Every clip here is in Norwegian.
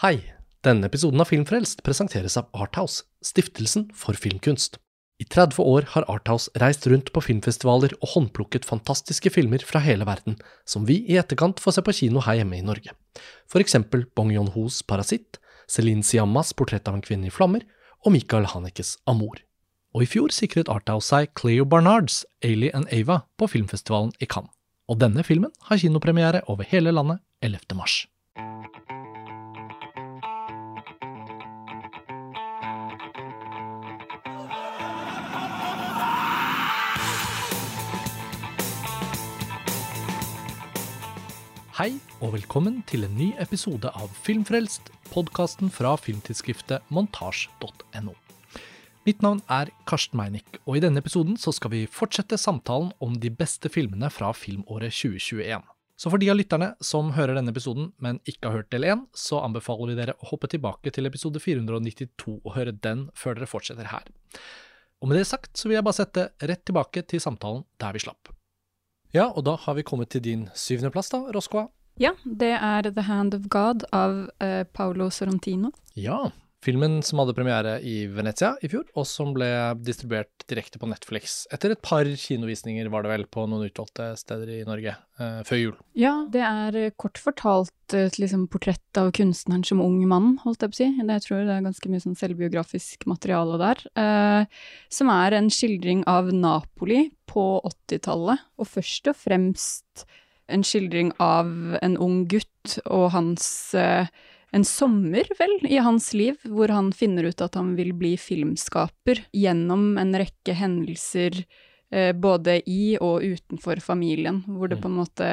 Hei! Denne episoden av Filmfrelst presenteres av Arthouse, stiftelsen for filmkunst. I 30 år har Arthouse reist rundt på filmfestivaler og håndplukket fantastiske filmer fra hele verden, som vi i etterkant får se på kino her hjemme i Norge. For eksempel Bong Yon-hos Parasitt, Celine Siammas Portrett av en kvinne i flammer og Michael Hanekes Amor. Og i fjor sikret Arthouse seg Cleo Barnards Ailey and Ava på filmfestivalen i Cannes. Og denne filmen har kinopremiere over hele landet 11. mars. Hei og velkommen til en ny episode av Filmfrelst, podkasten fra filmtidsskriftet montasj.no. Mitt navn er Karsten Meinick, og i denne episoden så skal vi fortsette samtalen om de beste filmene fra filmåret 2021. Så for de av lytterne som hører denne episoden, men ikke har hørt del 1, så anbefaler vi dere å hoppe tilbake til episode 492 og høre den før dere fortsetter her. Og med det sagt så vil jeg bare sette rett tilbake til samtalen der vi slapp. Ja, og da har vi kommet til din syvendeplass, da, Roscoa. Ja, det er The Hand of God av uh, Paolo Sorrentino. Ja, filmen som hadde premiere i Venezia i fjor, og som ble distribuert direkte på Netflix. Etter et par kinovisninger, var det vel, på noen utvalgte steder i Norge eh, før jul. Ja, det er eh, kort fortalt et liksom, portrett av kunstneren som ung mann, holdt jeg på å si. Jeg tror det er ganske mye sånn selvbiografisk materiale der. Eh, som er en skildring av Napoli på 80-tallet, og først og fremst en skildring av en ung gutt og hans eh, en sommer, vel, i hans liv, hvor han finner ut at han vil bli filmskaper gjennom en rekke hendelser eh, både i og utenfor familien, hvor det på en måte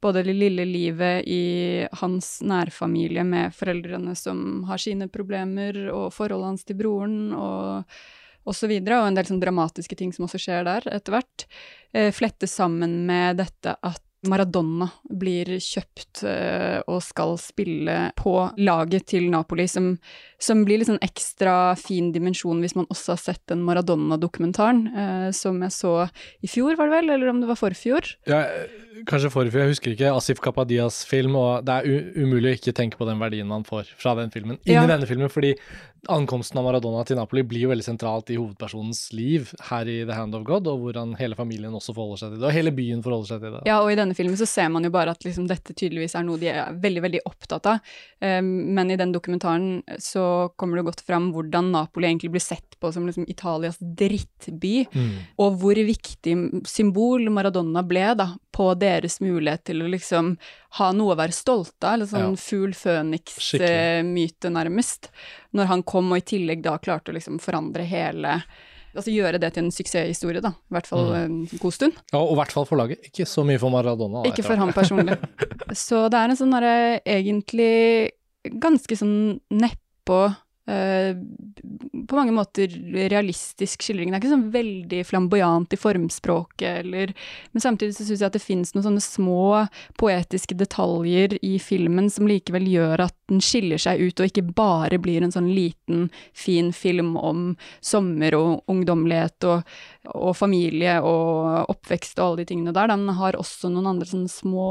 både det lille livet i hans nærfamilie med foreldrene som har sine problemer, og forholdet hans til broren, og og så videre, og en del sånn dramatiske ting som også skjer der etter hvert, eh, flettes sammen med dette at Maradona blir kjøpt uh, og skal spille på laget til Napoli, som, som blir litt sånn ekstra fin dimensjon hvis man også har sett den Maradona-dokumentaren, eh, som jeg så i fjor, var det vel, eller om det var forfjor? Ja, kanskje forfjor, jeg husker ikke. Asif Kapadias film, og det er umulig å ikke tenke på den verdien man får fra den filmen inn ja. i denne filmen, fordi ankomsten av Maradona til Napoli blir jo veldig sentralt i hovedpersonens liv her i The Hand of God, og hvordan hele familien også forholder seg til det, og hele byen forholder seg til det. Ja, og i denne filmen så ser man jo bare at liksom dette tydeligvis er noe de er veldig, veldig opptatt av. Um, men i den dokumentaren så kommer det godt fram hvordan Napoli egentlig blir sett på som liksom Italias drittby, mm. og hvor viktig symbol Maradona ble da, på deres mulighet til å liksom ha noe å være stolt av, eller sånn ja. fugl føniks-myte, nærmest. Når han kom og i tillegg da klarte å liksom forandre hele Altså gjøre det til en suksesshistorie, da. I hvert fall mm. en god stund. Ja, og i hvert fall for laget. Ikke så mye for Maradona. Da, Ikke for ham personlig. så det er en sånn derre egentlig ganske sånn nedpå Uh, på mange måter realistisk skildring. Det er ikke sånn veldig flamboyant i formspråket, eller Men samtidig så syns jeg at det fins noen sånne små poetiske detaljer i filmen som likevel gjør at den skiller seg ut, og ikke bare blir en sånn liten, fin film om sommer og ungdommelighet og, og familie og oppvekst og alle de tingene der. Den har også noen andre sånne små,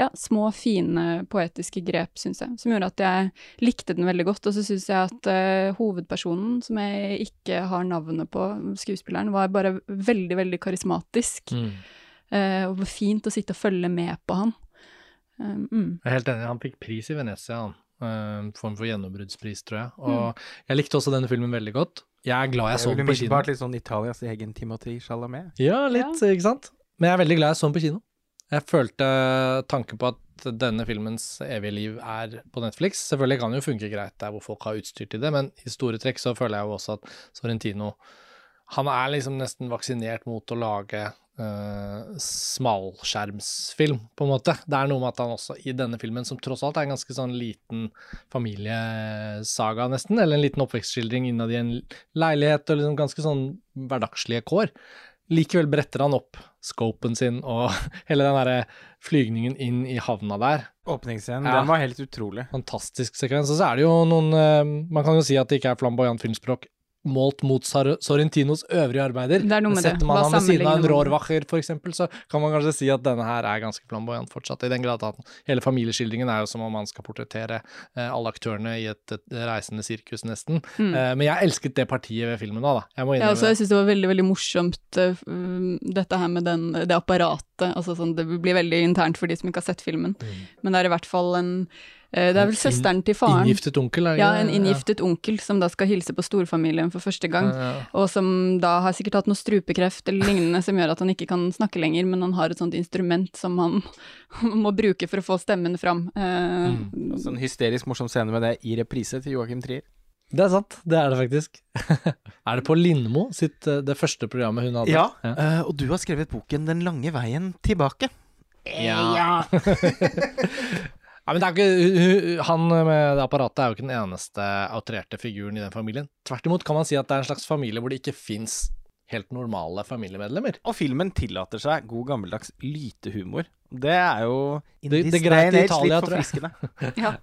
ja, små fine poetiske grep, syns jeg, som gjorde at jeg likte den veldig godt. Og så syns jeg at uh, hovedpersonen, som jeg ikke har navnet på, skuespilleren, var bare veldig, veldig karismatisk. Mm. Uh, og det var fint å sitte og følge med på han. Uh, mm. Jeg er helt enig, han fikk pris i Venezia, han. Uh, form for gjennombruddspris, tror jeg. Og mm. jeg likte også denne filmen veldig godt. Jeg er glad jeg så den på kino. Umiddelbart litt sånn Italias egen Timothy Chalamet. Ja, litt, ja. ikke sant. Men jeg er veldig glad jeg så den på kino. Jeg følte tanken på at denne filmens evige liv er på Netflix. Selvfølgelig kan det jo funke greit der hvor folk har utstyr til det, men i store trekk så føler jeg jo også at Sorrentino han er liksom nesten vaksinert mot å lage uh, smalskjermsfilm, på en måte. Det er noe med at han også i denne filmen, som tross alt er en ganske sånn liten familiesaga, nesten, eller en liten oppvekstskildring innad i en leilighet og liksom ganske sånn hverdagslige kår, likevel bretter han opp scopen sin og hele den derre flygningen inn i havna der. Åpningsscenen, ja. den var helt utrolig. Fantastisk sekvens. Og så er det jo noen uh, Man kan jo si at det ikke er flamboyant filmspråk målt mot Sorrentinos øvrige arbeider. Det er noe med. Setter man ham ved siden av en Rorwacher, f.eks., så kan man kanskje si at denne her er ganske flamboyant fortsatt. I den grad at hele familieskildringen er jo som om man skal portrettere eh, alle aktørene i et, et reisende sirkus, nesten. Mm. Eh, men jeg elsket det partiet ved filmen da, da. Jeg må Ja, altså, jeg syns det var veldig veldig morsomt uh, um, dette her med den, det apparatet. altså sånn, Det blir veldig internt for de som ikke har sett filmen. Mm. Men det er i hvert fall en eh, Det er vel søsteren til faren. Inngiftet onkel, er det Ja, en inngiftet inngiftet onkel som da skal hilse på storfamilien for første gang. Ja, ja. Og som da har sikkert hatt noe strupekreft eller lignende som gjør at han ikke kan snakke lenger, men han har et sånt instrument som han må bruke for å få stemmen fram. Eh, Mm. Også en hysterisk morsom scene med det i reprise til Joakim Trier. Det er sant, det er det faktisk. er det på Lindmo sitt, eh, det første programmet hun hadde? Ja, eh, og du har skrevet boken 'Den lange veien tilbake'. Ja. Ja, men det er ikke, Han med det apparatet er jo ikke den eneste outrerte figuren i den familien. Tvert imot kan man si at det er en slags familie hvor det ikke fins helt normale familiemedlemmer. Og filmen tillater seg god gammeldags lytehumor. Det er jo in Det- this det greit i Italia, litt tror jeg. forfriskende. ja.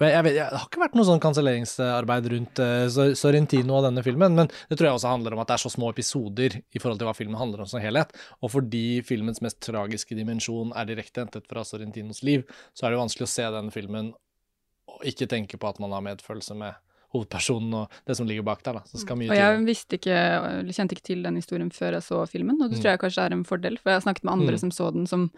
Jeg vet, jeg, det har ikke vært noe sånn kanselleringsarbeid rundt uh, Sorrentino og denne filmen, men det tror jeg også handler om at det er så små episoder i forhold til hva filmen handler om som helhet. Og fordi filmens mest tragiske dimensjon er direkte hentet fra Sorrentinos liv, så er det vanskelig å se denne filmen og ikke tenke på at man har medfølelse med hovedpersonen og det som ligger bak der. da. Så skal mye Og jeg visste ikke, kjente ikke til den historien før jeg så filmen, og det Mm. tror jeg kanskje er en fordel, for jeg har snakket med andre Mm. som så den, som,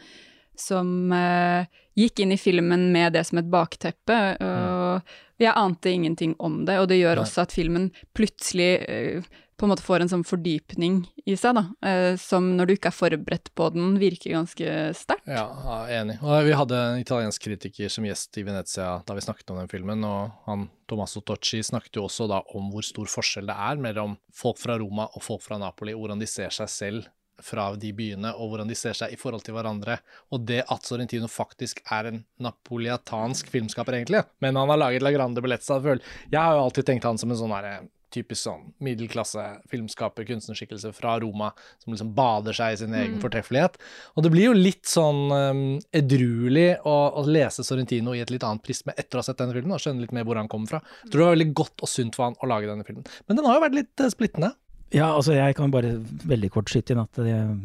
som uh, gikk inn i filmen med det som et bakteppe, og jeg ante ingenting om det, og det gjør Nei. også at filmen plutselig uh, på en måte får en sånn fordypning i seg, da, uh, som når du ikke er forberedt på den, virker ganske sterkt. Ja, enig. Og vi hadde en italiensk kritiker som gjest i Venezia da vi snakket om den filmen, og han Tommaso Tocci snakket jo også da om hvor stor forskjell det er mellom folk fra Roma og folk fra Napoli, hvordan de ser seg selv fra de byene, og hvordan de ser seg i forhold til hverandre. Og det at Sorrentino faktisk er en napoleatansk filmskaper, egentlig, men han har laget La Grande Bellezza, jeg har jo alltid tenkt han som en sånn herre typisk sånn middelklasse filmskaper, kunstnerskikkelse fra Roma, som liksom bader seg i sin egen Mm. fortreffelighet. Og det blir jo litt sånn um, edruelig å, å lese Sorrentino i et litt annet prisme etter å ha sett denne filmen, og skjønne litt mer hvor han kommer fra. Jeg tror det var veldig godt og sunt for han å lage denne filmen. Men den har jo vært litt eh, splittende. Ja, altså jeg kan bare veldig kort skyte inn at jeg,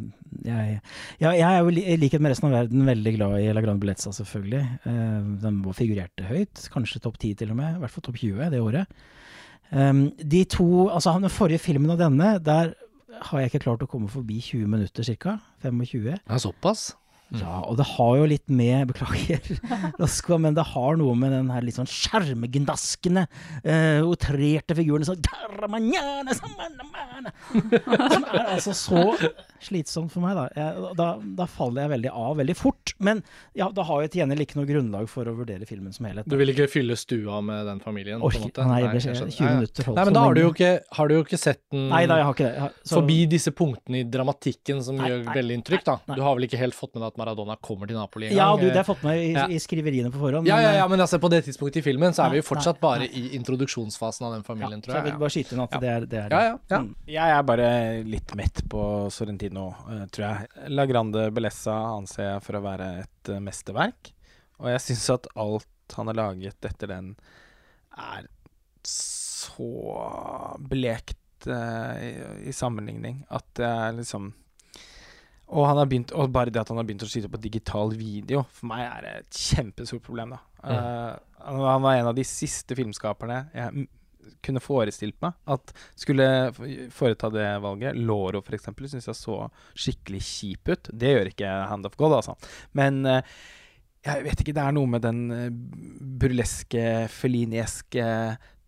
jeg, jeg er jo i likhet med resten av verden veldig glad i La Grande Bellezza, selvfølgelig. Eh, den figurerte høyt, kanskje topp 10 til og med, i hvert fall topp 20 det året. Um, de to, altså den forrige filmen og denne, der har jeg ikke klart å komme forbi 20 minutter ca. 25. Ja, såpass. Ja, og det har jo litt med Beklager, Laskva, men det har noe med den her litt sånn skjermgnaskende, uh, outrerte figuren sånn Som er altså så slitsomt for meg, da. Jeg, da. Da faller jeg veldig av veldig fort. Men ja, da har jeg til gjengjeld ikke noe grunnlag for å vurdere filmen som helhet. Du vil ikke fylle stua med den familien? på en måte? nei, det jeg skjønner. 20 minutter holdt Nei, men da har du jo ikke, har du jo ikke sett den Nei da, jeg har ikke det. Jeg har- så- forbi disse punktene i dramatikken som Nei, gjør nei, veldig inntrykk, da. nei. Du har vel ikke helt fått med deg at Maradona kommer til Napoli en Ja, du, det har jeg fått med i, Ja. i skriveriene på forhånd. Ja, men, ja, ja, eh, men altså på det tidspunktet i filmen så er vi jo Nei, fortsatt nei, bare i introduksjonsfasen av den familien, tror jeg Så jeg. vil bare skyte inn at Ja. det er det. Er, Ja, ja, ja. Mm. Jeg er bare litt mett på Sorrentino, eh, tror jeg. La Grande Bellessa anser jeg for å være et eh, mesterverk. Og jeg syns at alt han har laget etter den, er så blekt uh, i, i sammenligning at det er liksom og, han har begynt, og bare det at han har begynt å skyte på digital video, for meg er det et kjempestort problem. da. Mm. han han var en av de siste filmskaperne jeg kunne forestilt meg at skulle foreta det valget. Loro, eksempel, syns jeg så skikkelig kjip ut. Det gjør ikke Hand of God, altså. Men eh, jeg vet ikke, det er noe med den eh, burleske, felinieske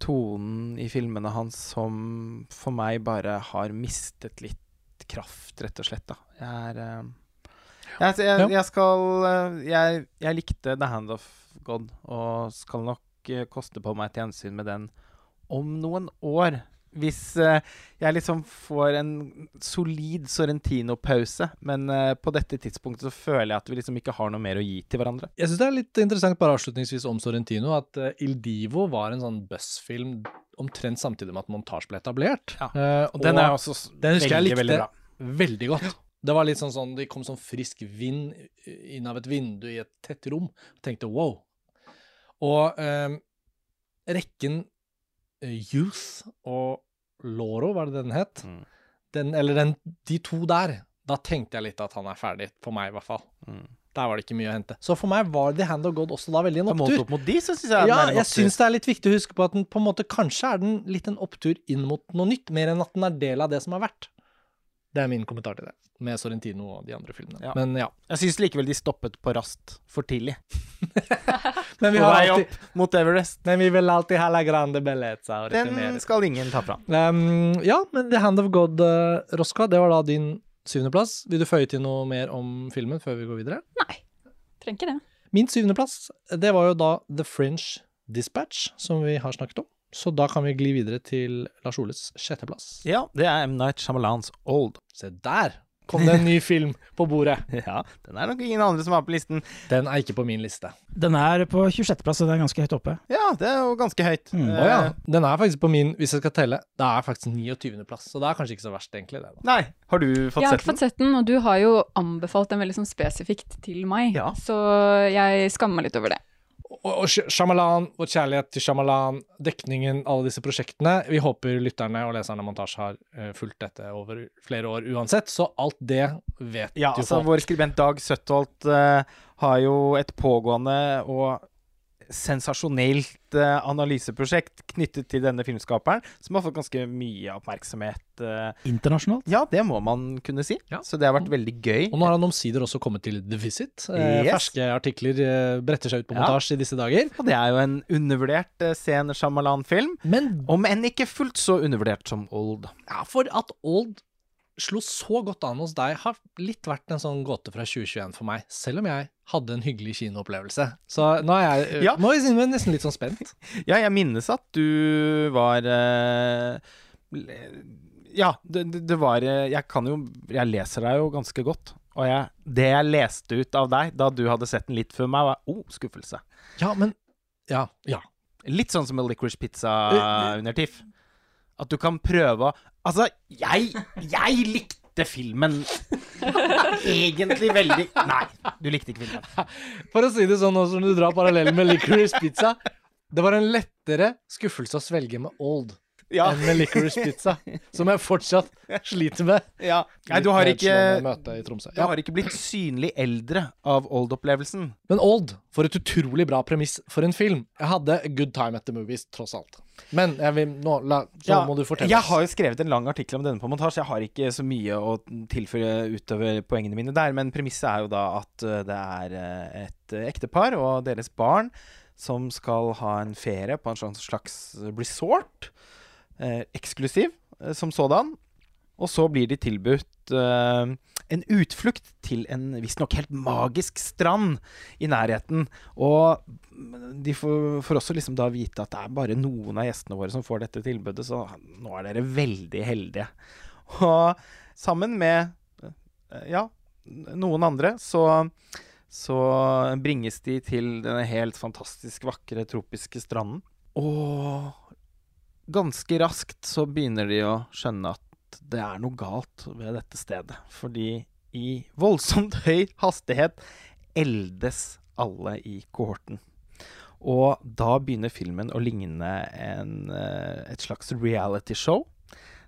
tonen i filmene hans som for meg bare har mistet litt kraft, rett og slett. da. Jeg er eh, jeg, jeg, jeg skal jeg, jeg likte The Hand of God, og skal nok koste på meg et gjensyn med den om noen år. Hvis uh, jeg liksom får en solid Sorrentino-pause, men uh, på dette tidspunktet så føler jeg at vi liksom ikke har noe mer å gi til hverandre. Jeg syns det er litt interessant bare avslutningsvis om Sorrentino, at uh, Il Divo var en sånn buzzfilm omtrent samtidig med at montasje ble etablert. Ja. Og den er også den husker jeg veldig, likte. veldig bra. Veldig godt. Det var litt sånn sånn Det kom sånn frisk vind inn av et vindu i et tett rom. og tenkte wow. Og rekken Youth og Loro, var det den het? Mm. Den, eller den, de to der. Da tenkte jeg litt at han er ferdig, for meg i hvert fall. Mm. Der var det ikke mye å hente. Så for meg var The Hand of God også da veldig en opptur. Målt opp mot de, så synes jeg Ja, jeg syns det er litt viktig å huske på at den på en måte kanskje er den litt en opptur inn mot noe nytt, mer enn at den er del av det som har vært. Det er min kommentar til det, med Sorrentino og de andre filmene. Ja. Men ja. Jeg syns likevel de stoppet på rast for tidlig. Men vi, har alltid, opp mot Everest. men vi vil alltid ha la grande bellezza. og Den skal ingen ta fra. Um, ja, men The Hand of God, uh, Roska, det var da din syvendeplass. Vil du føye til noe mer om filmen før vi går videre? Nei, trenger ikke det. Min syvendeplass, det var jo da The Fringe Dispatch, som vi har snakket om. Så da kan vi gli videre til Lars Oles sjetteplass. Ja, det er M. Night Shyamalans Old. Se der kom det en ny film på bordet. Ja, den er nok ingen andre som har på listen. Den er ikke på min liste. Den er på 26.-plass, så den er ganske høyt oppe. Ja, det er jo ganske høyt. Mm. Oh, ja. Den er faktisk på min, hvis jeg skal telle, det er faktisk 29.-plass. Så det er kanskje ikke så verst, egentlig. det da. Nei, har du fått sett den? Jeg har ikke fått sett den, og du har jo anbefalt den veldig sånn spesifikt til meg. Ja. Så jeg skammer meg litt over det. Og, og Shyamalan, vår kjærlighet til Shyamalan, dekningen, alle disse prosjektene. Vi håper lytterne og leserne av Montasje har eh, fulgt dette over flere år uansett, så alt det vet Ja, jo altså folk. vår skribent Dag Søttholt uh, har jo et pågående og sensasjonelt uh, analyseprosjekt knyttet til denne filmskaperen, som har fått ganske mye oppmerksomhet. Uh, Internasjonalt. ja, det må man kunne si. Ja. Så det har vært veldig gøy. Og nå har han omsider også kommet til The Visit. Uh, Yes. Ferske artikler bretter seg ut på Ja. i disse dager. Og det er jo en undervurdert sen Shyamalan-film. Men Om enn ikke fullt så undervurdert som Old. ja, for at Old slo så godt an hos deg, har litt vært en sånn gåte fra 2021 for meg. Selv om jeg hadde en hyggelig kinoopplevelse. Så nå er jeg ja. nå er jeg nesten litt sånn spent. Ja, jeg minnes at du var eh, Ja, det, det, var eh, Jeg kan jo Jeg leser deg jo ganske godt. Og jeg, det jeg leste ut av deg da du hadde sett den litt før meg, var oh, skuffelse. Ja, men Ja. ja. Litt sånn som en Licorice Pizza under TIFF. At du kan prøve å Altså, jeg Jeg likte filmen egentlig veldig Nei, du likte ikke filmen. For å si det sånn, også når du drar parallellen med Licorice Pizza Det var en lettere skuffelse å svelge med Old Ja, enn med Licorice Pizza, som jeg fortsatt sliter med. ja. Nei, du har ikke. Du har ikke blitt synlig eldre av Old-opplevelsen. Men Old, for et utrolig bra premiss for en film. Jeg hadde a good time at the movies, tross alt. Men vil, nå, la, Ja, må du fortelle Jeg har jo skrevet en lang artikkel om denne på montasje. Jeg har ikke så mye å tilføre utover poengene mine der, men premisset er jo da at eh, det er eh, et eh, ektepar og deres barn som skal ha en ferie på en slags resort. Eh, eksklusiv eh, som sådan. Og så blir de tilbudt eh, en utflukt til en visstnok helt magisk strand i nærheten. Og de får, får også liksom da vite at det er bare noen av gjestene våre som får dette tilbudet, så nå er dere veldig heldige. Og sammen med eh, ja, noen andre så så bringes de til denne helt fantastisk vakre tropiske stranden. Og ganske raskt så begynner de å skjønne at det er noe galt ved dette stedet. Fordi i voldsomt høy hastighet eldes alle i kohorten. Og da begynner filmen å ligne en, eh, et slags realityshow.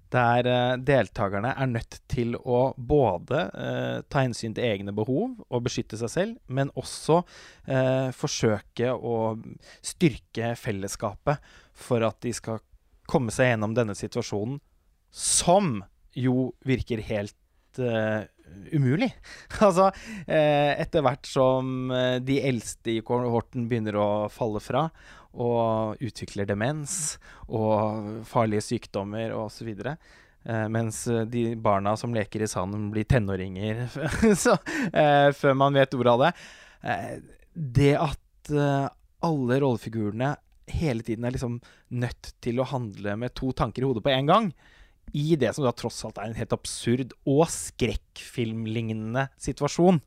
Der eh, deltakerne er nødt til å både eh, ta hensyn til egne behov og beskytte seg selv, men også eh, forsøke å styrke fellesskapet for at de skal komme seg gjennom denne situasjonen, som jo virker helt uh, umulig. altså, eh, etter hvert som eh, de eldste i kohorten begynner å falle fra, og utvikler demens og farlige sykdommer osv. Eh, mens de barna som leker i sanden, blir tenåringer så, før man vet ordet av det. Det at alle rollefigurene hele tiden er liksom nødt til å handle med to tanker i hodet på en gang, i det som da tross alt er en helt absurd og skrekkfilmlignende situasjon,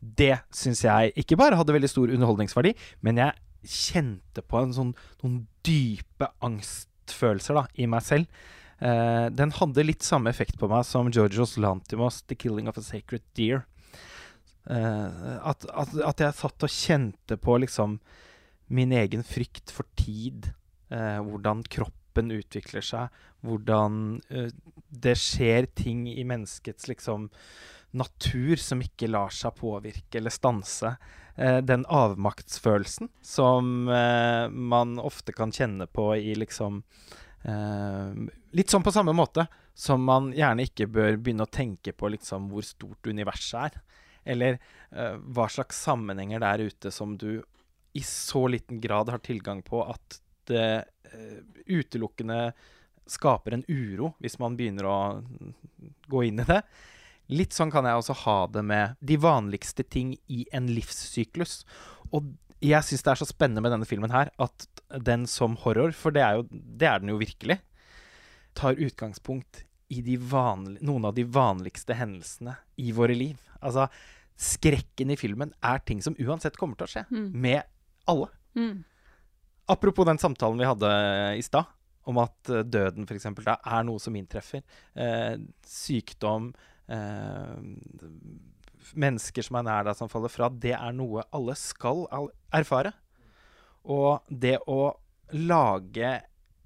det syns jeg ikke bare hadde veldig stor underholdningsverdi, men jeg kjente på sånn, noen dype angstfølelser da, i meg selv. Uh, den hadde litt samme effekt på meg som Georgios Lantimos' 'The Killing of a Sacred Deer'. Uh, at, at, at jeg satt og kjente på liksom min egen frykt for tid. Eh, hvordan kroppen utvikler seg, hvordan eh, det skjer ting i menneskets liksom natur som ikke lar seg påvirke eller stanse. Eh, den avmaktsfølelsen som eh, man ofte kan kjenne på i liksom eh, Litt sånn på samme måte som man gjerne ikke bør begynne å tenke på liksom hvor stort universet er. Eller eh, hva slags sammenhenger der ute som du i så liten grad har tilgang på at det eh, utelukkende skaper en uro hvis man begynner å gå inn i det. Litt sånn kan jeg også ha det med de vanligste ting i en livssyklus. Og jeg syns det er så spennende med denne filmen her at den som horror, for det er, jo, det er den jo virkelig, tar utgangspunkt i noen av de vanligste hendelsene i våre liv. Altså, skrekken i filmen er ting som uansett kommer til å skje. Mm. Med alle. Mm. Apropos den samtalen vi hadde i stad, om at eh, døden f.eks. da er noe som inntreffer. Eh, sykdom, eh, mennesker som er nær deg som faller fra. Det er noe alle skal erfare. Og det å lage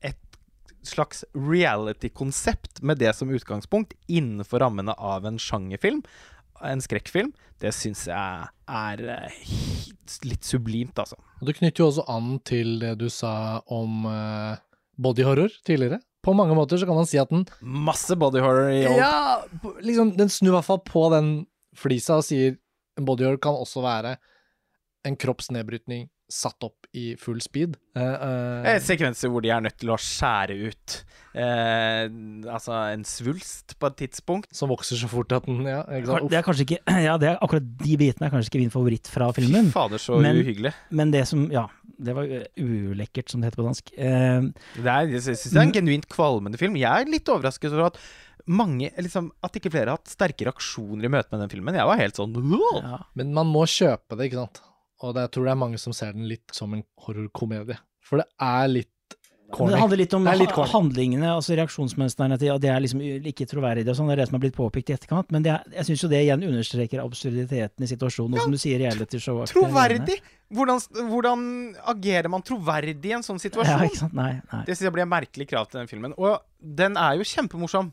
et slags reality-konsept med det som utgangspunkt innenfor rammene av en sjangerfilm, en skrekkfilm, det syns jeg er eh, litt sublimt, altså. Og det knytter jo også an til det du sa om bodyhorror tidligere. På mange måter så kan man si at den Masse bodyhorror i old. Ja, liksom, den snur i hvert fall på den flisa og sier en bodyhorror kan også være en kroppsnedbrytning satt opp i full speed. Uh, eh, Eh, Sekvenser hvor de er nødt til å skjære ut uh, altså en svulst på et tidspunkt. som vokser så fort at den Ja? Det er kanskje ikke Ja, det er akkurat de bitene er kanskje ikke min favoritt fra Fy filmen. fader, så Men- uhyggelig. Men det som Ja, det var uh, ulekkert, som det heter på dansk. Uh, Det er, jeg syns det er en genuint kvalmende film. Jeg er litt overrasket over at mange liksom, At ikke flere har hatt sterke reaksjoner i møte med den filmen. Jeg var helt sånn ja. Men man må kjøpe det, ikke sant? Og det, jeg tror det er mange som ser den litt som en horrorkomedie. For det er litt corny. det handler litt om er litt handlingene, altså reaksjonsmønstrene til at Det er liksom ikke troverdig og sånn, det er det som har blitt påpekt i etterkant. Men det er, jeg syns jo det igjen understreker absurditeten i situasjonen, og som du sier, reality-show Troverdig! Hvordan, hvordan agerer man troverdig i en sånn Ja, situasjon? ikke sant. Nei, nei. Det synes jeg blir et merkelig krav til den filmen. Og den er jo kjempemorsom.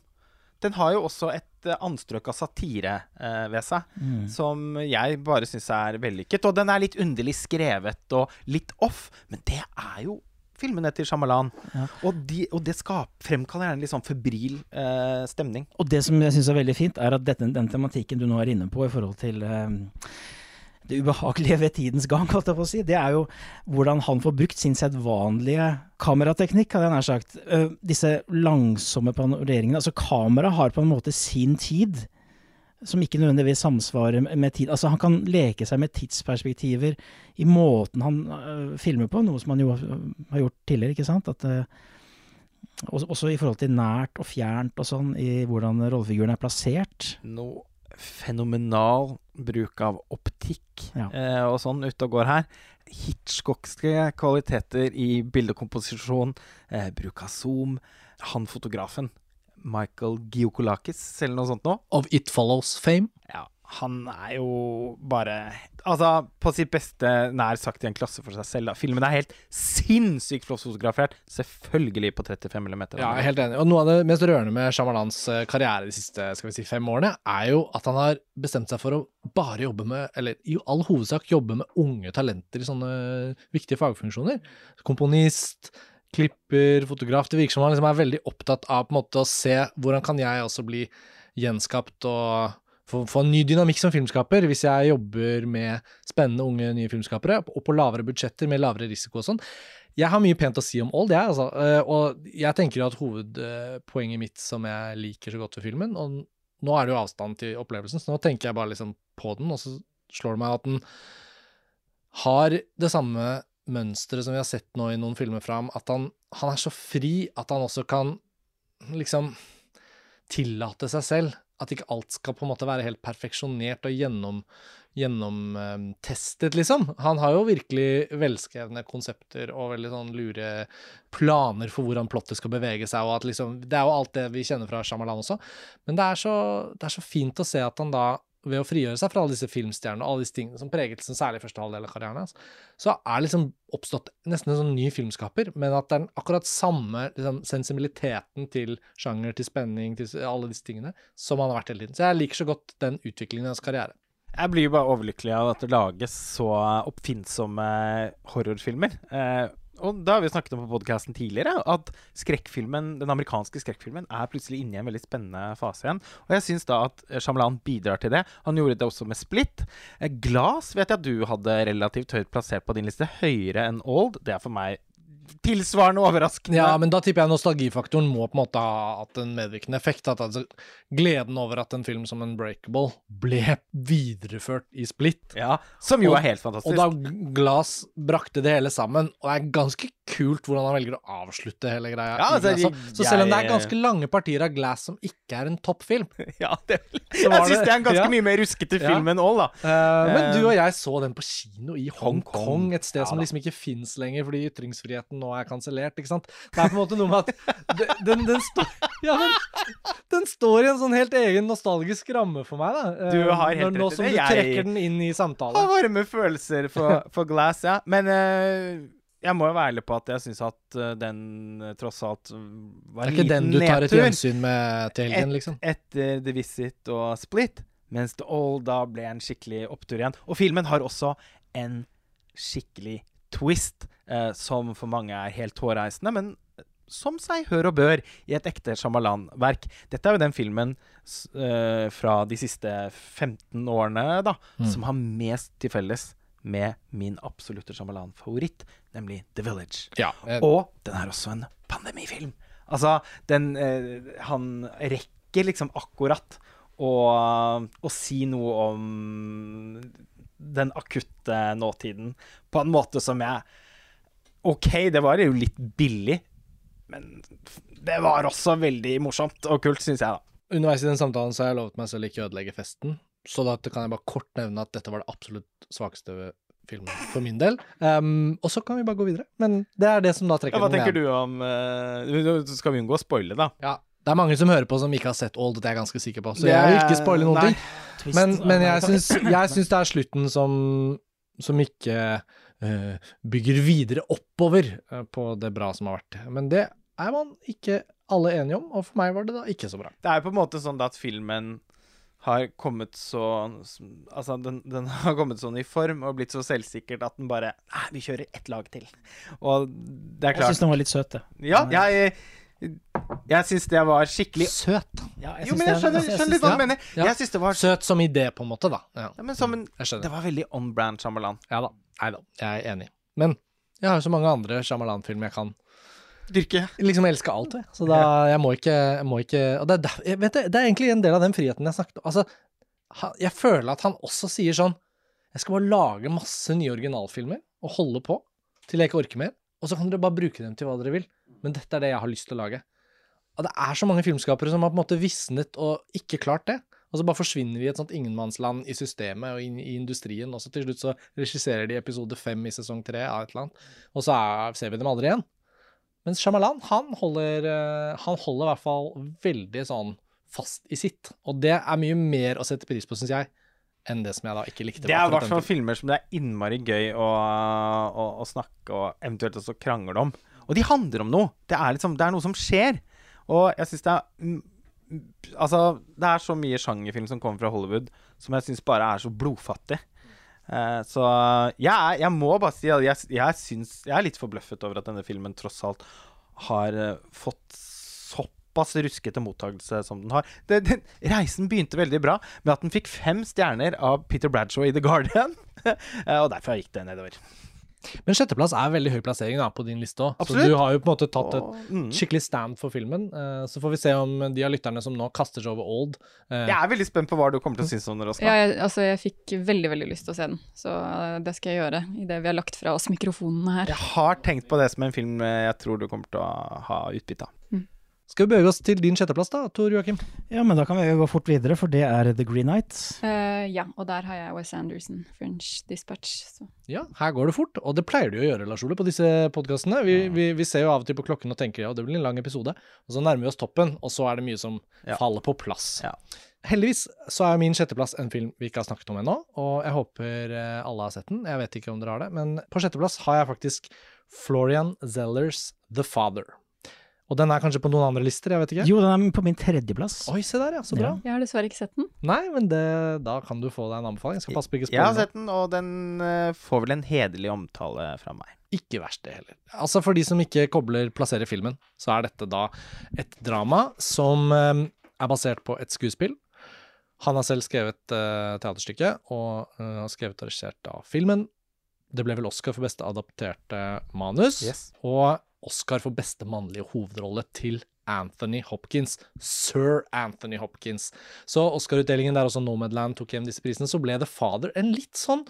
Den har jo også et eh, anstrøk av satire eh, ved seg, Mm. som jeg bare syns er vellykket. Og den er litt underlig skrevet og litt off, men det er jo filmene til Shyamalan. Ja. Og, de, og det skap, fremkaller gjerne litt sånn febril eh, stemning. Og det som jeg syns er veldig fint, er at dette, den tematikken du nå er inne på i forhold til eh, det ubehagelige ved tidens gang, holdt jeg på å si, det er jo hvordan han får brukt sin sedvanlige kamerateknikk, hadde jeg nær sagt. Uh, disse langsomme panoreringene. Altså, kamera har på en måte sin tid. Som ikke nødvendigvis samsvarer med- tid. Altså Han kan leke seg med tidsperspektiver i måten han uh, filmer på, noe som han jo har gjort tidligere, ikke sant? At, uh, også, også i forhold til nært og fjernt og sånn, i hvordan rollefiguren er plassert. Noe fenomenal bruk av optikk Ja. eh, og sånn ute og går her. Hitchcockske kvaliteter i bildekomposisjon, eh, bruk av zoom. Han fotografen, Michael Giokolakis, eller noe sånt nå. Of It Follows fame. Ja, han er jo bare Altså, på sitt beste nær sagt i en klasse for seg selv. Da. Filmen er helt sinnssykt flott fotografert. Selvfølgelig på 35 mm. Ja, jeg er helt enig. Og noe av det mest rørende med Shamalans eh, karriere de siste skal vi si, fem årene, er jo at han har bestemt seg for å bare jobbe med, eller i all hovedsak jobbe med unge talenter i sånne viktige fagfunksjoner. Komponist, klipper, fotograf. Det virker som han liksom er veldig opptatt av på en måte å se hvordan kan jeg også bli gjenskapt og få, en ny dynamikk som filmskaper, hvis jeg jobber med spennende unge nye filmskapere, og på lavere budsjetter, med lavere risiko og sånn. Jeg har mye pent å si om Old, jeg, altså. Eh, Og jeg tenker at hovedpoenget mitt som jeg liker så godt ved filmen, og nå er det jo avstand til opplevelsen, så nå tenker jeg bare liksom på den, og så slår det meg at den har det samme mønsteret som vi har sett nå i noen filmer fra ham, at han, han er så fri at han også kan liksom tillate seg selv. At ikke alt skal på en måte være helt perfeksjonert og gjennom, gjennomtestet, liksom. Han har jo virkelig velskrevne konsepter og veldig sånn lure planer for hvordan plottet skal bevege seg, og at liksom Det er jo alt det vi kjenner fra Shyamalan også, men det er så, det er så fint å se at han da ved å frigjøre seg fra alle disse filmstjernene og alle disse tingene som preget liksom, særlig første halvdel av karrieren hans, så er liksom oppstått nesten en sånn ny filmskaper, men at det er akkurat samme liksom, sensibiliteten til sjanger, til spenning, til alle disse tingene, som han har vært hele tiden. Så jeg liker så godt den utviklingen i hans karriere. Jeg blir jo bare overlykkelig av at det lages så oppfinnsomme horrorfilmer. Eh, og da har vi snakket om på podkasten tidligere at skrekkfilmen, den amerikanske skrekkfilmen er plutselig inne i en veldig spennende fase igjen. Og jeg syns da at Shyamalan bidrar til det. Han gjorde det også med Split. Eh, Glass vet jeg at du hadde relativt høyt plassert på din liste. Høyere enn Old. Det er for meg tilsvarende overraskende. Ja, men da tipper jeg nostalgifaktoren må på en måte ha hatt en medvirkende effekt. At altså, gleden over at en film som Unbreakable ble videreført i Split, Ja, Som jo Og- er helt fantastisk. og da Glass brakte det hele sammen, og det er ganske kult hvordan han velger å avslutte hele greia. Ja, altså, så, så selv om det er ganske lange partier av Glass som ikke er en toppfilm ja, det, Så jeg var syns det- er en ganske ja. mye mer ruskete Ja. film enn All, da. Uh, Men Eh, du og jeg så den på kino i Hong Hongkong, Kong. et sted Ja som liksom ikke fins lenger fordi ytringsfriheten nå er kansellert, ikke sant. Det er på en måte noe med at den, den, den, står, ja, men, den står i en sånn helt egen nostalgisk ramme for meg, da. Eh, Du har helt rett i det. Nå som du du Jeg- trekker den inn i samtalen. Har varme følelser for, for Glass, ja. Men eh, jeg må jo være ærlig på at jeg syns at eh, den eh, tross alt mm, var Det er ikke den liten du tar et nedtur gjensyn med til helgen, liksom. etter The Visit og Split, mens The All da ble en skikkelig opptur igjen. Og filmen har også en skikkelig twist, eh, som for mange er helt hårreisende, men som seg hør og bør i et ekte Shyamalan-verk. Dette er jo den filmen eh, fra de siste 15 årene da, Mm. som har mest til felles med min absolutte Shyamalan-favoritt, nemlig The Village. Ja, eh, Og den er også en pandemifilm. Altså, den eh, Han rekker liksom akkurat å, å si noe om den akutte nåtiden på en måte som jeg OK, det var jo litt billig, men det var også veldig morsomt og kult, syns jeg, da. Underveis i den samtalen så har jeg lovet meg selv ikke å ødelegge festen, så da kan jeg bare kort nevne at dette var det absolutt svakeste filmen for min del. Um, og så kan vi bare gå videre. Men det er det som da trekker Ja, hva den tenker du om uh, Skal vi unngå å spoile, da? Ja, det er mange som hører på som ikke har sett Old, det er jeg ganske sikker på, så jeg vil ikke spoile noen nei. ting. Men, men jeg syns, jeg syns det er slutten som, som ikke uh, bygger videre oppover eh, på det bra som har vært. Men det er man ikke alle enige om, og for meg var det da ikke så bra. Det er på en måte sånn at filmen har kommet så Altså, den, den har kommet sånn i form og blitt så selvsikkert at den bare Nei, vi kjører ett lag til. Og det er klart Jeg syns den var litt søt, det. Ja, jeg Jeg syns det var skikkelig Søt. Ja, Jo, men jeg skjønner, jeg skjønner litt hva du mener. ja. Jeg syns det var Søt som idé, på en måte, da. Ja, ja, men som en. Det var veldig on brand Shyamalan. Ja da. Nei da, jeg er enig. Men jeg har jo så mange andre Shyamalan-filmer jeg kan Dyrke. liksom elske alt jeg. Så da jeg må ikke, jeg må ikke Og det er, jeg vet det, det er egentlig en del av den friheten jeg snakket om. Altså, jeg føler at han også sier sånn Jeg skal bare lage masse nye originalfilmer og holde på til jeg ikke orker mer. Og så kan dere bare bruke dem til hva dere vil. Men dette er det jeg har lyst til å lage. Og det er så mange filmskapere som har på en måte visnet og ikke klart det. Og så bare forsvinner de i et sånt ingenmannsland i systemet og inn i industrien. Og så til slutt så regisserer de episode fem i sesong tre av et eller annet. Og så er, ser vi dem aldri igjen. Mens Shyamalan, han holder, eh, han holder i hvert fall veldig sånn fast i sitt. Og det er mye mer å sette pris på, syns jeg, enn det som jeg da ikke likte. Det er i hvert fall filmer som det er innmari gøy å, å, å snakke og eventuelt også krangle om. Og de handler om noe. Det er, liksom, det er noe som skjer. Og jeg syns det er mm, mm, Altså, det er så mye sjangerfilm som kommer fra Hollywood som jeg syns bare er så blodfattig. Eh, så jeg, jeg må bare si at jeg, jeg, syns, jeg er litt forbløffet over at denne filmen tross alt har eh, fått såpass ruskete mottakelse som den har. Det, den, reisen begynte veldig bra med at den fikk fem stjerner av Peter Bradshaw i The Guardian. Eh, og derfor gikk det nedover. Men sjetteplass er veldig høy plassering da, på din liste òg. Så du har jo på en måte tatt et mm. skikkelig stand for filmen. Eh, så får vi se om de av lytterne som nå kaster seg over Old eh, Jeg er veldig spent på hva du kommer til å synes om den, Ja, jeg, altså, jeg fikk veldig, veldig lyst til å se den, så eh, det skal jeg gjøre idet vi har lagt fra oss mikrofonene her. Jeg har tenkt på det som en film jeg tror du kommer til å ha utbytte av. Skal vi bevege oss til din sjetteplass da, Tor Joakim? Ja, men da kan vi jo gå fort videre, for det er The Green Knight. Uh, ja, og der har jeg Wes Anderson, French Dispatch. Så. Ja, her går det fort, og det pleier du å gjøre, Lars Ole, på disse podkastene. Vi, vi, vi ser jo av og til på klokken og tenker ja, det blir en lang episode, og så nærmer vi oss toppen, og så er det mye som Ja. faller på plass. Ja. Heldigvis så er min sjetteplass en film vi ikke har snakket om ennå, og jeg håper eh, alle har sett den. Jeg vet ikke om dere har det, men på sjetteplass har jeg faktisk Florian Zellers The Father. Og den er kanskje på noen andre lister, jeg vet ikke. Jo, den er på min tredjeplass. Oi, se der, ja. Så bra. Ja. Jeg har dessverre ikke sett den. Nei, men det, da kan du få deg en anbefaling. Jeg skal passe på ikke Jeg har sett den, og den eh, får vel en hederlig omtale fra meg. Ikke verst, det heller. Altså, for de som ikke kobler plasserer filmen, så er dette da et drama som eh, er basert på et skuespill. Han har selv skrevet uh, teaterstykket, og uh, har skrevet og regissert da filmen. Det ble vel Oscar for beste adapterte manus, Yes. og Oscar for beste mannlige hovedrolle til Anthony Hopkins. Sir Anthony Hopkins. Så Oscar-utdelingen der også Nomadland tok hjem disse prisene, så ble The Father en litt sånn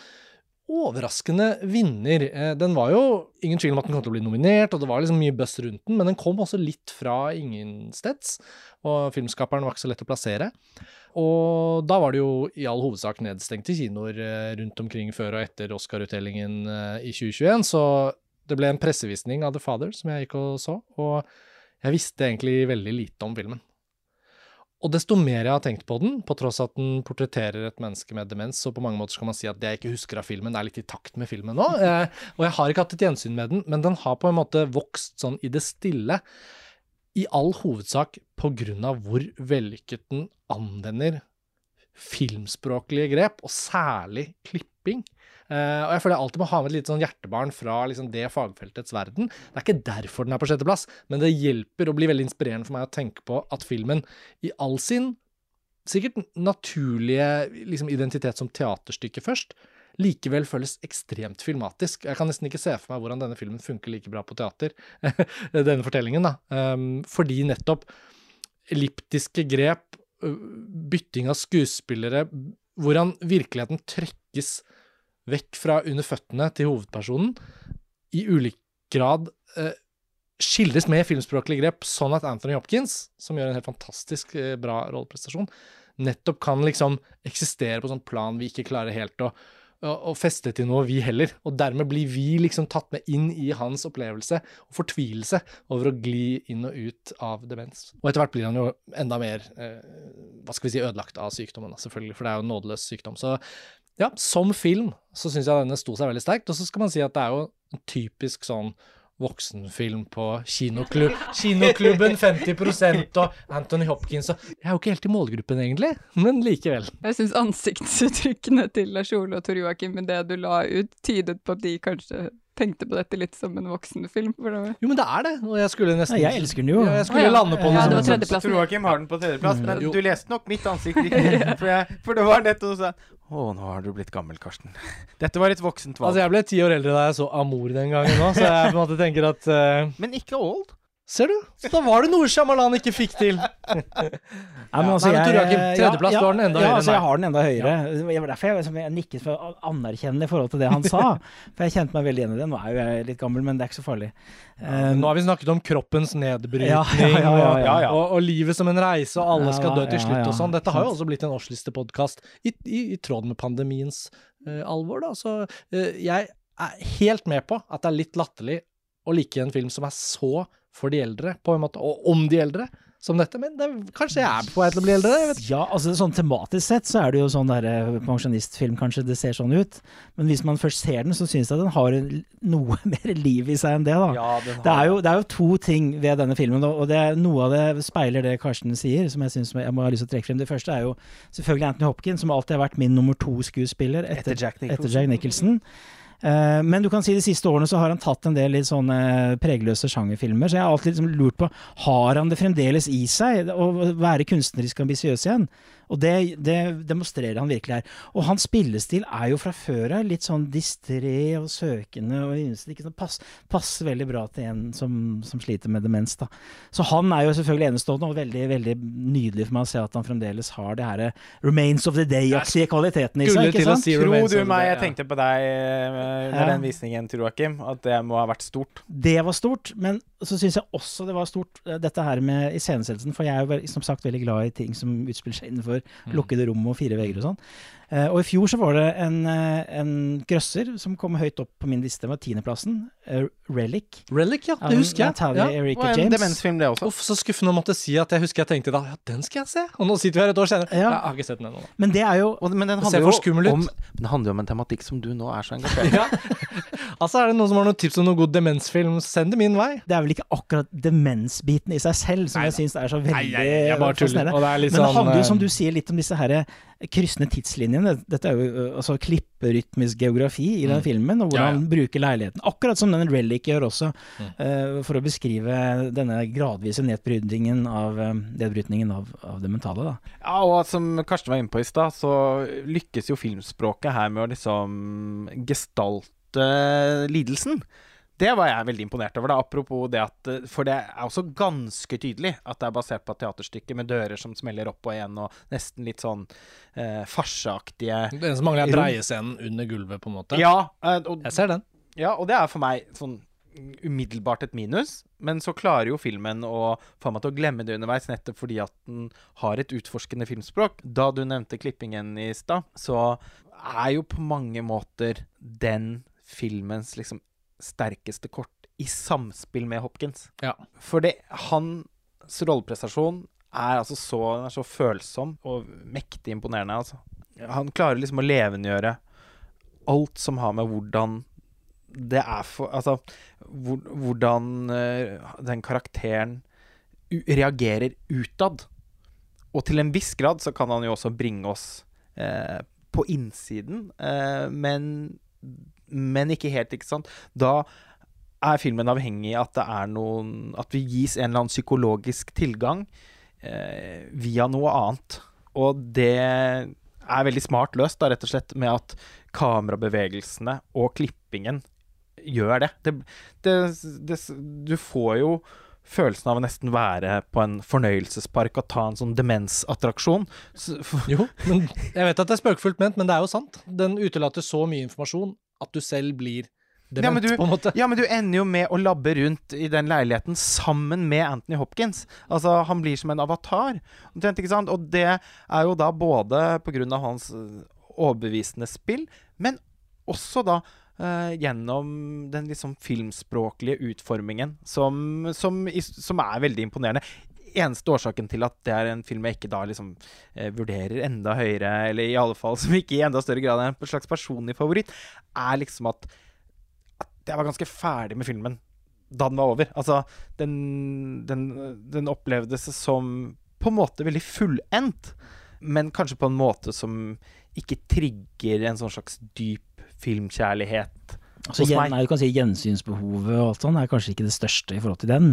overraskende vinner. Eh, Den var jo ingen tvil om at den kom til å bli nominert, og det var liksom mye buzz rundt den, men den kom også litt fra ingensteds, og filmskaperen var ikke så lett å plassere. Og da var det jo i all hovedsak nedstengte kinoer eh, rundt omkring før og etter Oscar-utdelingen eh, i 2021, så det ble en pressevisning av The Father som jeg gikk og så, og jeg visste egentlig veldig lite om filmen. Og desto mer jeg har tenkt på den, på tross at den portretterer et menneske med demens, så på mange måter skal man si at det jeg ikke husker av filmen, er litt i takt med filmen nå. Eh, og jeg har ikke hatt et gjensyn med den, men den har på en måte vokst sånn i det stille. I all hovedsak på grunn av hvor vellykket den anvender filmspråklige grep, og særlig klipping. Eh, og jeg føler jeg alltid må ha med et lite sånn hjertebarn fra liksom det fagfeltets verden. Det er ikke derfor den er på sjetteplass, men det hjelper og blir veldig inspirerende for meg å tenke på at filmen i all sin sikkert naturlige liksom, identitet som teaterstykke først, likevel føles ekstremt filmatisk. Jeg kan nesten ikke se for meg hvordan denne filmen funker like bra på teater, denne fortellingen, da. Um, fordi nettopp elliptiske grep, bytting av skuespillere, hvordan virkeligheten trekkes vekk fra under føttene til hovedpersonen, i ulik grad eh, skildres med filmspråklige grep, sånn at Anthony Hopkins, som gjør en helt fantastisk eh, bra rolleprestasjon, nettopp kan liksom eksistere på sånn plan vi ikke klarer helt å, å, å feste til noe, vi heller. Og dermed blir vi liksom tatt med inn i hans opplevelse og fortvilelse over å gli inn og ut av demens. Og etter hvert blir han jo enda mer eh, hva skal vi si, ødelagt av sykdommen, selvfølgelig, for det er jo en nådeløs sykdom. Så ja, som film så syns jeg denne sto seg veldig sterkt. Og så skal man si at det er jo en typisk sånn voksenfilm på kinoklubb, kinoklubben 50% og Anthony Hopkins og Jeg er jo ikke helt i målgruppen, egentlig, men likevel. Jeg syns ansiktsuttrykkene til Lars Ole og Tor Joakim med det du la ut, tydet på at de kanskje tenkte på dette litt som en voksenfilm. Jo, men det er det, og jeg skulle nesten Nei, jeg elsker den jo. Ja, jeg skulle ah, ja. lande på Ja, det. det var som- tredjeplassen. Tror Joakim har den på tredjeplass, men Jo. du leste nok mitt ansikt riktig. For, jeg, for det var nettopp sånn Å, nå har du blitt gammel, Karsten. Dette var et voksent valg. Altså, jeg ble ti år eldre da jeg så Amor den gangen òg, så jeg på en måte tenker at uh... Men ikke old. Ser du? Så da var det noe Shyamalan ikke fikk til. Nei, men altså, Nei, men jeg- tredjeplass, ja, du har den enda ja, høyere altså, enn jeg har den enda høyere. Var derfor jeg, liksom, jeg nikket for anerkjennende i forhold til det han sa. For jeg kjente meg veldig igjen i det. Nå er jo jeg litt gammel, men det er ikke så farlig. Um, Nå har vi snakket om kroppens nedbrytning Ja, ja, ja, ja, og- ja. Og, og livet som en reise, og alle skal dø til Ja, slutt ja, og sånn. Dette har jo også blitt en årslistepodkast i, i, i tråd med pandemiens uh, alvor, da. Så uh, jeg er helt med på at det er litt latterlig å like en film som er så for de eldre, på en måte, og om de eldre, som dette. Men det, kanskje jeg er på vei til å bli eldre, jeg vet. Ja, altså sånn tematisk sett så er det jo sånn der eh, pensjonistfilm, kanskje det ser sånn ut. Men hvis man først ser den, så syns jeg den har noe mer liv i seg enn det, da. Ja, Det er, jo, det er jo to ting ved denne filmen, og og det er, noe av det speiler det Karsten sier, som jeg synes jeg må ha lyst til å trekke frem. Det første er jo selvfølgelig Anthony Hopkins, som alltid har vært min nummer to-skuespiller etter, Etter Jack Nicholson. etter Jack Nicholson. Eh, men du kan si de siste årene så har han tatt en del litt sånne pregløse sjangerfilmer, så jeg har alltid liksom lurt på har han det fremdeles i seg å være kunstnerisk ambisiøs igjen. Og det, det demonstrerer han virkelig her. Og hans spillestil er jo fra før av litt sånn distré og søkende og. Ikke sånn pass, passer veldig bra til en som, som sliter med demens, da. Så han er jo selvfølgelig enestående, og veldig veldig nydelig for meg å se at han fremdeles har det her eh, Remains of the Day-aktige kvaliteten i seg. ikke sant? si Tror du meg, jeg tenkte på deg eh, med Ja. den visningen, Joakim, at det må ha vært stort. Det var stort, men så syns jeg også det var stort eh, dette her med iscenesettelsen, for jeg er jo som sagt veldig glad i ting som utspiller seg innenfor lukkede rom og fire vegger og sånn. Eh, og i fjor så var det en, eh, en grøsser som kom høyt opp på min liste, med tiendeplassen. Uh, Relic. Relic, ja. Det husker jeg. Natalia Ja. Erika Og en James. demensfilm, det også. Uff, så skuffende å måtte si at jeg husker jeg tenkte da ja, den skal jeg se. Og nå sitter vi her et år senere. Ja. Jeg har ikke sett den ennå. Men det er jo Og, men den ser handler for skummel jo ut. om, den det handler jo om en tematikk som du nå er så engasjert i. Ja. altså, er det noen som har noen tips om noen god demensfilm, send det min vei. Det er vel ikke akkurat demensbiten i seg selv som Nei jeg syns er så veldig jeg, jeg, bare tuller. er Men det sånn handler jo, som eh, du sier, litt om disse her kryssende tidslinjene. Dette er jo altså klipperytmisk geografi i den Mm. filmen, og hvordan ja. bruker leiligheten. Akkurat som den Relic gjør også, Mm. uh, for å beskrive denne gradvise nedbrytningen av, nedbrytningen av, av det mentale. Da. Ja, og som Karsten var inne på i stad, så lykkes jo filmspråket her med å liksom gestalte lidelsen. Det var jeg veldig imponert over. da, Apropos det at eh, For det er også ganske tydelig at det er basert på et teaterstykke med dører som smeller opp og igjen, og nesten litt sånn eh, farseaktige Det eneste som mangler, er dreiescenen under gulvet, på en måte. Ja, eh, og, Jeg ser den. ja, og det er for meg sånn umiddelbart et minus, men så klarer jo filmen å få meg til å glemme det underveis, nettopp fordi at den har et utforskende filmspråk. Da du nevnte klippingen i stad, så er jo på mange måter den filmens liksom sterkeste kort i samspill med Hopkins. Ja. For hans rolleprestasjon er altså så, er så følsom og mektig imponerende, altså. Han klarer liksom å levendegjøre alt som har med hvordan det er for Altså hvor, hvordan eh, den karakteren reagerer utad. Og til en viss grad så kan han jo også bringe oss eh, på innsiden, eh, men men ikke helt, ikke sant. Da er filmen avhengig av at det er noen At vi gis en eller annen psykologisk tilgang eh, via noe annet. Og det er veldig smart løst, da, rett og slett, med at kamerabevegelsene og klippingen gjør det. det, det, det du får jo følelsen av å nesten være på en fornøyelsespark og ta en sånn demensattraksjon. Så- Jo, men jeg vet at det er spøkefullt ment, men det er jo sant. Den utelater så mye informasjon at du selv blir Ja, men du-. Ja, men du ender jo med å labbe rundt i den leiligheten sammen med Anthony Hopkins. Altså, han blir som en avatar. Og det er jo da både på grunn av hans øh, overbevisende spill, men også da uh, gjennom den liksom filmspråklige utformingen, som, som, som er veldig imponerende. Eneste årsaken til at det er en film jeg ikke da liksom eh, vurderer enda høyere, eller i alle fall som ikke i enda større grad er en slags personlig favoritt, er liksom at at jeg var ganske ferdig med filmen da den var over. Altså, den, den, den opplevdes som på en måte veldig fullendt, men kanskje på en måte som ikke trigger en sånn slags dyp filmkjærlighet Altså, hos meg. nei, du kan si Gjensynsbehovet og alt sånt er kanskje ikke det største i forhold til den.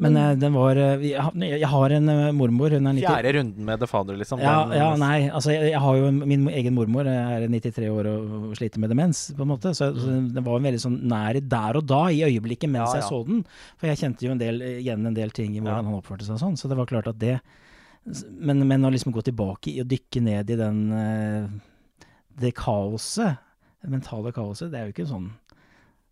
Men mm. den var eh, Jeg, har- en eh, mormor, hun er 90 Fjerde runden med The Father, liksom. Ja, ja, nei, altså jeg, har jo min egen mormor, jeg er 93 år og, og sliter med demens, på en måte. Så, så den var en veldig sånn nær der og da, i øyeblikket mens Ja, jeg så den. For jeg kjente jo en del, igjen en del ting i hvordan Ja. han oppførte seg og sånn, så det var klart at det Men, men å liksom gå tilbake å dykke ned i den eh, det kaoset, det mentale kaoset, det er jo ikke sånn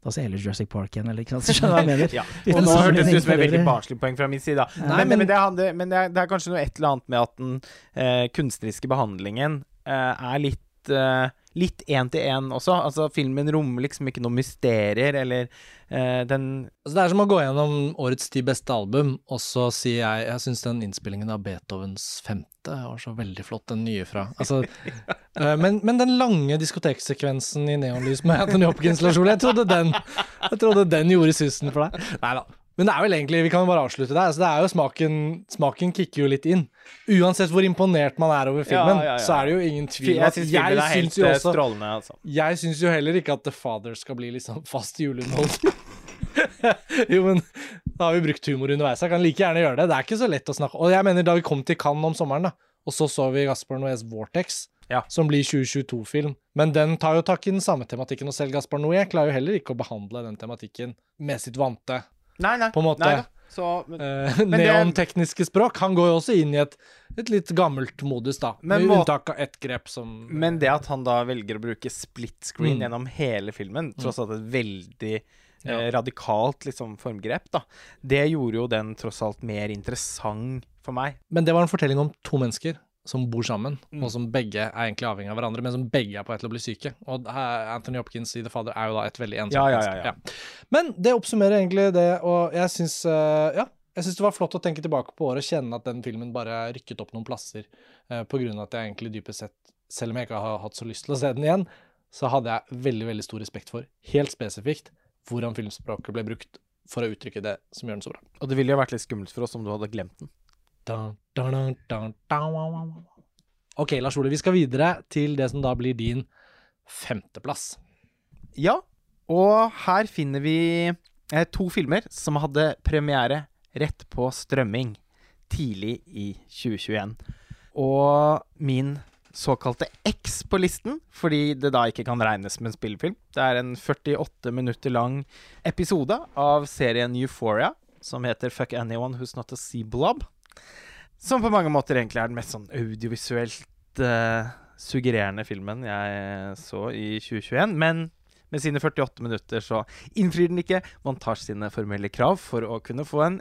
Da ser heller Jurassic Park igjen, eller ikke sant? Skjønner du hva jeg mener? Ja. Og nå hørtes det ut som et veldig barnslig poeng fra min side. Da. Nei, men, men, men- det, er, men det, er, det er kanskje noe et eller annet med at den eh, kunstneriske behandlingen eh, er litt eh, Litt én-til-én også. Altså, filmen rommer liksom ikke noe mysterier, eller eh, den Altså, det er som å gå gjennom årets ti beste album, og så sier jeg jeg syns den innspillingen av Beethovens femte var så veldig flott, den nye fra altså, eh, men, men den lange diskoteksekvensen i neonlys med Anthony Hopkins-lasjonen, jeg trodde den Jeg trodde den gjorde susen for deg. Nei da. Men det er vel egentlig, vi kan bare avslutte der. Altså, det er jo smaken Smaken kicker jo litt inn. Uansett hvor imponert man er over filmen, Ja, ja, ja. så er det jo ingen tvil Jeg syns filmen er helt eh, også strålende, altså. jeg syns jo heller ikke at The Father skal bli liksom fast juleunderholdning. jo, men da har vi brukt humor underveis. Jeg kan like gjerne gjøre det. Det er ikke så lett å snakke Og jeg mener, da vi kom til Cannes om sommeren, da, Og så så vi Gaspar Noés Vortex, Ja. som blir 2022-film. Men den tar jo tak i den samme tematikken, og selv Gaspar Noé klarer jo heller ikke å behandle den tematikken med sitt vante Nei, nei. På en måte. Nei, så, men, eh, men neontekniske språk. Han går jo også inn i et, et litt gammelt modus, da. Med må- unntak av ett grep som men det at han da velger å bruke split screen Mm. gjennom hele filmen, tross alt et veldig Ja. eh, radikalt liksom, formgrep, da, det gjorde jo den tross alt mer interessant for meg. Men det var en fortelling om to mennesker som bor sammen, Mm. og som begge er egentlig avhengig av hverandre, men som begge er på vei til å bli syke. Og Anthony Hopkins i The Father er jo da et veldig ensomt Ja, ja, ja. Men det oppsummerer egentlig det, og jeg syns uh, Ja. Jeg syns det var flott å tenke tilbake på året og kjenne at den filmen bare rykket opp noen plasser. uh, på grunn av at jeg egentlig dypest sett, selv om jeg ikke har hatt så lyst til å se den igjen, så hadde jeg veldig veldig stor respekt for, helt spesifikt, hvordan filmspråket ble brukt for å uttrykke det som gjør den så bra. Og det ville jo vært litt skummelt for oss om du hadde glemt den. Ok, Lars Ole, vi skal videre til det som da blir din femteplass. Ja, og her finner vi eh, to filmer som hadde premiere rett på strømming tidlig i 2021. Og min såkalte X på listen, fordi det da ikke kan regnes som en spillefilm. Det er en 48 minutter lang episode av serien Euphoria, som heter Fuck Anyone Who's Not a Sea Blob. Som på mange måter egentlig er den mest sånn audiovisuelt uh, suggererende filmen jeg så i 2021. Men med sine 48 minutter så innfrir den ikke montasje sine formelle krav for å kunne få en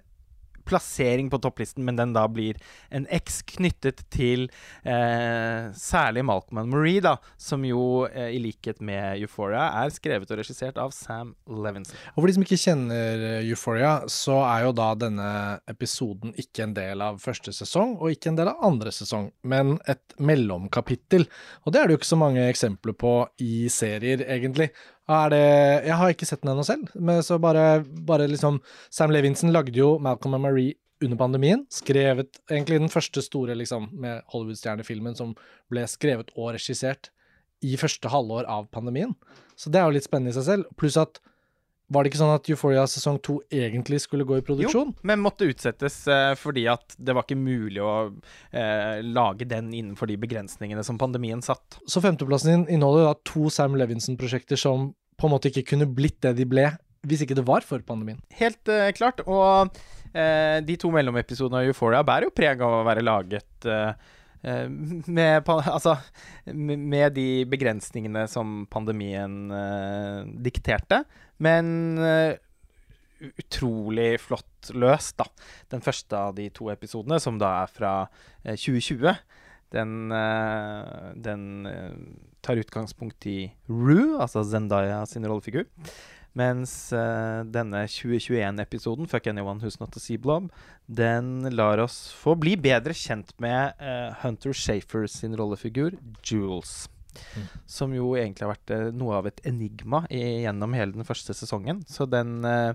plassering på topplisten, men den da blir en X knyttet til eh, særlig Malcolm and Marie, da, som jo eh, i likhet med Euphoria er skrevet og regissert av Sam Levinson. Og for de som ikke kjenner eh, Euphoria, så er jo da denne episoden ikke en del av første sesong, og ikke en del av andre sesong, men et mellomkapittel. Og det er det jo ikke så mange eksempler på i serier, egentlig. Det, jeg har ikke sett den ennå selv, men så bare, bare liksom Sam Levinson lagde jo Malcolm and Marie under pandemien. Skrevet egentlig den første store liksom, med Hollywood-stjernefilmen som ble skrevet og regissert i første halvår av pandemien. Så det er jo litt spennende i seg selv. Pluss at var det ikke sånn at Euphoria sesong to egentlig skulle gå i produksjon? Jo, Men måtte utsettes eh, fordi at det var ikke mulig å eh, lage den innenfor de begrensningene som pandemien satt. Så femteplassen din inneholder da to Sam Levinson-prosjekter som på en måte ikke kunne blitt det de ble hvis ikke det var for pandemien. Helt eh, klart. Og eh, de to mellomepisodene av Euphoria bærer jo preg av å være laget eh, med, altså, med de begrensningene som pandemien uh, dikterte. Men uh, utrolig flott løst, da. Den første av de to episodene, som da er fra uh, 2020, den, eh, den eh, tar utgangspunkt i Rue, altså Zendaya sin rollefigur. Mens uh, denne 2021-episoden, Fuck Anyone Who's Not a Sea Blob, den lar oss få bli bedre kjent med uh, Hunter Shafer sin rollefigur, Jules. Mm. Som jo egentlig har vært eh, noe av et enigma i, gjennom hele den første sesongen. Så den eh,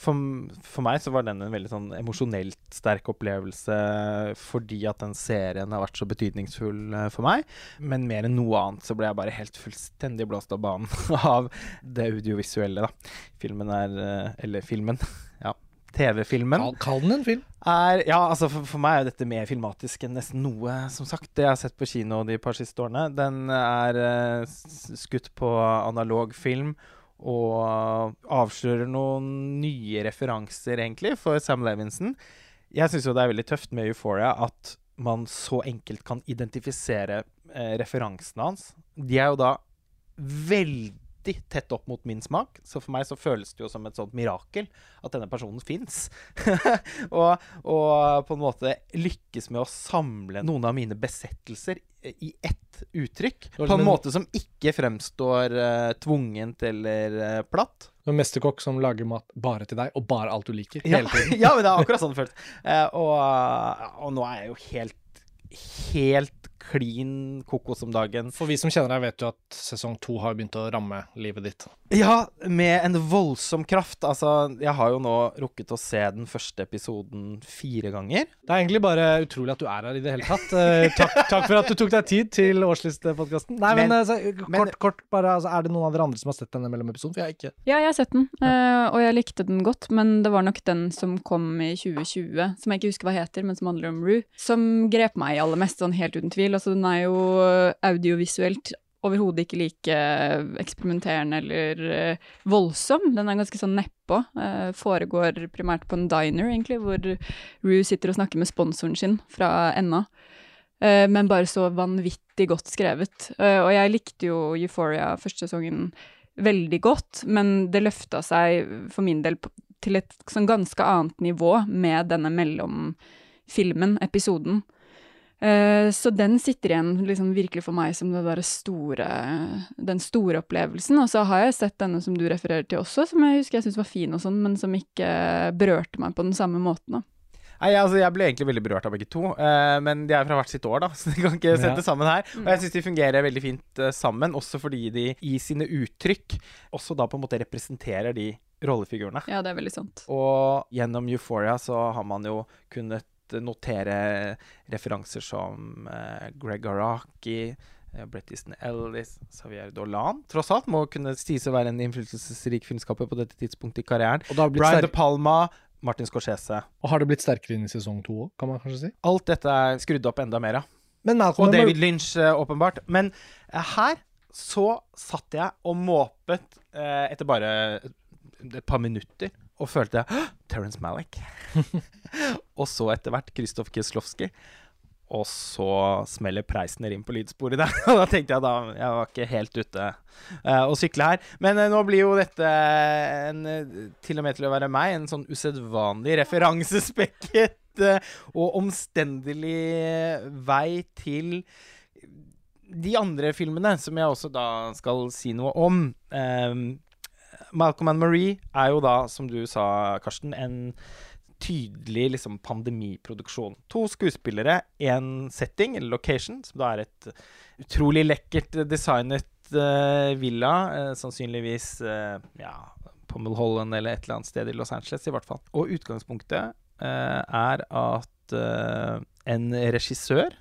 for, for meg så var den en veldig sånn emosjonelt sterk opplevelse fordi at den serien har vært så betydningsfull eh, for meg. Men mer enn noe annet så ble jeg bare helt fullstendig blåst av banen av det audiovisuelle, da. Filmen er Eller filmen. TV-filmen kall den en film. er Ja, altså for, for meg er dette mer filmatisk enn nesten noe, som sagt, det jeg har sett på kino de par siste årene. Den er eh, skutt på analog film og avslører noen nye referanser, egentlig, for Sam Levinson. Jeg syns jo det er veldig tøft med Euphoria at man så enkelt kan identifisere eh, referansene hans. De er jo da veldig tett opp mot min smak, så for meg så føles det jo som et sånt mirakel at denne personen fins. og, og på en måte lykkes med å samle noen av mine besettelser i ett uttrykk. På en måte som ikke fremstår uh, tvungent eller uh, platt. En mesterkokk som lager mat bare til deg, og bare alt du liker. Ja, Hele tiden. ja, men det er akkurat sånn det føles. Uh, og, og nå er jeg jo helt helt klin kokos om dagen. For vi som kjenner deg, vet jo at sesong to har begynt å ramme livet ditt. Ja, med en voldsom kraft. Altså, jeg har jo nå rukket å se den første episoden fire ganger. Det er egentlig bare utrolig at du er her i det hele tatt. Eh, takk, takk for at du tok deg tid til årslistepodkasten. Nei, men, Men- altså, så, kort, men- kort bare, altså, er det noen av dere andre som har sett denne mellomepisoden? For jeg har ikke. Ja, jeg har sett den, eh, og jeg likte den godt, men det var nok den som kom i 2020, som jeg ikke husker hva heter, men som handler om Rue, som grep meg aller mest, sånn helt uten tvil. Altså, den er jo audiovisuelt overhodet ikke like eksperimenterende eller eh, voldsom. Den er ganske sånn nedpå. Foregår primært på en diner, egentlig, hvor Rue sitter og snakker med sponsoren sin fra. Eh, men bare så vanvittig godt skrevet. Eh, og jeg likte jo Euphoria første sesongen veldig godt, men det løfta seg for min del til et sånn ganske annet nivå med denne mellomfilmen, episoden. Eh, så den sitter igjen liksom virkelig for meg som det der store, den store opplevelsen. Og så har jeg sett denne som du refererer til også, som jeg husker jeg syntes var fin og sånn, men som ikke berørte meg på den samme måten. da. Nei, altså, Jeg ble egentlig veldig berørt av begge to, eh, men de er fra hvert sitt år, da, så de kan ikke sette Ja. sammen her. Og jeg syns de fungerer veldig fint eh, sammen, også fordi de i sine uttrykk også da på en måte representerer de rollefigurene. Ja, det er veldig sant. Og gjennom Euphoria så har man jo kunnet notere referanser som eh, Greg Araki, eh, Brett Easton Ellis, Xavier Dolan. Tross alt må kunne sies å være en innflytelsesrik filmskaper på dette tidspunktet i karrieren. Brian De Palma, Martin Scorsese. og har det blitt sterkere inn i sesong to òg, kan man kanskje si? Alt dette er skrudd opp enda mer, ja. Men Og David Lynch, eh, åpenbart. Men her så satt jeg og måpet eh, etter bare et par minutter og følte «Hå! Terence Malick. og så etter hvert Krzysztof Kieslowski. Og så smeller Preisner inn på lydsporet der. Og da tenkte jeg da Jeg var ikke helt ute eh, å sykle her. Men uh, nå blir jo dette en, eh, til og med til å være meg en sånn usedvanlig referansespekket uh, og omstendelig vei til de andre filmene, som jeg også da skal si noe om. Um, Malcolm and Marie er jo da, som du sa, Karsten, en tydelig liksom pandemiproduksjon. To skuespillere, én setting, eller location, som da er et utrolig lekkert designet uh, villa, uh, sannsynligvis uh, ja, på Mulholland eller et eller annet sted i Los Angeles, i hvert fall. Og utgangspunktet er at en regissør,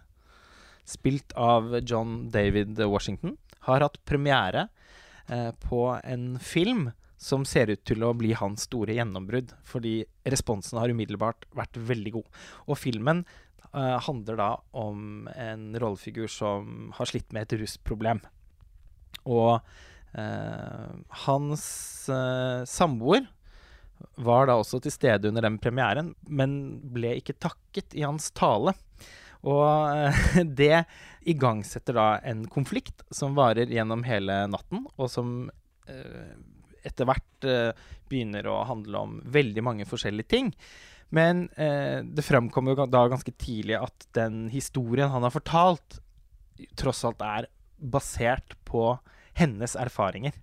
spilt av John David Washington, har hatt premiere på en film som ser ut til å bli hans store gjennombrudd, fordi responsen har umiddelbart vært veldig god. Og filmen uh, handler da om en rollefigur som har slitt med et rusproblem. Og uh, hans uh, samboer var da også til stede under den premieren, men ble ikke takket i hans tale. Og det igangsetter da en konflikt som varer gjennom hele natten, og som etter hvert eh, begynner å handle om veldig mange forskjellige ting. Men eh, det fremkommer jo da ganske tidlig at den historien han har fortalt, tross alt er basert på hennes erfaringer.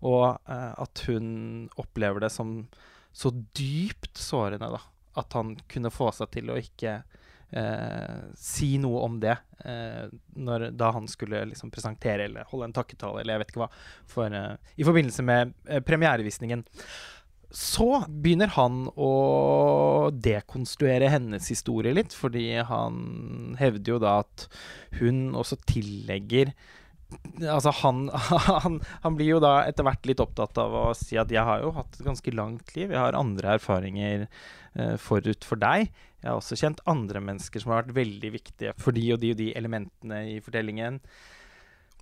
Og eh, at hun opplever det som så dypt sårende, da. At han kunne få seg til å ikke si noe om det eh, når, da han skulle liksom presentere eller holde en takketale eller jeg vet ikke hva, for, eh, i forbindelse med eh, premierevisningen. Så begynner han å dekonstruere hennes historie litt, fordi han hevder jo da at hun også tillegger Altså han, han, han blir jo da etter hvert litt opptatt av å si at jeg har jo hatt et ganske langt liv, jeg har andre erfaringer eh, forut for deg. Jeg har også kjent andre mennesker som har vært veldig viktige for de og de og de elementene i fortellingen.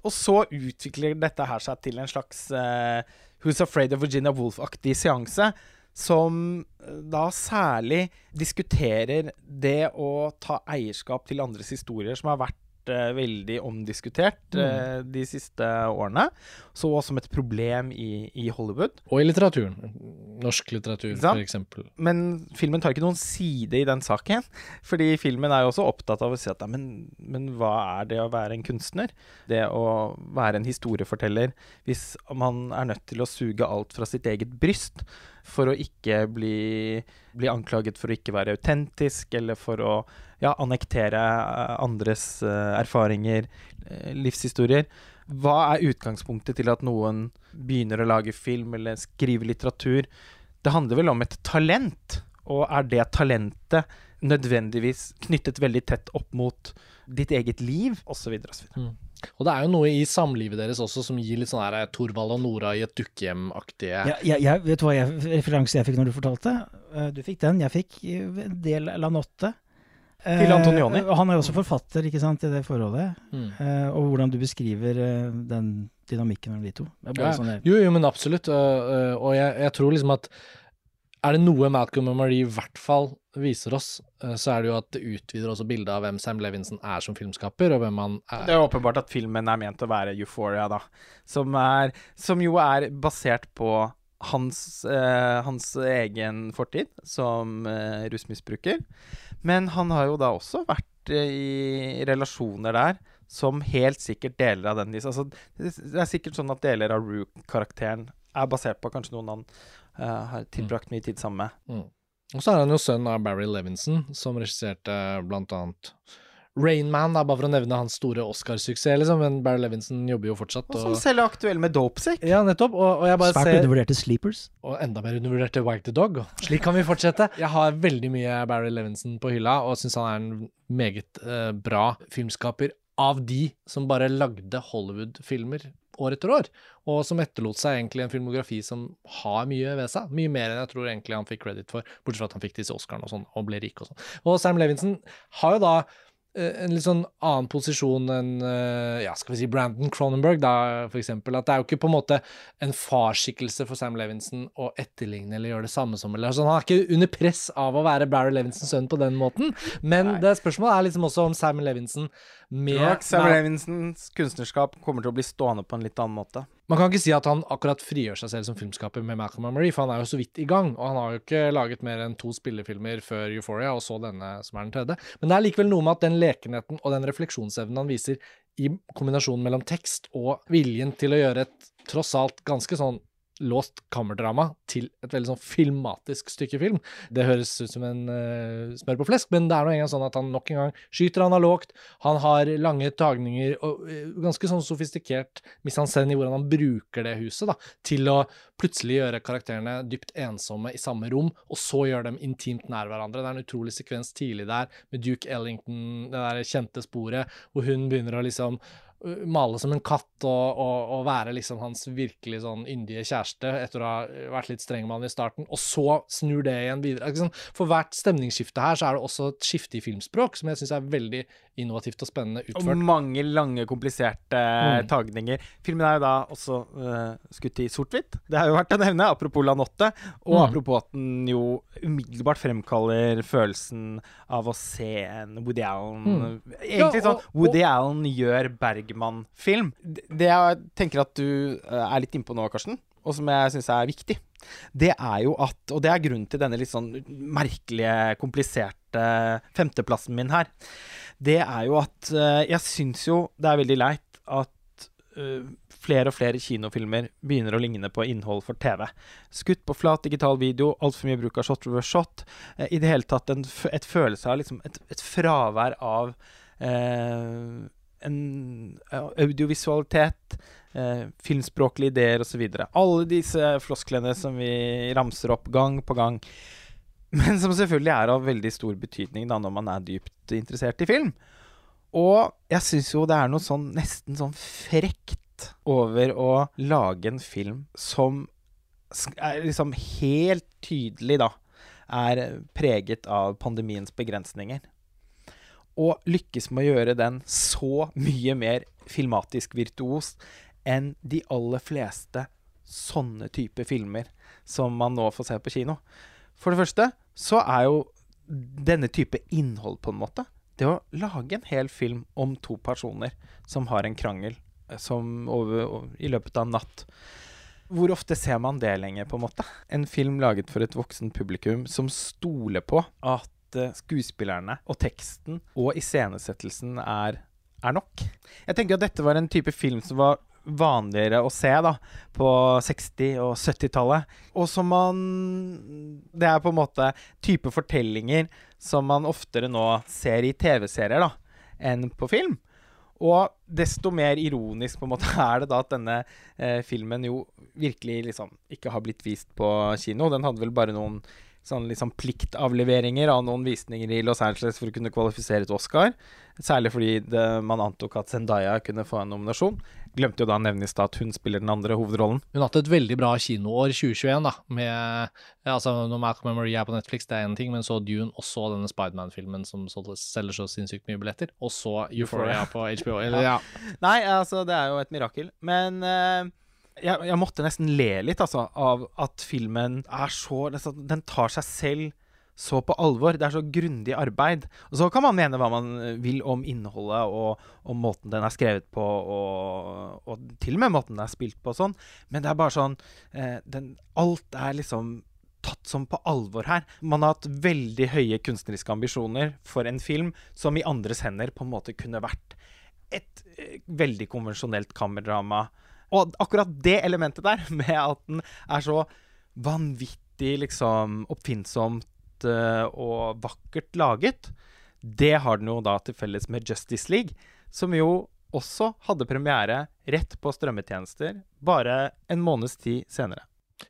Og så utvikler dette her seg til en slags eh, Who's Afraid of Virginia Woolf-aktig seanse. Som eh, da særlig diskuterer det å ta eierskap til andres historier, som har vært veldig omdiskutert mm. de siste årene. Så som et problem i, i Hollywood. Og i litteraturen. Norsk litteratur, f.eks. for eksempel. Men filmen tar ikke noen side i den saken. Fordi filmen er jo også opptatt av å si at ja, men, men hva er det å være en kunstner? Det å være en historieforteller hvis man er nødt til å suge alt fra sitt eget bryst for å ikke bli, bli anklaget for å ikke være autentisk, eller for å ja, annektere eh, andres eh, erfaringer, eh, livshistorier. Hva er utgangspunktet til at noen begynner å lage film eller skrive litteratur? Det handler vel om et talent, og er det talentet nødvendigvis knyttet veldig tett opp mot ditt eget liv, osv. osv. Og det er jo noe i samlivet deres også som gir litt sånn her Torvald og Nora i et dukkehjem-aktige Ja, ja, jeg, vet du hva jeg, referanse jeg fikk når du fortalte? Eh, Du fikk den. Jeg fikk eh, en del Lanotte. Eh, Til Antonioni. Eh, Han er jo også forfatter ikke sant, i det forholdet. mm. Eh, og hvordan du beskriver eh, den dynamikken mellom de to. Ja, sånn Jo, jo, men absolutt. Og, og jeg, jeg tror liksom at er det noe Malcolm og Marie i hvert fall viser oss, eh, så er det jo at det utvider også bildet av hvem Sam Levinson er som filmskaper, og hvem han er. Det er åpenbart at filmen er ment å være Euphoria, da. Som, er, som jo er basert på hans, eh, hans egen fortid som eh, rusmisbruker. Men han har jo da også vært eh, i relasjoner der som helt sikkert deler av den altså, Det er sikkert sånn at deler av Rue-karakteren er basert på kanskje noen han har tilbrakt mye tid sammen med. Mm. Og så er han jo sønn av Barry Levinson, som regisserte blant annet Rain Man, bare for å nevne hans store Oscar-suksess, liksom. Men Barry Levinson jobber jo fortsatt. Og som selv er aktuell med Dopesick. ja, nettopp. Og, og jeg bare Svært ser undervurderte sleepers. Og enda mer undervurderte Wag the Dog. Slik kan vi fortsette. Jeg har veldig mye Barry Levinson på hylla, og syns han er en meget uh, bra filmskaper av de som bare lagde Hollywood-filmer år etter år, og som etterlot seg egentlig en filmografi som har mye ved seg. Mye mer enn jeg tror egentlig han fikk credit for, bortsett fra at han fikk disse Oscarene og sånn, og ble rik og sånn. Og Sam Levinson har jo da en litt sånn annen posisjon enn eh, ja, skal vi si Brandon Cronenberg, da, for eksempel. At det er jo ikke på en måte en farsskikkelse for Sam Levinson å etterligne eller gjøre det samme som eller, altså, Han er ikke under press av å være Barry Levinsons sønn på den måten, men Nei. det spørsmålet er liksom også om Sam Levinson med Sam Levinsons kunstnerskap kommer til å bli stående på en litt annen måte. Man kan ikke si at han akkurat frigjør seg selv som filmskaper med Malcolm and Marie, for han er jo så vidt i gang, og han har jo ikke laget mer enn to spillefilmer før Euphoria, og så denne som er den tredje. Men det er likevel noe med at den lekenheten og den refleksjonsevnen han viser i kombinasjonen mellom tekst og viljen til å gjøre et tross alt ganske sånn låst kammerdrama til et veldig sånn filmatisk stykke film. Det høres ut som en uh, smør på flesk, men det er nå engang sånn at han nok en gang skyter analogt. Han har lange tagninger og uh, ganske sånn sofistikert mise-en-scène i hvordan han bruker det huset da, til å plutselig gjøre karakterene dypt ensomme i samme rom, og så gjøre dem intimt nær hverandre. Det er en utrolig sekvens tidlig der med Duke Ellington, det der kjente sporet, hvor hun begynner å liksom male som en katt og, og, og være liksom hans virkelig sånn yndige kjæreste etter å ha vært litt streng med han i starten, og så snur det igjen videre. For hvert stemningsskifte her så er det også et skifte i filmspråk som jeg syns er veldig innovativt og spennende utført. Og mange lange, kompliserte Mm. tagninger. Filmen er jo da også uh, skutt i sort-hvitt. Det har jo vært å nevne, apropos Lanotte, og Mm. apropos at den jo umiddelbart fremkaller følelsen av å se en Woody Allen Mm. Egentlig Ja, sånn og- Woody Allen gjør Bergman-film. Det det jeg tenker at du eh, er litt innpå nå, Karsten, og som jeg syns er viktig, det er jo at Og det er grunnen til denne litt sånn merkelige, kompliserte femteplassen min her. Det er jo at eh, jeg syns jo det er veldig leit at eh, flere og flere kinofilmer begynner å ligne på innhold for TV. Skutt på flat digital video, altfor mye bruk av shot reverse shot. eh, I det hele tatt en, et følelse av liksom et, et fravær av eh, en audiovisualitet, eh, filmspråklige ideer osv. Alle disse flosklene som vi ramser opp gang på gang. Men som selvfølgelig er av veldig stor betydning da når man er dypt interessert i film. Og jeg syns jo det er noe sånn nesten sånn frekt over å lage en film som er liksom helt tydelig, da, er preget av pandemiens begrensninger. Og lykkes med å gjøre den så mye mer filmatisk virtuos enn de aller fleste sånne type filmer som man nå får se på kino. For det første så er jo denne type innhold, på en måte, det å lage en hel film om to personer som har en krangel eh, som over, i løpet av en natt Hvor ofte ser man det lenger, på en måte? En film laget for et voksen publikum som stoler på at eh, skuespillerne og teksten og iscenesettelsen er, er nok. Jeg tenker at dette var en type film som var vanligere å se da, på 60- og 70-tallet. Og som man Det er på en måte type fortellinger som man oftere nå ser i TV-serier da, enn på film. Og desto mer ironisk på en måte er det da at denne eh, filmen jo virkelig liksom ikke har blitt vist på kino. Den hadde vel bare noen sånn liksom pliktavleveringer av noen visninger i Los Angeles for å kunne kvalifisere til Oscar. Særlig fordi det, man antok at Zendaya kunne få en nominasjon. Glemte jo da å nevne i stad at hun spiller den andre hovedrollen. Hun har hatt et veldig bra kinoår 2021, da. Med, altså, når Malcolm and Marie er på Netflix, det er én ting, men så Dune, og så denne Spiderman-filmen som selger så sinnssykt mye billetter. Og så Euphoria på HBO. Eller, ja. Nei, altså, det er jo et mirakel. Men eh, jeg, jeg, måtte nesten le litt, altså, av at filmen er så Den tar seg selv så på alvor. Det er så grundig arbeid. Og så kan man mene hva man vil om innholdet og og måten den er skrevet på, og, og til og med måten den er spilt på og sånn, men det er bare sånn eh, den, Alt er liksom tatt som på alvor her. Man har hatt veldig høye kunstneriske ambisjoner for en film som i andres hender på en måte kunne vært et eh, veldig konvensjonelt kammerdrama og akkurat det elementet der, med at den er så vanvittig liksom oppfinnsomt uh, og vakkert laget, det har den jo da til felles med Justice League, som jo også hadde premiere rett på strømmetjenester bare en måneds tid senere.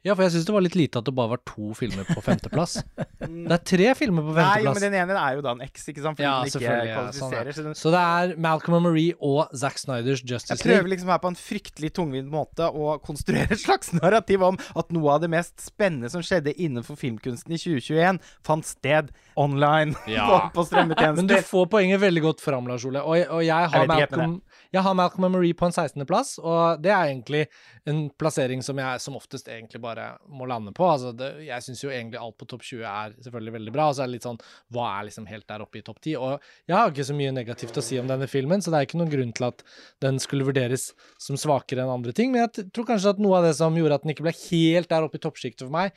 Ja, for jeg syns det var litt lite at det bare var to filmer på femteplass. det er tre filmer på femteplass. Nei, men den ene er jo da en X, ikke sant? Fordi ja, den ikke kvalifiserer. Ja, sånn så, det er Malcolm og Marie og Zack Snyders Justice League. Jeg prøver liksom her på en fryktelig tungvint måte å konstruere et slags narrativ om at noe av det mest spennende som skjedde innenfor filmkunsten i 2021, fant sted online ja. på, på strømmetjenester. Men du får poenget veldig godt fram, Lars Ole. Og, og jeg, har jeg, Malcolm, jeg har Malcolm and Marie på en 16.-plass, og det er egentlig en plassering som jeg som oftest egentlig bare må lande på. Altså det, jeg syns jo egentlig alt på topp 20 er selvfølgelig veldig bra. Og så er det litt sånn Hva er liksom helt der oppe i topp 10? Og jeg har ikke så mye negativt å si om denne filmen, så det er ikke noen grunn til at den skulle vurderes som svakere enn andre ting. Men jeg tror kanskje at noe av det som gjorde at den ikke ble helt der oppe i toppsjiktet for meg,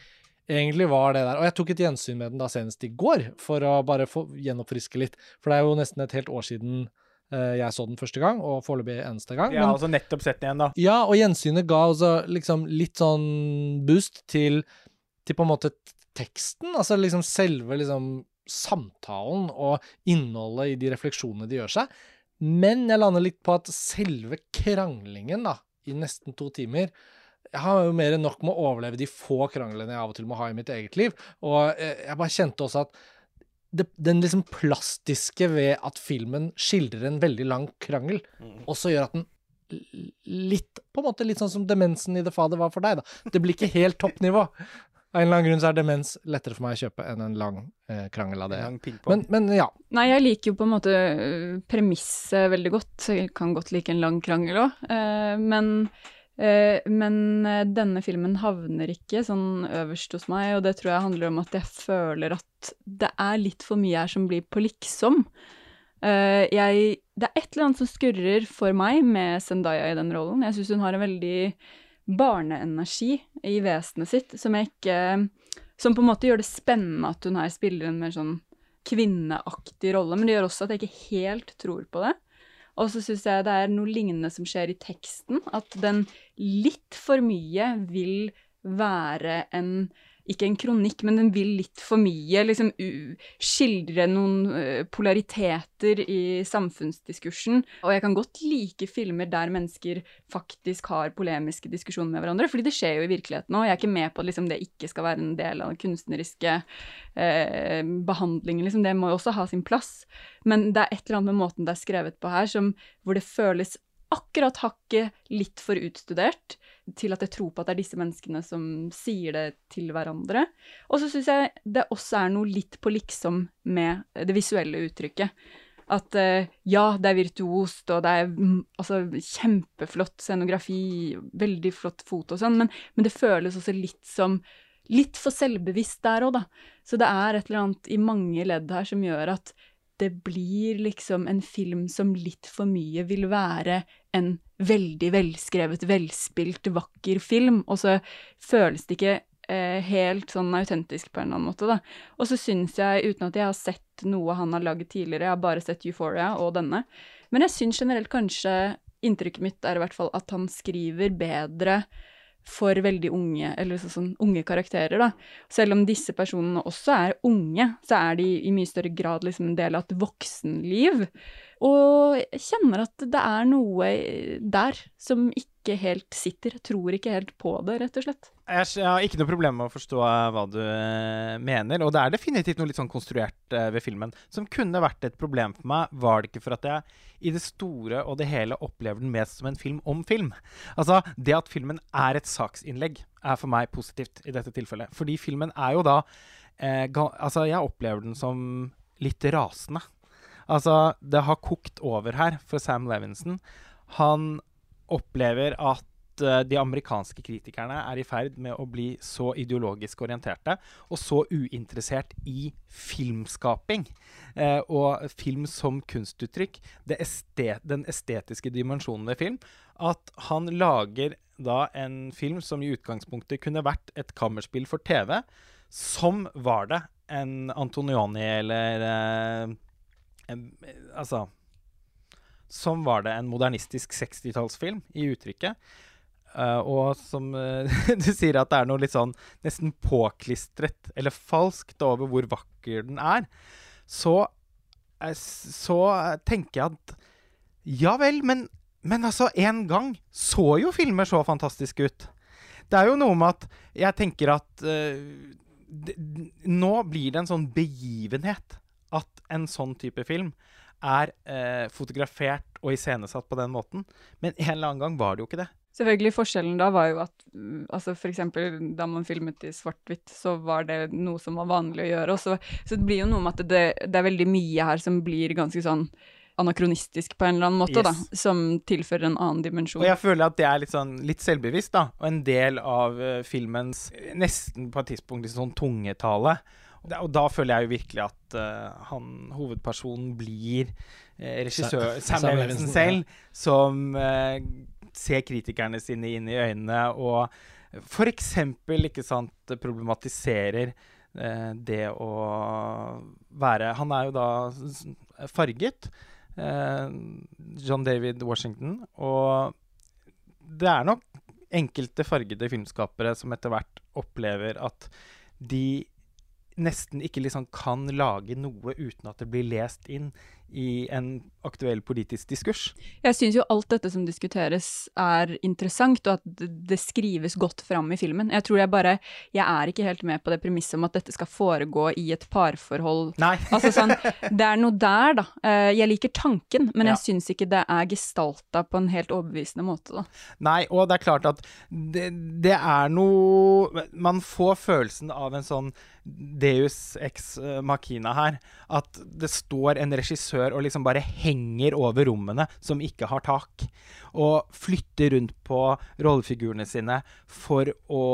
egentlig var det der. Og jeg tok et gjensyn med den da senest i går, for å bare få gjenoppfriske litt. For det er jo nesten et helt år siden jeg så den første gang, og foreløpig eneste gang. Ja, men, altså nettopp sett den igjen, da. Ja, og gjensynet ga altså liksom litt sånn boost til, til på en måte teksten. Altså liksom selve liksom samtalen og innholdet i de refleksjonene de gjør seg. Men jeg lander litt på at selve kranglingen da, i nesten to timer jeg har jo mer enn nok med å overleve de få kranglene jeg av og til må ha i mitt eget liv. Og eh, jeg bare kjente også at det, den liksom plastiske ved at filmen skildrer en veldig lang krangel, mm. også gjør at den litt På en måte litt sånn som demensen i The Father var for deg, da. Det blir ikke helt toppnivå. Av en eller annen grunn så er demens lettere for meg å kjøpe enn en lang eh, krangel av det. Men, men, ja. Nei, jeg liker jo på en måte øh, premisset veldig godt. Jeg kan godt like en lang krangel òg. Eh, men Eh, men eh, denne filmen havner ikke sånn øverst hos meg, og det tror jeg handler om at jeg føler at det er litt for mye her som blir på liksom. Eh, jeg, det er et eller annet som skurrer for meg med Zendaya i den rollen. Jeg syns hun har en veldig barneenergi i vesenet sitt som jeg ikke Som på en måte gjør det spennende at hun her spiller en mer sånn kvinneaktig rolle, men det gjør også at jeg ikke helt tror på det. Og så syns jeg det er noe lignende som skjer i teksten. At den litt for mye vil være en ikke en kronikk, men den vil litt for mye liksom skildre noen polariteter i samfunnsdiskursen. Og jeg kan godt like filmer der mennesker faktisk har polemiske diskusjoner med hverandre, fordi det skjer jo i virkeligheten òg. Jeg er ikke med på at liksom, det ikke skal være en del av den kunstneriske eh, behandlingen. Liksom. Det må jo også ha sin plass. Men det er et eller annet med måten det er skrevet på her, som, hvor det føles akkurat hakket litt for utstudert til at jeg tror på at det er disse menneskene som sier det til hverandre. Og så syns jeg det også er noe litt på liksom med det visuelle uttrykket. At uh, ja, det er virtuost, og det er mm, altså, kjempeflott scenografi, veldig flott foto og sånn, men, men, det føles også litt som Litt for selvbevisst der òg, da. Så det er et eller annet i mange ledd her som gjør at det blir liksom en film som litt for mye vil være en veldig velskrevet, velspilt, vakker film, og så føles det ikke eh, helt sånn autentisk på en eller annen måte, da. Og så syns jeg, uten at jeg har sett noe han har laget tidligere, jeg har bare sett Euphoria og denne, men jeg syns generelt kanskje inntrykket mitt er i hvert fall at han skriver bedre for veldig unge, eller så, sånn unge karakterer, da. Selv om disse personene også er unge, så er de i mye større grad liksom en del av et voksenliv. Og jeg kjenner at det er noe der som ikke helt sitter. Jeg tror ikke helt på det, rett og slett. Jeg har ikke noe problem med å forstå eh, hva du eh, mener, og det er definitivt noe litt sånn konstruert eh, ved filmen som kunne vært et problem for meg, var det ikke for at jeg i det store og det hele opplever den mest som en film om film. Altså, det at filmen er et saksinnlegg, er for meg positivt i dette tilfellet. Fordi filmen er jo da eh, Altså, jeg opplever den som litt rasende. Altså, det har kokt over her for Sam Levinson. Han opplever at eh, de amerikanske kritikerne er i ferd med å bli så ideologisk orienterte og så uinteressert i filmskaping eh, og film som kunstuttrykk, estet, den estetiske dimensjonen ved film, at han lager da en film som i utgangspunktet kunne vært et kammerspill for TV, som var det en Antonioni eller eh, Altså som var det en modernistisk 60-tallsfilm i uttrykket. Uh, og som uh, du sier at det er noe litt sånn nesten påklistret eller falskt over hvor vakker den er, så, eh, så tenker jeg at ja vel, men, men altså, en gang så jo filmer så fantastiske ut. Det er jo noe med at jeg tenker at Nå blir det en sånn begivenhet at en sånn type film er eh, fotografert og iscenesatt på den måten. Men en eller annen gang var det jo ikke det. Selvfølgelig Forskjellen da var jo at mm, altså for eksempel da man filmet i svart-hvitt, så var det noe som var vanlig å gjøre. Og så, så det blir jo noe med at det, det er veldig mye her som blir ganske sånn anakronistisk på en eller annen måte, Yes. da. Som tilfører en annen dimensjon. Og jeg føler at det er litt, sånn, litt selvbevisst, da. Og en del av eh, filmens eh, nesten på et tidspunkt litt sånn tungetale. Da, og da føler jeg jo virkelig at uh, han, hovedpersonen blir eh, regissør Sam- Sam, Levinson selv, som uh, ser kritikerne sine inn i øynene og f.eks. ikke sant problematiserer uh, det å være Han er jo da farget. John David Washington. Og det er nok enkelte fargede filmskapere som etter hvert opplever at de nesten ikke liksom kan lage noe uten at det blir lest inn i en aktuell politisk diskurs. Jeg syns jo alt dette som diskuteres er interessant, og at det, skrives godt fram i filmen. Jeg tror jeg bare Jeg er ikke helt med på det premisset om at dette skal foregå i et parforhold. Nei. Altså sånn, Det er noe der, da. Eh, Jeg liker tanken, men Ja. jeg syns ikke det er gestalta på en helt overbevisende måte, da. Nei, og det er klart at det, det er noe Man får følelsen av en sånn Deus ex machina her. At det står en regissør og liksom bare henger over rommene som ikke har tak. Og flytter rundt på rollefigurene sine for å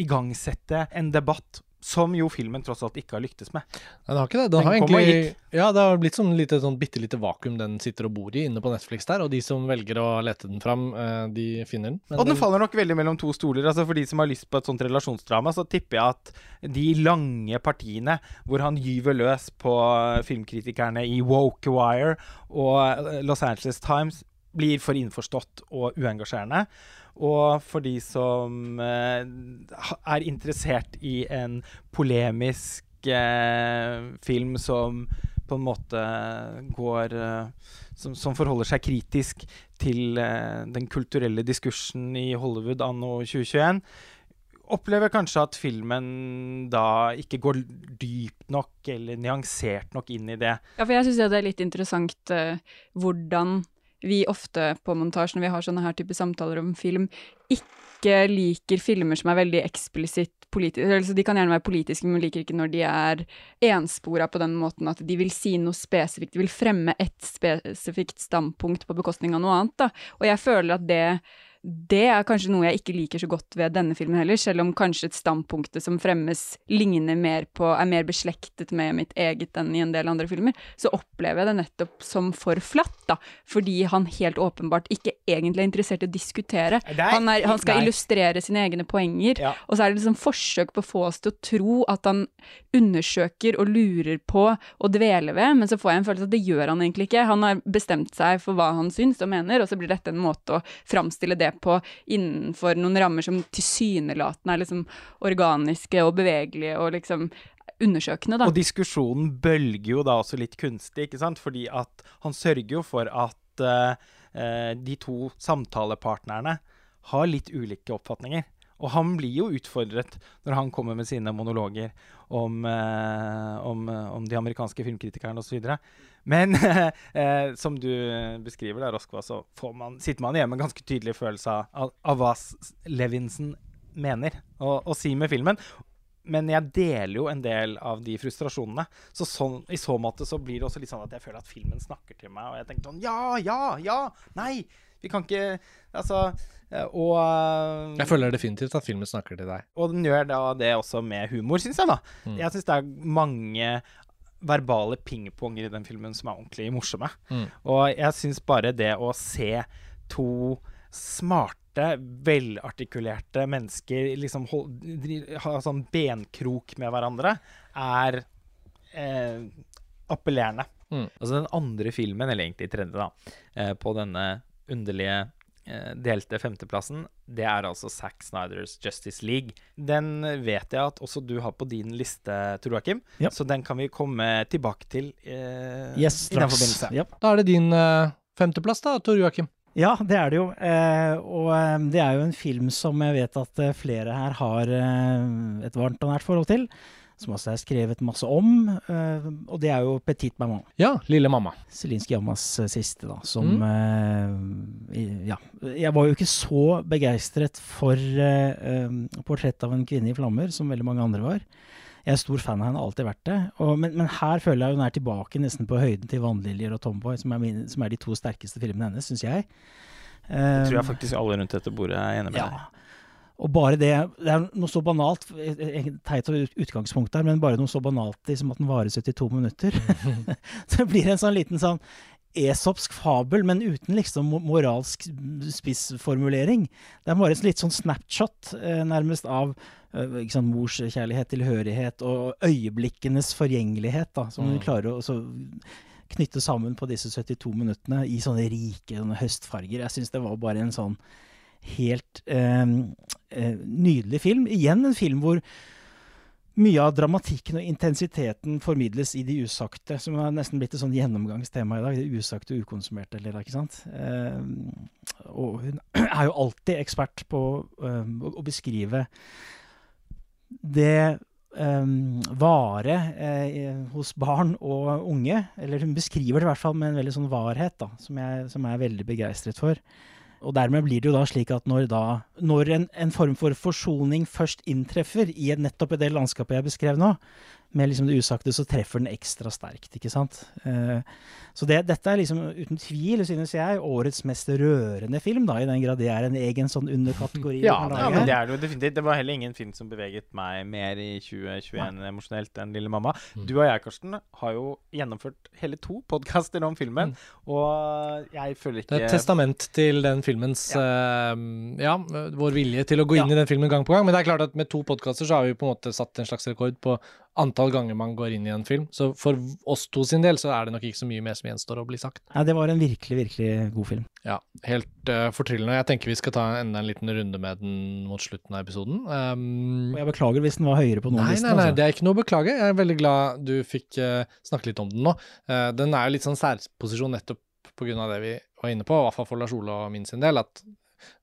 igangsette en debatt som jo filmen tross alt ikke har lyktes med. Den har ikke det. Den, har egentlig Ja, det har blitt sånn lite, sånn bitte lite vakuum den sitter og bor i inne på Netflix der, og de som velger å lete den fram, eh, de finner den. Men Og den den- faller nok veldig mellom to stoler. altså For de som har lyst på et sånt relasjonsdrama, så tipper jeg at de lange partiene hvor han gyver løs på filmkritikerne i Woke Wire og Los Angeles Times, blir for innforstått og uengasjerende. Og for de som eh, er interessert i en polemisk eh, film som på en måte går eh, som, som forholder seg kritisk til den kulturelle diskursen i Hollywood anno 2021, opplever kanskje at filmen da ikke går dypt nok eller nyansert nok inn i det. Ja, for jeg syns det er litt interessant eh, hvordan vi ofte på montasje, når vi har sånne her type samtaler om film, ikke liker filmer som er veldig eksplisitt politiske. Altså, de kan gjerne være politiske, men vi liker ikke når de er enspora på den måten at de vil si noe spesifikt. De vil fremme et spesifikt standpunkt på bekostning av noe annet. Da. Og jeg føler at det det er kanskje noe jeg ikke liker så godt ved denne filmen heller, selv om kanskje et standpunktet som fremmes ligner mer på, er mer beslektet med mitt eget enn i en del andre filmer, så opplever jeg det nettopp som for flatt, da. Fordi han helt åpenbart ikke egentlig er interessert i å diskutere. Han, er, han skal nei. illustrere sine egne poenger, Ja. og så er det liksom forsøk på å få oss til å tro at han undersøker og lurer på og dveler ved, men så får jeg en følelse at det gjør han egentlig ikke. Han har bestemt seg for hva han syns og mener, og så blir dette en måte å framstille det på innenfor noen rammer som tilsynelatende er liksom organiske og bevegelige og liksom undersøkende, da. Og diskusjonen bølger jo da også litt kunstig, ikke sant? Fordi at han sørger jo for at eh, de to samtalepartnerne har litt ulike oppfatninger. Og han blir jo utfordret når han kommer med sine monologer om, eh, om, eh, om de amerikanske filmkritikerne osv. Men eh, som du beskriver der, Roskva, så man, sitter man igjen med en ganske tydelig følelse av, av, hva Levinson mener å, si med filmen. Men jeg deler jo en del av de frustrasjonene. Så sånn, i så måte så blir det også litt sånn at jeg føler at filmen snakker til meg, og jeg tenker sånn Ja, ja, ja! Nei! Vi kan ikke Altså Og eh, Jeg føler definitivt at filmen snakker til deg. og den gjør da det også med humor, syns jeg, da. Mm. Jeg syns det er mange verbale pingponger i den filmen som er ordentlig morsomme. Mm. Og jeg syns bare det å se to smarte, velartikulerte mennesker liksom hold, ha sånn benkrok med hverandre, er eh, appellerende. Mm. Altså den andre filmen, eller egentlig tredje, da, eh, på denne underlige eh, delte femteplassen, det er altså Zack Snyders Justice League. Den vet jeg at også du har på din liste, Tor Joakim, Ja. så den kan vi komme tilbake til eh, Yes, i den forbindelse. Ja. Da er det din eh, femteplass, da, Tor Joakim. Ja, det er det jo. Eh, og eh, det er jo en film som jeg vet at eh, flere her har eh, et varmt og nært forhold til. Som også er skrevet masse om. Eh, og det er jo Petit Maman. Ja, Lille mamma. Zelinskyj Jamas eh, siste, da. Som mm. Ja. Jeg var jo ikke så begeistret for eh, eh, 'Portrett av en kvinne i flammer', som veldig mange andre var. Jeg er stor fan av henne, alltid vært det. Og, men, men her føler jeg hun er tilbake nesten på høyden til 'Vannliljer' og 'Tomboy', som er, mine, som er de to sterkeste filmene hennes, syns jeg. Det tror jeg Eh, faktisk alle rundt dette bordet er enig med deg. Og bare det Det er noe så banalt, et- et teit utgangspunkt der, men bare noe så banalt i som at den varer 72 minutter. så det blir en sånn liten sånn esopsk fabel, men uten liksom moralsk spissformulering. Det er bare et litt sånn snapshot, eh, nærmest, av eh, ikke sant, morskjærlighet, tilhørighet og øyeblikkenes forgjengelighet, da, som hun Mm. klarer å så knytte sammen på disse 72 minuttene i sånne rike sånne høstfarger. Jeg syns det var bare en sånn helt eh, eh, nydelig film. Igjen en film hvor mye av dramatikken og intensiteten formidles i de usagte, som har nesten blitt et sånn gjennomgangstema i dag. Det usagte og ukonsumerte, eller ikke sant. Eh, og hun er jo alltid ekspert på eh, å, beskrive det eh, vare eh, hos barn og unge. Eller hun beskriver det i hvert fall med en veldig sånn varhet, da, som jeg, som jeg er veldig begeistret for. Og dermed blir det jo da slik at når, da, når en, en form for forsoning først inntreffer i et, nettopp i det landskapet jeg beskrev nå, med liksom det usagte, så treffer den ekstra sterkt, ikke sant. Eh, så det, dette er liksom uten tvil, synes jeg, årets mest rørende film, da, i den grad det er en egen sånn underkategori. Ja, Ja, men det er det jo definitivt. Det var heller ingen film som beveget meg mer i 2021 emosjonelt enn Lille mamma. Mm. Du og jeg, Karsten, har jo gjennomført hele to podkaster om filmen, og jeg føler ikke Det er et testament til den filmens eh, Ja, vår vilje til å gå inn Ja. i den filmen gang på gang. Men det er klart at med to podkaster så har vi på en måte satt en slags rekord på antall ganger man går inn i en film. Så for oss to sin del så er det nok ikke så mye mer som gjenstår å bli sagt. Nei, det var en virkelig, virkelig god film. Ja, helt uh, fortryllende. Jeg tenker vi skal ta enda en liten runde med den mot slutten av episoden. Um, Og jeg beklager hvis den var høyere på noen Nei, nei, nei, altså. det er ikke noe å beklage. Jeg er veldig glad du fikk uh, snakke litt om den nå. Uh, den er jo litt sånn særposisjon nettopp pga. det vi var inne på, i hvert fall for Lars Ole og min sin del, at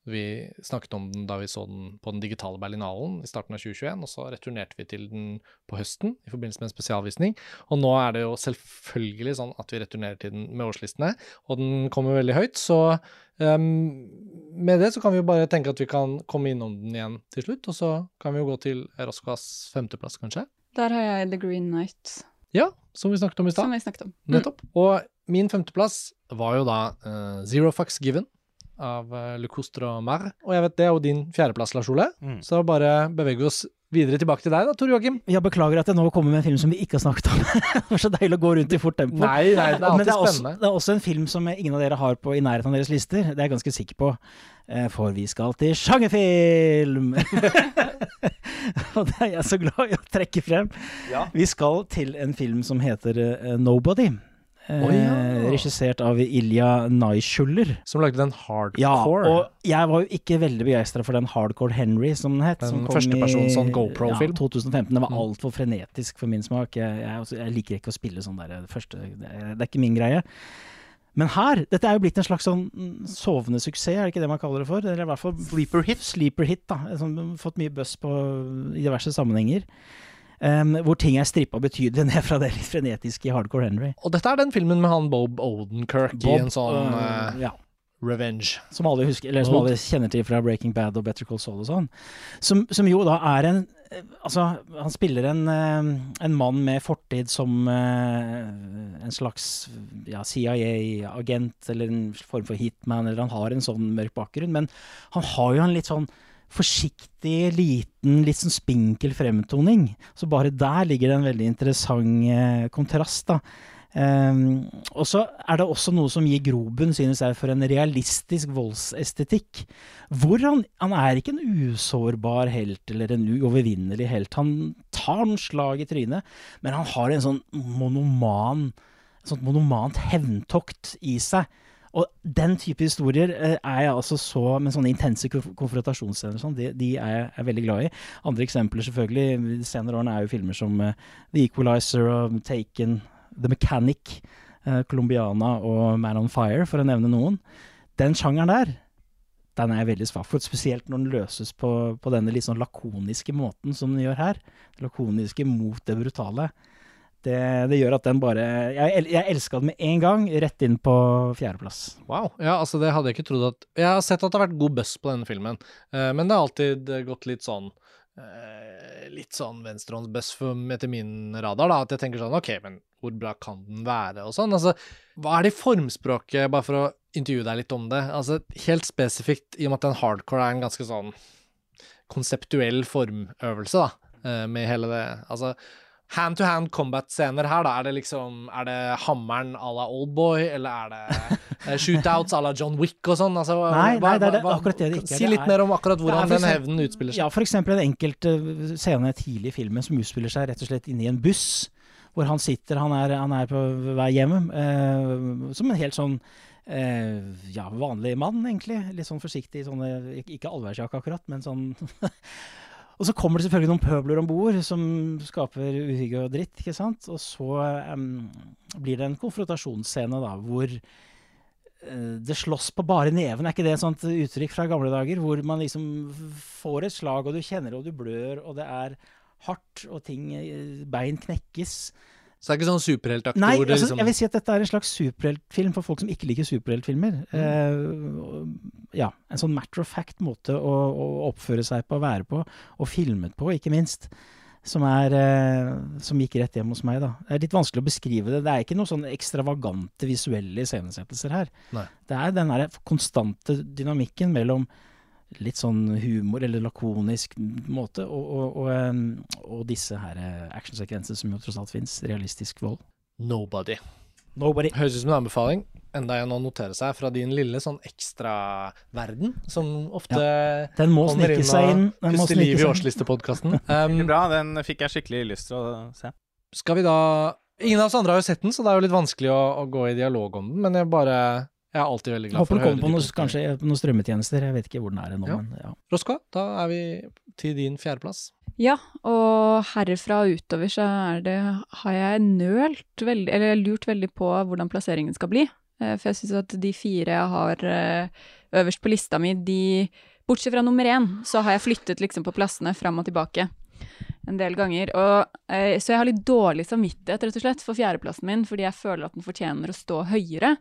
vi snakket om den da vi så den på den digitale Berlinalen i starten av 2021, og så returnerte vi til den på høsten i forbindelse med en spesialvisning. Og nå er det jo selvfølgelig sånn at vi returnerer til den med årslistene, og den kommer veldig høyt. Så um, med det så kan vi jo bare tenke at vi kan komme innom den igjen til slutt, og så kan vi jo gå til Roskvas femteplass, kanskje. Der har jeg The Green Knight, Ja, som vi snakket om i som stad. om. Mm. Nettopp. Og min femteplass var jo da uh, Zero Fucks Given av uh, Le Coustre og Mar. Og jeg vet det er jo din fjerdeplass, Lars Ole. Mm. Så bare beveger vi oss videre tilbake til deg da, Tor Joakim. Jeg beklager at jeg nå kommer med en film som vi ikke har snakket om. det var så deilig å gå rundt i fort tempo. Nei, nei, det er Men alltid det er, også, spennende. det er også en film som ingen av dere har på i nærheten av deres lister. Det er jeg ganske sikker på. Eh, For vi skal til sjangerfilm! Og det er jeg så glad i å trekke frem. Vi skal til en film som heter eh, Nobody. Ja. Regissert av Ilja Naishuller. Som lagde den hardcore. Ja, og jeg var jo ikke veldig begeistra for den Hardcore Henry, som den het. Den som kom førstepersons sånn GoPro-film. Ja, 2015. Den var Mm. altfor frenetisk for min smak. Jeg, jeg, også- jeg liker ikke å spille sånn der det første Det er det er ikke min greie. Men her Dette er jo blitt en slags sånn mm, sovende suksess, er det ikke det man kaller det for? Eller i hvert fall Sleeper hit. Sleeper hit, da. Som fått mye buzz på i diverse sammenhenger. Um, hvor ting er strippa betydelig ned fra det litt frenetiske i Hardcore Henry. Og dette er den filmen med han Bob Odenkirk i en sånn eh, ja. revenge. Som alle husker, eller som alle kjenner til fra Breaking Bad og Better Call Saul og sånn. Som, som jo da er en Altså, han spiller en, eh, en mann med fortid som eh, en slags ja, CIA-agent, eller en form for hitman, eller han har en sånn mørk bakgrunn. Men han har jo en litt sånn forsiktig, liten, litt sånn spinkel fremtoning. Så bare der ligger det en veldig interessant eh, kontrast, da. Um, og så er det også noe som gir grobunn, synes jeg, for en realistisk voldsestetikk. Hvor han, han er ikke en usårbar helt eller en uovervinnelig helt. Han tar noen slag i trynet, men han har en sånn monoman et sånt monomant hevntokt i seg. Og den type historier eh, er jeg altså så Med sånne intense konf- konfrontasjonsscener sånn, de, de er jeg veldig glad i. Andre eksempler selvfølgelig de senere årene er jo filmer som uh, The Equalizer og Taken, The Mechanic, uh, Colombiana og Man on Fire, for å nevne noen. Den sjangeren der, den er jeg veldig svak for. Spesielt når den løses på, på denne litt sånn lakoniske måten som den gjør her. Lakoniske mot det brutale. Det, det gjør at den bare Jeg, jeg elska den med en gang, rett inn på fjerdeplass. Wow. Ja, altså det hadde jeg ikke trodd at Jeg har sett at det har vært god buzz på denne filmen, eh, men det har alltid eh, gått litt sånn eh, Litt sånn venstrehåndsbuzz etter min radar, da. At jeg tenker sånn OK, men hvor bra kan den være, og sånn. Altså, hva er det i formspråket, bare for å intervjue deg litt om det? Altså, helt spesifikt, i og med at den hardcore er en ganske sånn konseptuell formøvelse, da, eh, med hele det Altså Hand-to-hand combat-scener her, da. Er det liksom Er det hammeren à la Oldboy, eller er det eh, shootouts à la John Wick og sånn? Altså, Nei, nei, det er det- akkurat det det ikke er. Si litt er- mer om akkurat hvordan den hevnen utspiller seg. Ja, eksempel en enkelt eh, scene tidlig i filmen som utspiller seg rett og slett inni en buss. Hvor han sitter, han er, han er på vei hjem, eh, som en helt sånn eh, ja, vanlig mann, egentlig. Litt sånn forsiktig, sånne, ikke ikke allværsjakke akkurat, men sånn Og så kommer det selvfølgelig noen pøbler om bord som skaper uhygge og dritt, ikke sant. Og så um, blir det en konfrontasjonsscene da, hvor uh, det slåss på bare neven, er ikke det et sånt uttrykk fra gamle dager? Hvor man liksom får et slag, og du kjenner det, og du blør, og det er hardt, og ting eh, Bein knekkes. Så det er ikke sånn superheltaktig Nei, altså, liksom jeg vil si at dette er en slags superheltfilm for folk som ikke liker superheltfilmer. Eh, og- ja, en sånn matter of fact måte å, å oppføre seg på, være på, og filmet på, ikke minst. Som, er, eh, som gikk rett hjem hos meg, da. Det er litt vanskelig å beskrive det. Det er ikke noen sånn ekstravagante visuelle iscenesettelser her. Nei. Det er den der konstante dynamikken mellom litt sånn humor eller lakonisk måte, og, og, og, og disse her eh, actionsekvenser som jo tross alt fins. Realistisk vold. Nobody. Nobody. Høres ut som en anbefaling. Enda en å notere seg fra din lille sånn ekstraverden, som ofte Den må snike seg inn. Den må puster liv i snike seg inn. årslistepodkasten. Um, bra, den fikk jeg skikkelig lyst til å se. skal vi da Ingen av oss andre har jo sett den, så det er jo litt vanskelig å, å gå i dialog om den, men jeg bare Jeg er alltid veldig glad Håper for å høre kommer på noen, kanskje på noen strømmetjenester. Jeg vet ikke hvor den er ennå, Ja. men ja. Roskva, da er vi til din fjerdeplass. Ja, og herfra og utover så er det, har jeg nølt veldig, eller lurt veldig på hvordan plasseringen skal bli. Eh, For jeg syns at de fire jeg har eh, øverst på lista mi, de Bortsett fra nummer én, så har jeg flyttet liksom på plassene fram og tilbake en del ganger. Og, eh, så jeg har litt dårlig samvittighet, rett og slett, for fjerdeplassen min, fordi jeg føler at den fortjener å stå høyere.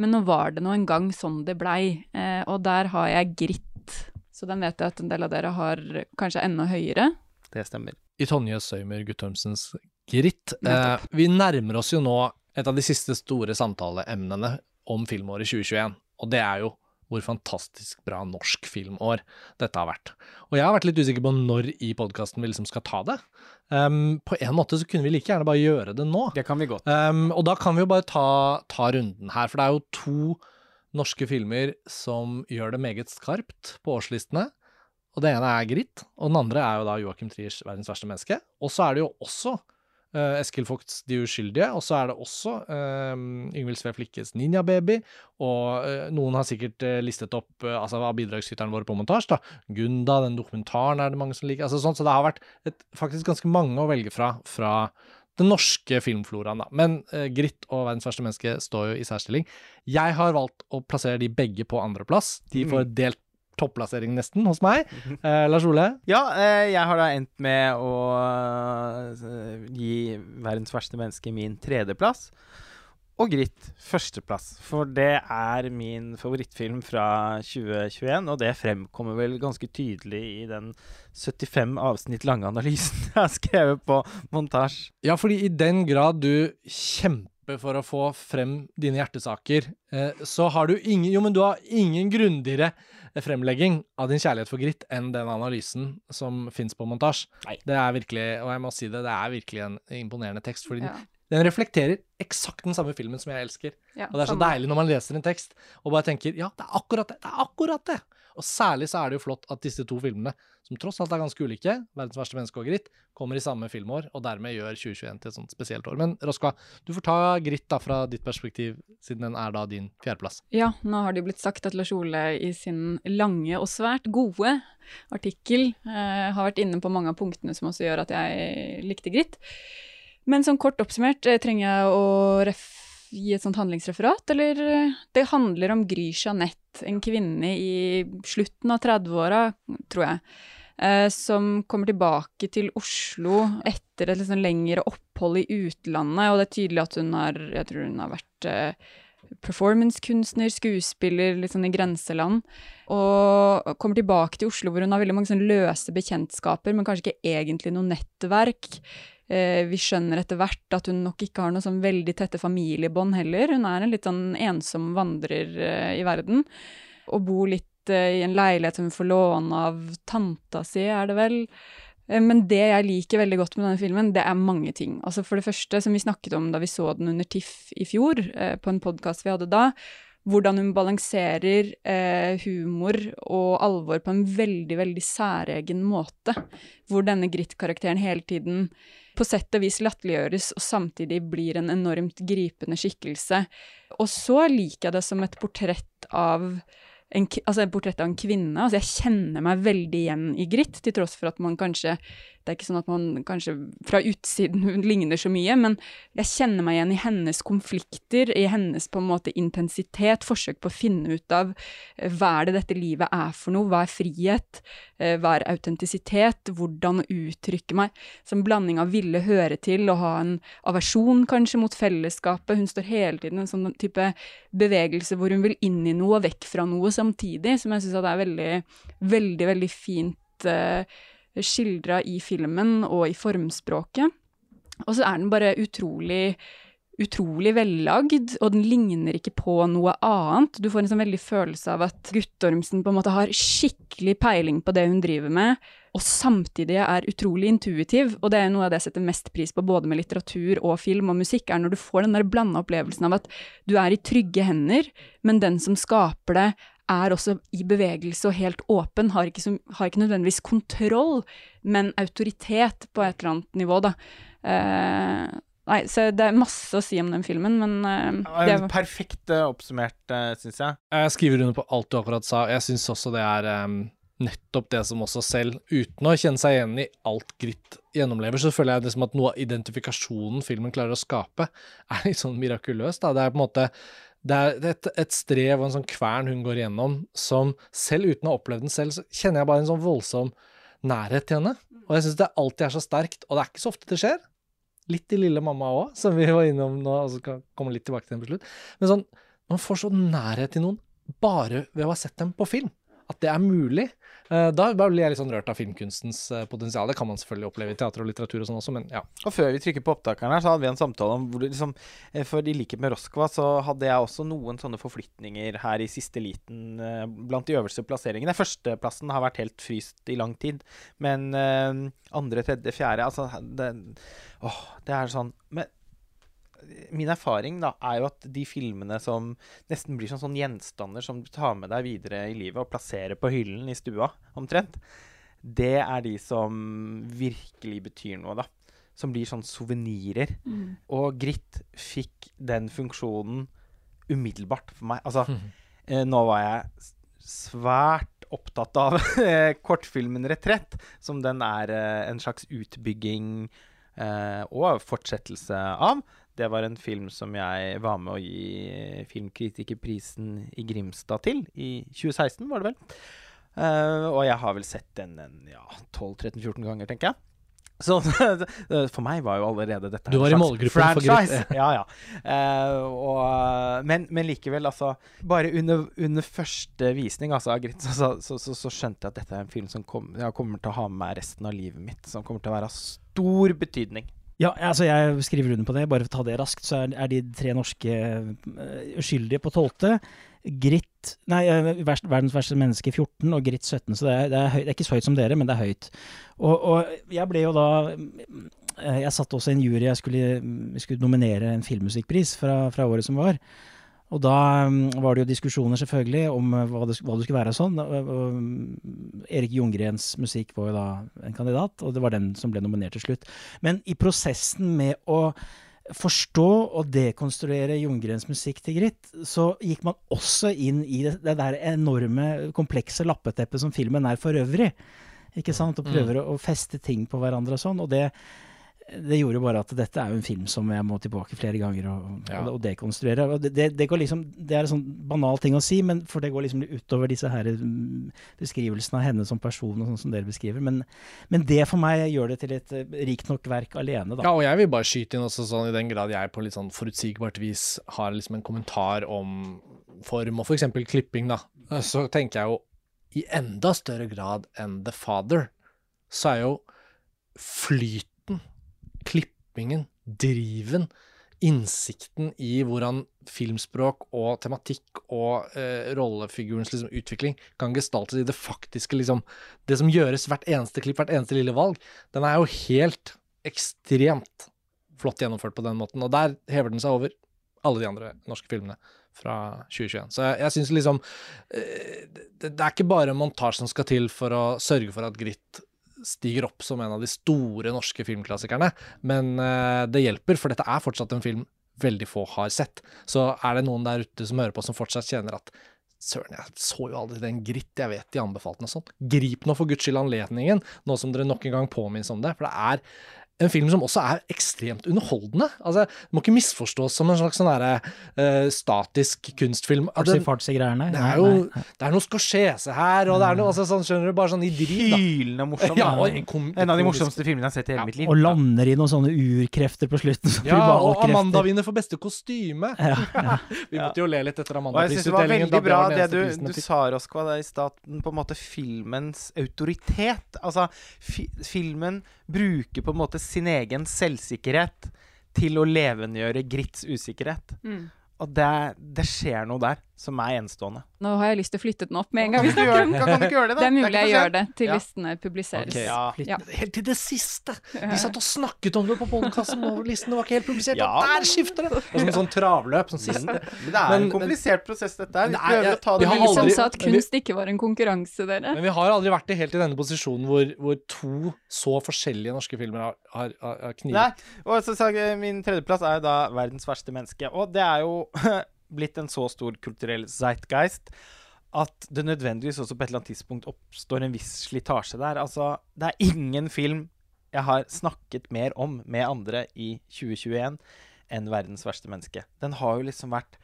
Men nå var det nå en gang sånn det blei, eh, og der har jeg gritt. Så den vet jeg at en del av dere har kanskje enda høyere. Det stemmer. I Tonje Søymer Guttormsens Gritt. Eh, vi nærmer oss jo nå et av de siste store samtaleemnene om filmåret 2021, og det er jo hvor fantastisk bra norsk filmår dette har vært. Og jeg har vært litt usikker på når i podkasten vi liksom skal ta det. Um, på en måte så kunne vi like gjerne bare gjøre det nå. Det kan vi godt. Um, og da kan vi jo bare ta, ta runden her, for det er jo to norske filmer som gjør det meget skarpt på årslistene. Og det ene er Gritt, og den andre er jo da Joachim Triers 'Verdens verste menneske'. Og så er det jo også uh, Eskil Vogts 'De uskyldige', og så er det også uh, Yngvild Sve Flikkes 'Ninja Baby', og uh, noen har sikkert uh, listet opp altså av bidragsyterne våre på montasje, da. Gunda, den dokumentaren er det mange som liker. altså sånn, Så det har vært et, faktisk ganske mange å velge fra fra den norske filmfloraen, da. Men Gritt og 'Verdens verste menneske' står jo i særstilling. Jeg har valgt å plassere de begge på andreplass. De får delt topplassering nesten hos meg. Eh, Lars Ole? Ja, eh, jeg har da endt med å eh, gi 'Verdens verste menneske' min tredjeplass. Og Gritt førsteplass. For det er min favorittfilm fra 2021, og det fremkommer vel ganske tydelig i den 75 avsnitt lange analysen jeg har skrevet på montasje. Ja, fordi i den grad du kjemper for å få frem dine hjertesaker, eh, så har du ingen Jo, men du har ingen grundigere fremlegging av din kjærlighet for gritt enn den analysen som fins på montasje. Det er virkelig, og jeg må si det, det er virkelig en imponerende tekst. fordi Ja. den, den reflekterer eksakt den samme filmen som jeg elsker. Ja, Og det er så samme. deilig når man leser en tekst og bare tenker ja, det er akkurat det. Det er akkurat det. Og særlig så er det jo flott at disse to filmene, som tross alt er ganske ulike, 'Verdens verste menneske' og 'Gritt', kommer i samme filmår, og dermed gjør 2021 til et sånt spesielt år. Men Roskva, du får ta 'Gritt' da fra ditt perspektiv, siden den er da din fjerdeplass. Ja, nå har det jo blitt sagt at Lars Ole i sin lange og svært gode artikkel eh, har vært inne på mange av punktene som også gjør at jeg likte Gritt. Men sånn kort oppsummert, eh, trenger jeg å ref gi et sånt handlingsreferat, eller eh, Det handler om Gry Jeanette, en kvinne i slutten av 30-åra, tror jeg. Eh, som kommer tilbake til Oslo etter et sånn lengre opphold i utlandet. Og det er tydelig at hun har Jeg tror hun har vært eh, performancekunstner, skuespiller, litt sånn i grenseland. Og kommer tilbake til Oslo hvor hun har veldig mange sånn løse bekjentskaper, men kanskje ikke egentlig noe nettverk. Eh, vi skjønner etter hvert at hun nok ikke har noe sånn veldig tette familiebånd heller. Hun er en litt sånn ensom vandrer eh, i verden, og bor litt i en leilighet som hun får låne av tanta si, er det vel. Eh, Men det jeg liker veldig godt med denne filmen, det er mange ting. Altså For det første, som vi snakket om da vi så den under TIFF i fjor, eh, på en podkast vi hadde da, hvordan hun balanserer eh, humor og alvor på en veldig, veldig særegen måte. Hvor denne Gritt-karakteren hele tiden på sett og vis latterliggjøres, og samtidig blir en enormt gripende skikkelse. Og så liker jeg det som et portrett av en, altså portrett av en kvinne. Altså jeg kjenner meg veldig igjen i Gritt, til tross for at man kanskje Det er ikke sånn at man kanskje fra utsiden ligner så mye, men jeg kjenner meg igjen i hennes konflikter, i hennes på en måte intensitet, forsøk på å finne ut av eh, hva er det dette livet er for noe, hva er frihet, eh, hva er autentisitet, hvordan å uttrykke meg, som blanding av ville høre til og ha en aversjon kanskje mot fellesskapet. Hun står hele tiden i en sånn type bevegelse hvor hun vil inn i noe og vekk fra noe samtidig, som jeg syns er veldig, veldig, veldig fint eh, skildra i filmen og i formspråket. Og så er den bare utrolig utrolig vellagd, og den ligner ikke på noe annet. Du får en sånn veldig følelse av at Guttormsen på en måte har skikkelig peiling på det hun driver med, og samtidig er utrolig intuitiv. Og det er noe av det jeg setter mest pris på både med litteratur og film og musikk, er når du får den der blanda opplevelsen av at du er i trygge hender, men den som skaper det, er også i bevegelse og helt åpen, har ikke, som, har ikke nødvendigvis kontroll, men autoritet på et eller annet nivå, da. Uh, nei, så det er masse å si om den filmen, men uh, det en var Perfekt eh, oppsummert, uh, syns jeg. Jeg skriver under på alt du akkurat sa. Jeg syns også det er um, nettopp det som også selv, uten å kjenne seg igjen i alt Gritt gjennomlever, så føler jeg det som at noe av identifikasjonen filmen klarer å skape, er litt sånn mirakuløs. Da. Det er på en måte det er et, et strev og en sånn kvern hun går igjennom, som selv uten å ha opplevd den selv, så kjenner jeg bare en sånn voldsom nærhet til henne. Og jeg syns det alltid er så sterkt, og det er ikke så ofte det skjer. Litt i Lille mamma òg, som vi var innom nå, og så kan komme litt tilbake til den på slutt. Men sånn, man får så nærhet til noen bare ved å ha sett dem på film. At det er mulig. Eh, Da blir jeg litt sånn rørt av filmkunstens eh, potensial. Det kan man selvfølgelig oppleve i teater og litteratur og sånn også, men ja. Og før vi trykker på opptakeren her, så hadde vi en samtale om hvor du liksom eh, For i likhet med Roskva, så hadde jeg også noen sånne forflytninger her i siste liten blant de øverste plasseringene. Førsteplassen har vært helt fryst i lang tid, men andre, tredje, fjerde Altså, det Åh, det er sånn Men min erfaring da, er jo at de filmene som nesten blir sånn, sånn gjenstander som du tar med deg videre i livet og plasserer på hyllen i stua, omtrent, det er de som virkelig betyr noe, da. Som blir sånn suvenirer. Mm. Og Gritt fikk den funksjonen umiddelbart for meg. Altså, eh, nå var jeg svært opptatt av eh, kortfilmen 'Retrett', som den er eh, en slags utbygging eh, og fortsettelse av. Det var en film som jeg var med å gi Filmkritikerprisen i Grimstad til i 2016, var det vel. Uh, og jeg har vel sett den en ja, 12-13-14 ganger, tenker jeg. Så for meg var jo allerede dette Du var i målgruppen for franchise. Ja, ja. Uh, og, men, men likevel, altså Bare under, under første visning altså, så, så, så, så skjønte jeg at dette er en film som kom, jeg kommer til å ha med meg resten av livet mitt. Som kommer til å være av stor betydning. Ja, altså jeg skriver under på det. Bare for å ta det raskt, så er, de tre norske eh, uskyldige på tolvte. Gritt Nei, eh, verdens verste menneske 14 og Gritt 17. Så det er, det, er høy, det er ikke så høyt som dere, men det er høyt. Og, og jeg ble jo da eh, Jeg satt også i en jury. Jeg skulle, jeg skulle nominere en filmmusikkpris fra, fra året som var. Og da mm, var det jo diskusjoner selvfølgelig om eh, hva det, hva det skulle være og sånn. Og, mm, Erik Ljunggrens musikk var jo da en kandidat, og det var den som ble nominert til slutt. Men i prosessen med å forstå og dekonstruere Ljunggrens musikk til Gritt, så gikk man også inn i det, det der enorme, komplekse lappeteppet som filmen er for øvrig. Ikke sant? Og prøver å, å feste ting på hverandre og sånn. Og det, det gjorde jo bare at dette er jo en film som jeg må tilbake flere ganger og, Ja. og, og dekonstruere. Og det, det, liksom, det er en sånn banal ting å si, men for det går liksom utover disse her mm, beskrivelsene av henne som person, og sånn som dere beskriver. Men, men det for meg gjør det til et eh, rikt nok verk alene, da. Ja, og jeg vil bare skyte inn også sånn i den grad jeg på litt sånn forutsigbart vis har liksom en kommentar om form og f.eks. klipping, da. Så tenker jeg jo i enda større grad enn The Father, så er jo flyten, klippingen, driven, innsikten i hvordan filmspråk og tematikk og eh, rollefigurens liksom, utvikling kan gestaltes i det faktiske, liksom Det som gjøres hvert eneste klipp, hvert eneste lille valg, den er jo helt ekstremt flott gjennomført på den måten. Og der hever den seg over alle de andre norske filmene fra 2021. Så jeg, jeg syns liksom eh, det, det er ikke bare montasje som skal til for å sørge for at Gritt stiger opp som en av de store norske filmklassikerne, men eh, det hjelper, for dette er fortsatt en film veldig få har sett. Så er det noen der ute som hører på som fortsatt kjenner at Søren, jeg så jo aldri den gritt, jeg vet de anbefalte noe og sånn. Grip nå for guds skyld anledningen, nå som dere nok en gang påminnes om det. For det er en film som også er ekstremt underholdende. Altså, Det må ikke misforstås som en slags sånn der, uh, statisk kunstfilm. At den- Fartsy-greiene. det er jo det er noe Scorsese her, og det er noe altså, sånn, skjønner du, bare sånn i driv. Hylende morsom. Ja, en en av de morsomste filmene jeg har sett i hele Ja, mitt liv. Og lander i noen sånne urkrefter på slutten. Ja, og. Amanda vinner for beste kostyme. Ja, ja. Vi måtte jo le litt etter syns det var veldig bra det den du, du sa, Roskva, i staten, på en måte filmens autoritet. Altså, fi, filmen bruker på en måte sin egen selvsikkerhet til å levendegjøre Grits usikkerhet. Mm. Og det, det skjer noe der som er enstående. Nå har jeg lyst til å flytte den opp med en gang. Kan gjøre, kan, kan du ikke gjøre det, da? Det er mulig ikke jeg gjør det til Ja. listene publiseres. Okay, Ja. Ja. Helt til det siste! Vi satt og snakket om det på podkasten, og listene var ikke helt publisert, Ja, og der skifter det! Det som en sånn travløp, sånn siste. Men det er Men- en komplisert prosess, dette her. Vi Nei, prøver jeg- å ta det har med Som sa at kunst ikke var en konkurranse, dere. Men vi har aldri vært i helt i denne posisjonen hvor, hvor to så forskjellige norske filmer har, har, har knivet. Nei, og så sa min tredjeplass er jo da 'Verdens verste menneske'. Og det er jo blitt en så stor kulturell zeitgeist at det nødvendigvis også på et eller annet tidspunkt oppstår en viss slitasje der. Altså, det er ingen film jeg har snakket mer om med andre i 2021 enn 'Verdens verste menneske'. Den har jo liksom vært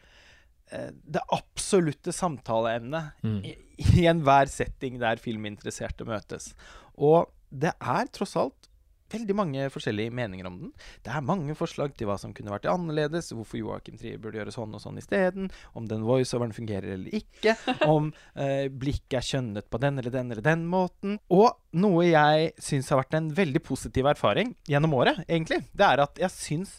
eh, det absolutte samtaleemnet Mm. i, i enhver setting der filminteresserte møtes. Og det er tross alt veldig mange forskjellige meninger om den. Det er mange forslag til hva som kunne vært annerledes, hvorfor Joakim Trier burde gjøre sånn og sånn isteden, om den voiceoveren fungerer eller ikke, om eh, blikket er skjønnet på den eller den eller den måten. Og noe jeg syns har vært en veldig positiv erfaring gjennom året, egentlig, det er at jeg syns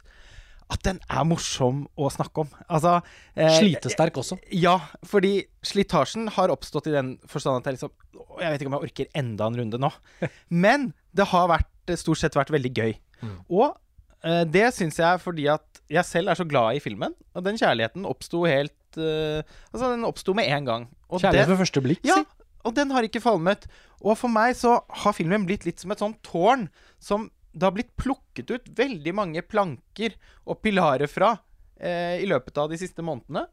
at den er morsom å snakke om. Altså eh, Slitesterk også. Ja, fordi slitasjen har oppstått i den forstand at jeg liksom Jeg vet ikke om jeg orker enda en runde nå. Men det har vært, stort sett vært veldig gøy. Mm. Og eh, det syns jeg fordi at jeg selv er så glad i filmen. Og den kjærligheten oppsto helt eh, Altså, den oppsto med en gang. Og Kjærlighet ved første blikk, ja, si. og den har ikke falmet. Og for meg så har filmen blitt litt som et sånt tårn som det har blitt plukket ut veldig mange planker og pilarer fra eh, i løpet av de siste månedene.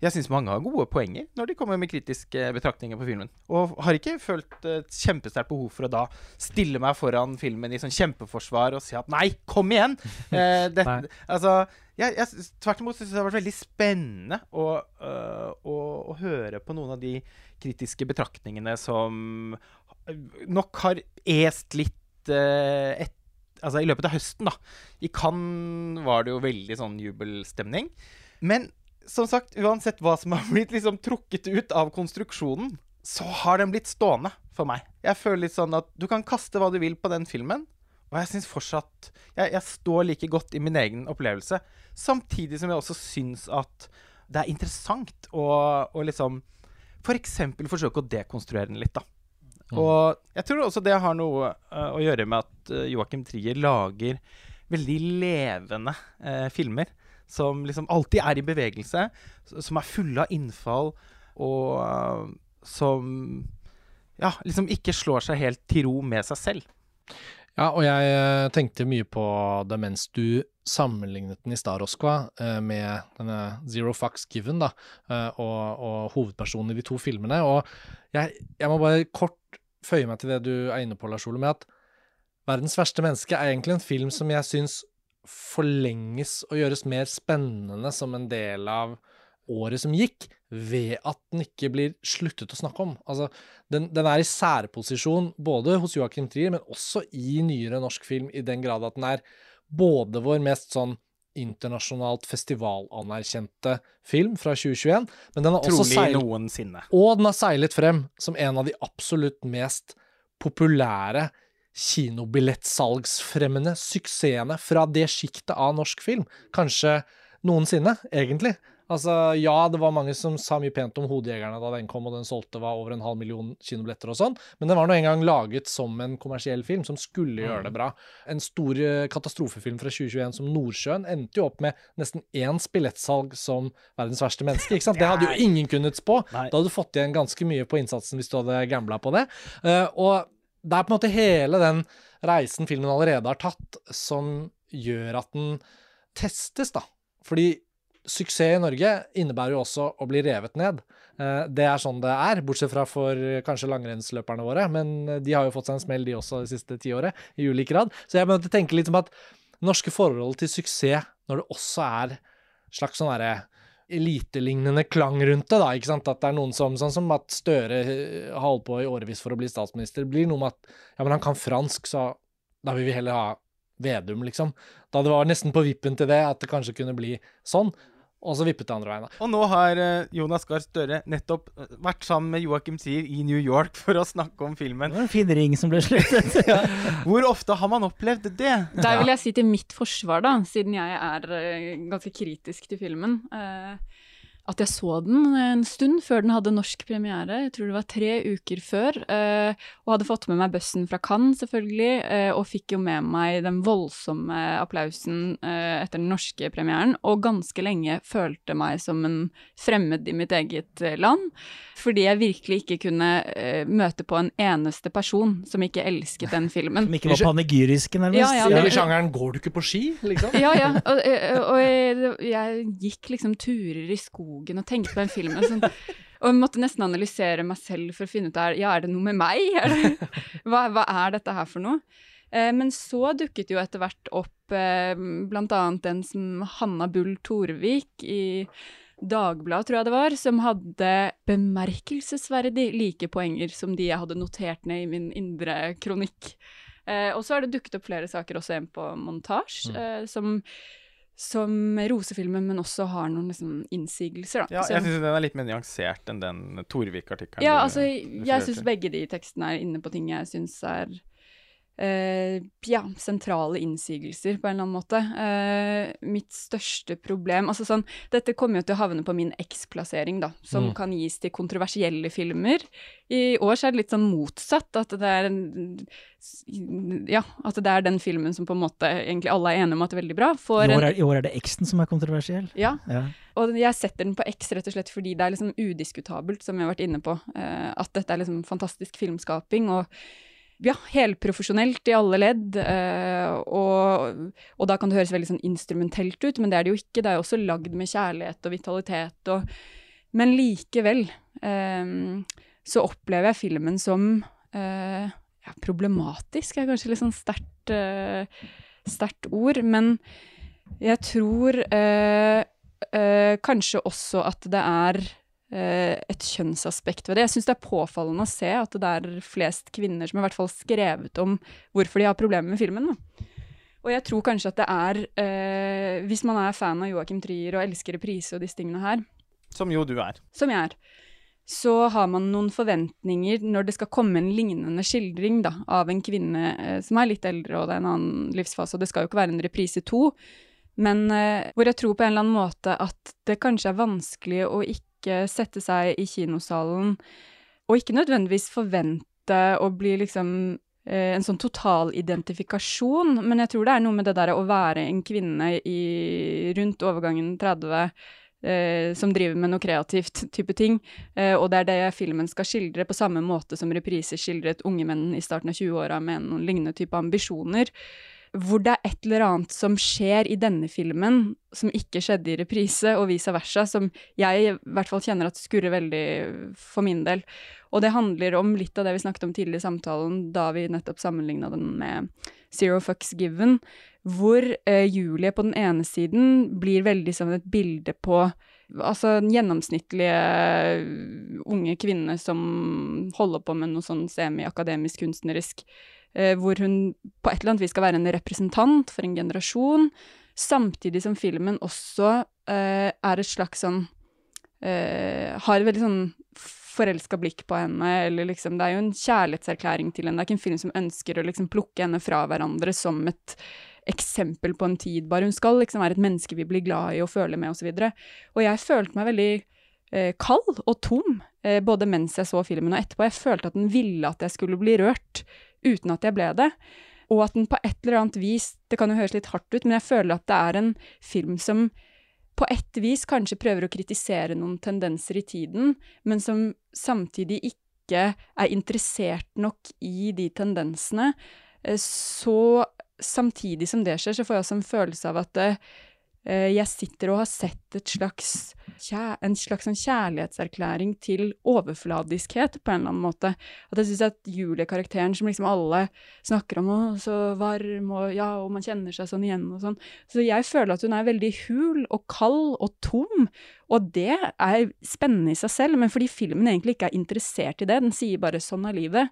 Jeg syns mange har gode poenger når de kommer med kritiske betraktninger på filmen. Og har ikke følt et kjempesterkt behov for å da stille meg foran filmen i sånn kjempeforsvar og si at nei, kom igjen! Eh, det, Nei. altså, jeg, jeg, tvert imot syns det har vært veldig spennende å, øh, å, å høre på noen av de kritiske betraktningene som nok har est litt et, altså i løpet av høsten, da. I Cannes var det jo veldig sånn jubelstemning. Men som sagt, uansett hva som har blitt liksom trukket ut av konstruksjonen, så har den blitt stående for meg. Jeg føler litt sånn at du kan kaste hva du vil på den filmen, og jeg syns fortsatt jeg, jeg står like godt i min egen opplevelse. Samtidig som jeg også syns at det er interessant å, å liksom f.eks. For forsøke å dekonstruere den litt, da. Og jeg tror også det har noe uh, å gjøre med at uh, Joakim Trier lager veldig levende uh, filmer. Som liksom alltid er i bevegelse, som er fulle av innfall, og uh, som ja, liksom ikke slår seg helt til ro med seg selv. Ja, og jeg tenkte mye på det mens du sammenlignet den i eh, med denne Zero Fucks Given, da, og, og hovedpersonen i de to filmene. Og jeg, jeg må bare kort føye meg til det du er inne på, Lars Ole, med at Verdens verste menneske er egentlig en film som jeg syns forlenges og gjøres mer spennende som en del av året som gikk, ved at den ikke blir sluttet å snakke om. Altså, den, den er i særposisjon både hos Joachim Trier, men også i nyere norsk film, i den grad at den er både vår mest sånn internasjonalt festivalanerkjente film fra 2021, men den har også seilet, noensinne. og den har seilet frem som en av de absolutt mest populære kinobillettsalgsfremmende suksessene fra det sjiktet av norsk film. Kanskje noensinne, egentlig. Altså, ja, det var mange som sa mye pent om Hodejegerne da den kom, og den solgte var over en halv million kinobilletter og sånn, men den var nå engang laget som en kommersiell film som skulle gjøre det bra. En stor eh, katastrofefilm fra 2021 som Nordsjøen endte jo opp med nesten ens billettsalg som verdens verste menneske, ikke sant? Det hadde jo ingen kunnet spå. Da hadde du fått igjen ganske mye på innsatsen hvis du hadde gambla på det. Eh, og det er på en måte hele den reisen filmen allerede har tatt, som gjør at den testes, da. Fordi suksess i Norge innebærer jo også å bli revet ned. Eh, Det er sånn det er, bortsett fra for eh, kanskje langrennsløperne våre, men eh, de har jo fått seg en smell, de også, det siste tiåret, i ulik grad. Så jeg måtte tenke litt om at norske forhold til suksess, når det også er slags sånn derre elitelignende klang rundt det, da, ikke sant, at det er noen som, sånn som at Støre har holdt på i årevis for å bli statsminister, blir noe med at ja, men han kan fransk, så da vil vi heller ha Vedum, liksom. Da det var nesten på vippen til det, at det kanskje kunne bli sånn. Og så vippet det andre veien. Og nå har eh, Jonas Gahr Støre nettopp eh, vært sammen med Joachim Trier i New York for å snakke om filmen. Det var en fin ring som ble sluttet. Hvor ofte har man opplevd det? Der vil jeg si til mitt forsvar, da, siden jeg er eh, ganske kritisk til filmen, eh, at jeg så den en stund før den hadde norsk premiere. Jeg tror det var tre uker før. eh, og hadde fått med meg bussen fra Cannes, selvfølgelig, eh, og fikk jo med meg den voldsomme applausen eh, etter den norske premieren. Og ganske lenge følte meg som en fremmed i mitt eget eh, land. Fordi jeg virkelig ikke kunne eh, møte på en eneste person som ikke elsket den filmen. Som ikke var panegyriske, nærmest. Ja, ja, det- i sjangeren 'går du ikke på ski', liksom? Ja, ja. Og, og jeg, jeg gikk liksom turer i skogen og tenkte på den filmen. Sånn, og jeg måtte nesten analysere meg selv for å finne ut er, ja, er det noe med meg. Det, hva, hva er dette her for noe? Eh, men så dukket jo etter hvert opp eh, annet den som Hanna Bull Torvik i Dagbladet, tror jeg det var, som hadde bemerkelsesverdig like poenger som de jeg hadde notert ned i min indre kronikk. Eh, og så har det dukket opp flere saker også igjen på montasje, Mm. eh, som, som roser filmen, men også har noen liksom, innsigelser. Da. Ja, jeg syns den er litt mer nyansert enn den Torvik-artikkelen. ja, altså, jeg syns begge de tekstene er inne på ting jeg syns er eh, ja, sentrale innsigelser, på en eller annen måte. Eh, mitt største problem Altså sånn, dette kommer jo til å havne på min X-plassering, da, som Mm. kan gis til kontroversielle filmer. I år så er det litt sånn motsatt, at det er en Ja, at det er den filmen som på en måte egentlig alle er enige om at er veldig bra. I år er, I år er det X-en som er kontroversiell. ja, Ja. og jeg setter den på X rett og slett fordi det er liksom udiskutabelt, som jeg har vært inne på, eh, at dette er liksom fantastisk filmskaping, og ja, helprofesjonelt i alle ledd, eh, og, og da kan det høres veldig sånn instrumentelt ut, men det er det jo ikke, det er jo også lagd med kjærlighet og vitalitet, og, men likevel eh, så opplever jeg filmen som eh, ja, problematisk, er kanskje litt sånn sterkt, eh, sterkt ord, men jeg tror eh, kanskje også at det er et kjønnsaspekt ved det. Jeg syns det er påfallende å se at det er flest kvinner som i hvert fall skrevet om hvorfor de har problemer med filmen. Da. Og jeg tror kanskje at det er eh, Hvis man er fan av Joachim Trier og elsker reprise og disse tingene her, Som jo du er. som jeg er, så har man noen forventninger når det skal komme en lignende skildring da, av en kvinne eh, som er litt eldre og det er en annen livsfase, og det skal jo ikke være en reprise to, men eh, hvor jeg tror på en eller annen måte at det kanskje er vanskelig å ikke sette seg i kinosalen og ikke nødvendigvis forvente å bli liksom eh, en sånn totalidentifikasjon, men jeg tror det er noe med det der å være en kvinne i rundt overgangen 30 eh, som driver med noe kreativt type ting. Eh, og det er det filmen skal skildre, på samme måte som repriser skildret unge menn i starten av 20-åra med noen lignende type ambisjoner. Hvor det er et eller annet som skjer i denne filmen som ikke skjedde i reprise, og vice versa, som jeg i hvert fall kjenner at skurrer veldig for min del. Og det handler om litt av det vi snakket om tidligere i samtalen, da vi nettopp sammenligna den med Zero Fucks Given, hvor eh, Julie på den ene siden blir veldig som et bilde på altså den gjennomsnittlige unge kvinne som holder på med noe sånn semi-akademisk kunstnerisk, hvor hun på et eller annet vis skal være en representant for en generasjon, samtidig som filmen også eh, er et slags sånn eh, Har et veldig sånn forelska blikk på henne, eller liksom Det er jo en kjærlighetserklæring til henne. Det er ikke en film som ønsker å liksom plukke henne fra hverandre som et eksempel på en tid, bare. Hun skal liksom være et menneske vi blir glad i og føler med, osv. Og, så og jeg følte meg veldig eh, kald og tom, eh, både mens jeg så filmen og etterpå. Jeg følte at den ville at jeg skulle bli rørt, uten at jeg ble det. Og at den på et eller annet vis Det kan jo høres litt hardt ut, men jeg føler at det er en film som på et vis kanskje prøver å kritisere noen tendenser i tiden, men som samtidig ikke er interessert nok i de tendensene. Eh, Så samtidig som det skjer, så får jeg også en følelse av at eh, jeg sitter og har sett et slags, en slags sånn kjærlighetserklæring til overfladiskhet, på en eller annen måte. At jeg syns at Julie-karakteren, som liksom alle snakker om, og så varm, og ja, og man kjenner seg sånn igjen, og sånn. Så jeg føler at hun er veldig hul og kald og tom, og det er spennende i seg selv, men fordi filmen egentlig ikke er interessert i det, den sier bare 'sånn er livet',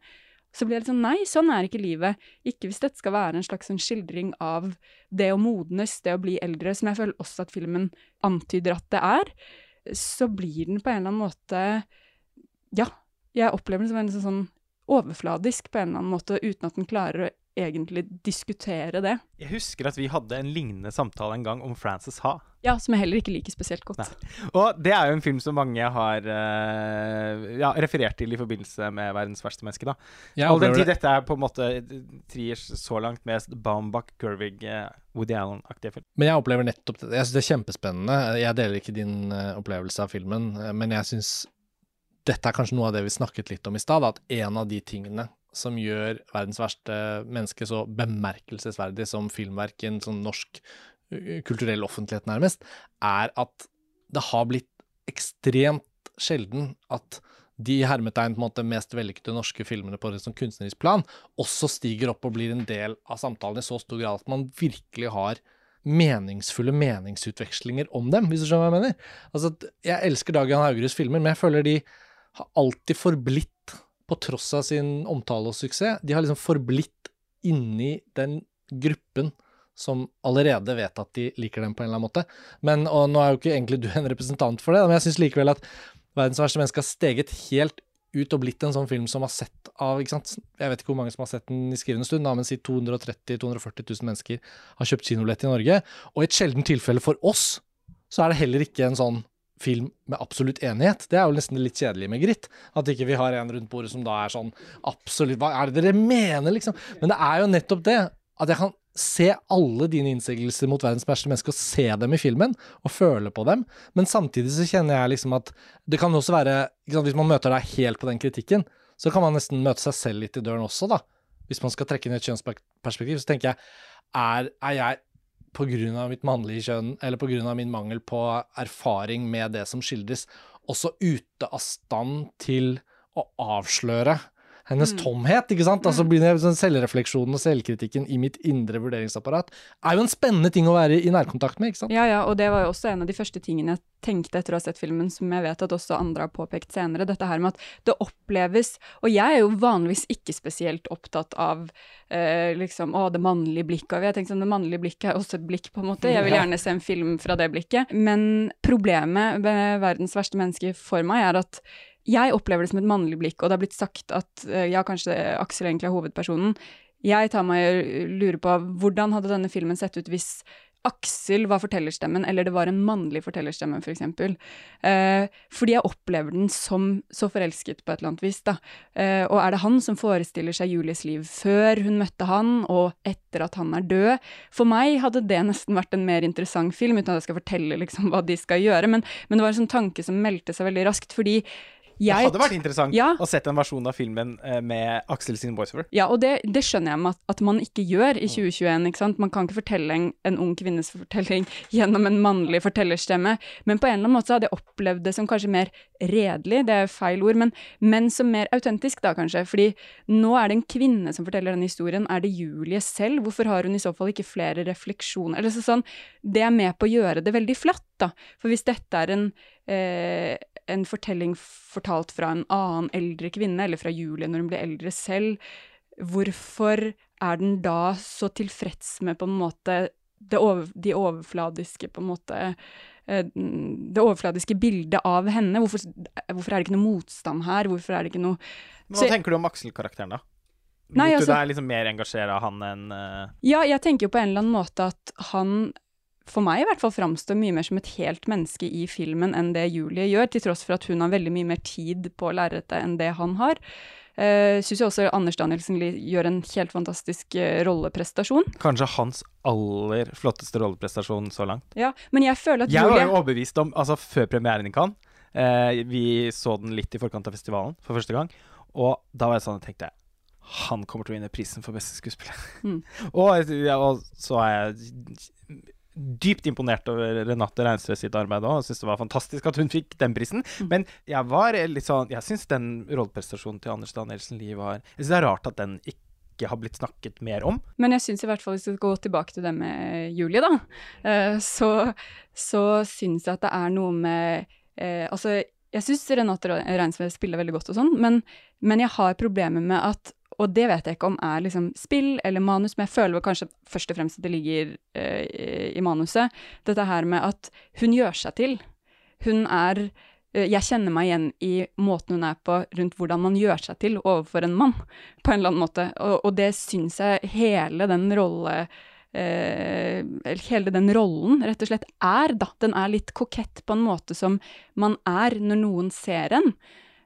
så blir jeg litt sånn nei, sånn er ikke livet. Ikke hvis dette skal være en slags sånn skildring av det å modnes, det å bli eldre, som jeg føler også at filmen antyder at det er. Så blir den på en eller annen måte Ja, jeg opplever den som en sånn overfladisk på en eller annen måte, uten at den klarer å egentlig diskutere det. Jeg husker at vi hadde en lignende samtale en gang om Frances Ha. Ja, som jeg heller ikke liker spesielt godt. Nei. Og det er jo en film som mange har uh, ja, referert til i forbindelse med 'Verdens verste menneske'. da. Ja, All den tid det. dette er på en måte Triers så langt mest Baumbach, Gervig, eh, Woody Allen-aktige film. Men jeg opplever nettopp det. Jeg syns det er kjempespennende. Jeg deler ikke din eh, opplevelse av filmen, men jeg syns dette er kanskje noe av det vi snakket litt om i stad, at en av de tingene som gjør verdens verste menneske så bemerkelsesverdig som filmverk i en sånn norsk uh, kulturell offentlighet, nærmest, er at det har blitt ekstremt sjelden at de hermetegn på en måte mest vellykkede norske filmene på en sånn kunstnerisk plan også stiger opp og blir en del av samtalen i så stor grad at man virkelig har meningsfulle meningsutvekslinger om dem, hvis du skjønner hva jeg mener. Altså, jeg elsker Dag Jan Haugeruds filmer, men jeg føler de har alltid forblitt, på tross av sin omtale og suksess, de har liksom forblitt inni den gruppen som allerede vet at de liker dem på en eller annen måte. Men, og nå er jo ikke egentlig du en representant for det, men jeg syns likevel at 'Verdens verste menneske' har steget helt ut og blitt en sånn film som har sett av ikke sant? Jeg vet ikke hvor mange som har sett den i skrivende stund, da, men si 230 000-240 000 mennesker har kjøpt kinobillett i Norge. Og i et sjeldent tilfelle for oss, så er det heller ikke en sånn film med absolutt enighet. Det er jo nesten litt kjedelig med Gritt. At ikke vi har en rundt bordet som da er sånn absolutt Hva er det dere mener, liksom? Men det er jo nettopp det. At jeg kan se alle dine innsigelser mot verdens verste mennesker og se dem i filmen, og føle på dem. Men samtidig så kjenner jeg liksom at det kan også være sant, Hvis man møter deg helt på den kritikken, så kan man nesten møte seg selv litt i døren også, da. Hvis man skal trekke inn et kjønnsperspektiv, så tenker jeg er, er jeg pga. mitt mannlige kjønn, eller pga. min mangel på erfaring med det som skildres, også ute av stand til å avsløre hennes Mm. tomhet, ikke sant? Altså Mm. begynner jeg- sånn Selvrefleksjonen og selvkritikken i mitt indre vurderingsapparat er jo en spennende ting å være i nærkontakt med, ikke sant? Ja, ja, og det var jo også en av de første tingene jeg tenkte etter å ha sett filmen, som jeg vet at også andre har påpekt senere, dette her med at det oppleves Og jeg er jo vanligvis ikke spesielt opptatt av eh, liksom, å, det mannlige blikket, og jeg tenkte sånn, det mannlige blikket er også et blikk, på en måte. Jeg vil gjerne se en film fra det blikket. Men problemet med verdens verste menneske for meg er at jeg opplever det som et mannlig blikk, og det har blitt sagt at eh, ja, kanskje Aksel egentlig er hovedpersonen. Jeg tar meg og lurer på hvordan hadde denne filmen sett ut hvis Aksel var fortellerstemmen, eller det var en mannlig fortellerstemme, for eksempel. Eh, fordi jeg opplever den som så forelsket på et eller annet vis, da. Eh, og er det han som forestiller seg Julies liv før hun møtte han, og etter at han er død? For meg hadde det nesten vært en mer interessant film, uten at jeg skal fortelle liksom hva de skal gjøre, men, men det var en sånn tanke som meldte seg veldig raskt, fordi Det hadde vært interessant Ja. å sette en versjon av filmen eh, med Aksel sin voiceover. Ja, og det, det skjønner jeg at, at man ikke gjør i 2021. ikke sant? Man kan ikke fortelle en, en ung kvinnes fortelling gjennom en mannlig fortellerstemme. Men på en eller annen måte så hadde jeg opplevd det som kanskje mer redelig, det er feil ord, men, men som mer autentisk, da kanskje. Fordi nå er det en kvinne som forteller denne historien. Er det Julie selv? Hvorfor har hun i så fall ikke flere refleksjoner? Eller så sånn, Det er med på å gjøre det veldig flatt, da. For hvis dette er en eh, en fortelling fortalt fra en annen eldre kvinne, eller fra Julie når hun blir eldre selv, hvorfor er den da så tilfreds med på en måte det over, de overfladiske på en måte eh, Det overfladiske bildet av henne? Hvorfor, hvorfor er det ikke noe motstand her? Hvorfor er det ikke noe Hva Så- tenker du om Aksel-karakteren, da? Lot altså- du deg liksom mer engasjere av han enn uh... Ja, jeg tenker jo på en eller annen måte at han for meg i hvert fall framstår mye mer som et helt menneske i filmen enn det Julie gjør, til tross for at hun har veldig mye mer tid på lerretet enn det han har. Uh, Syns jeg også Anders Danielsen gjør en helt fantastisk uh, rolleprestasjon. Kanskje hans aller flotteste rolleprestasjon så langt. Ja, men jeg føler at Jeg var jo overbevist om, altså før premieren i Cannes uh, Vi så den litt i forkant av festivalen for første gang, og da var jeg sånn, jeg tenkte han kommer til å vinne prisen for beste skuespiller. Mm. og, ja, og så er jeg dypt imponert over Renate Reinsve sitt arbeid òg, syns det var fantastisk at hun fikk den prisen. Mm. Men jeg var litt sånn Jeg syns den rolleprestasjonen til Anders Danielsen Lie var Jeg syns det er rart at den ikke har blitt snakket mer om. Men jeg syns i hvert fall, hvis vi skal gå tilbake til det med Julie, da, eh, så, så syns jeg at det er noe med eh, Altså, jeg syns Renate Reinsve spiller veldig godt og sånn, men, men jeg har problemer med at og det vet jeg ikke om er liksom spill eller manus, men jeg føler kanskje først og fremst at det ligger eh, i manuset. Dette her med at hun gjør seg til. Hun er eh, Jeg kjenner meg igjen i måten hun er på rundt hvordan man gjør seg til overfor en mann, på en eller annen måte. Og, og det syns jeg hele den rolle eh, hele den rollen rett og slett er, da. Den er litt kokett på en måte som man er når noen ser en.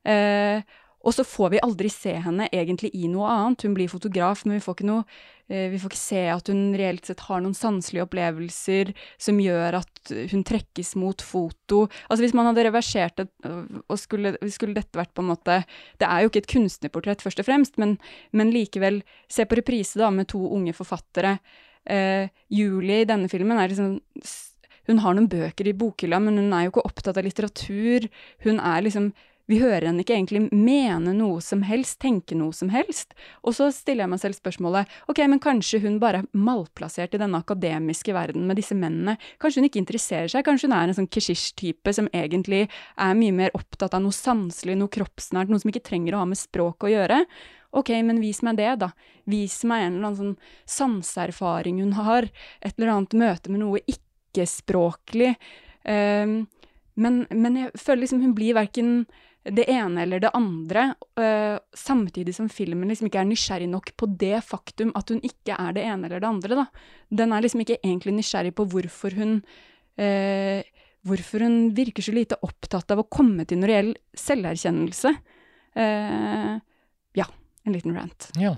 Eh, og så får vi aldri se henne egentlig i noe annet. Hun blir fotograf, men vi får ikke noe eh, Vi får ikke se at hun reelt sett har noen sanselige opplevelser som gjør at hun trekkes mot foto. Altså Hvis man hadde reversert det, og skulle, skulle dette vært på en måte Det er jo ikke et kunstnerportrett, først og fremst, men, men likevel Se på reprise da med to unge forfattere. Uh, Julie i denne filmen er liksom Hun har noen bøker i bokhylla, men hun er jo ikke opptatt av litteratur. Hun er liksom vi hører henne ikke egentlig mene noe som helst, tenke noe som helst. Og så stiller jeg meg selv spørsmålet ok, men kanskje hun bare er malplassert i denne akademiske verden med disse mennene. Kanskje hun ikke interesserer seg, kanskje hun er en sånn keshish-type som egentlig er mye mer opptatt av noe sanselig, noe kroppsnært, noe som ikke trenger å ha med språk å gjøre. Ok, men vis meg det, da. Vis meg en eller annen sånn sanseerfaring hun har. Et eller annet møte med noe ikke-språklig. Um, men, men, jeg føler liksom hun blir verken det ene eller det andre, uh, samtidig som filmen liksom ikke er nysgjerrig nok på det faktum at hun ikke er det ene eller det andre. Da. Den er liksom ikke egentlig nysgjerrig på hvorfor hun uh, Hvorfor hun virker så lite opptatt av å komme til noe reell selverkjennelse. Uh, ja, en liten rant. Ja.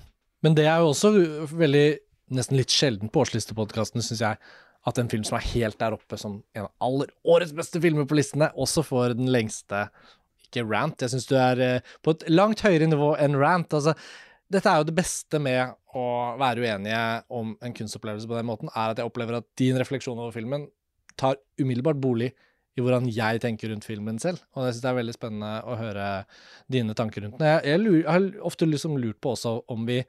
Men det er jo også veldig Nesten litt sjelden på årslistepodkastene, syns jeg at en film som er helt der oppe som en av aller årets beste filmer på listene, også får den lengste ikke rant. Jeg syns du er eh, på et langt høyere nivå enn rant. Altså, dette er jo det beste med å være uenige om en kunstopplevelse på den måten, er at jeg opplever at din refleksjon over filmen tar umiddelbart bolig i hvordan jeg tenker rundt filmen selv. Og jeg syns det er veldig spennende å høre dine tanker rundt den. Jeg, jeg, lurer, jeg har ofte liksom lurt på også om vi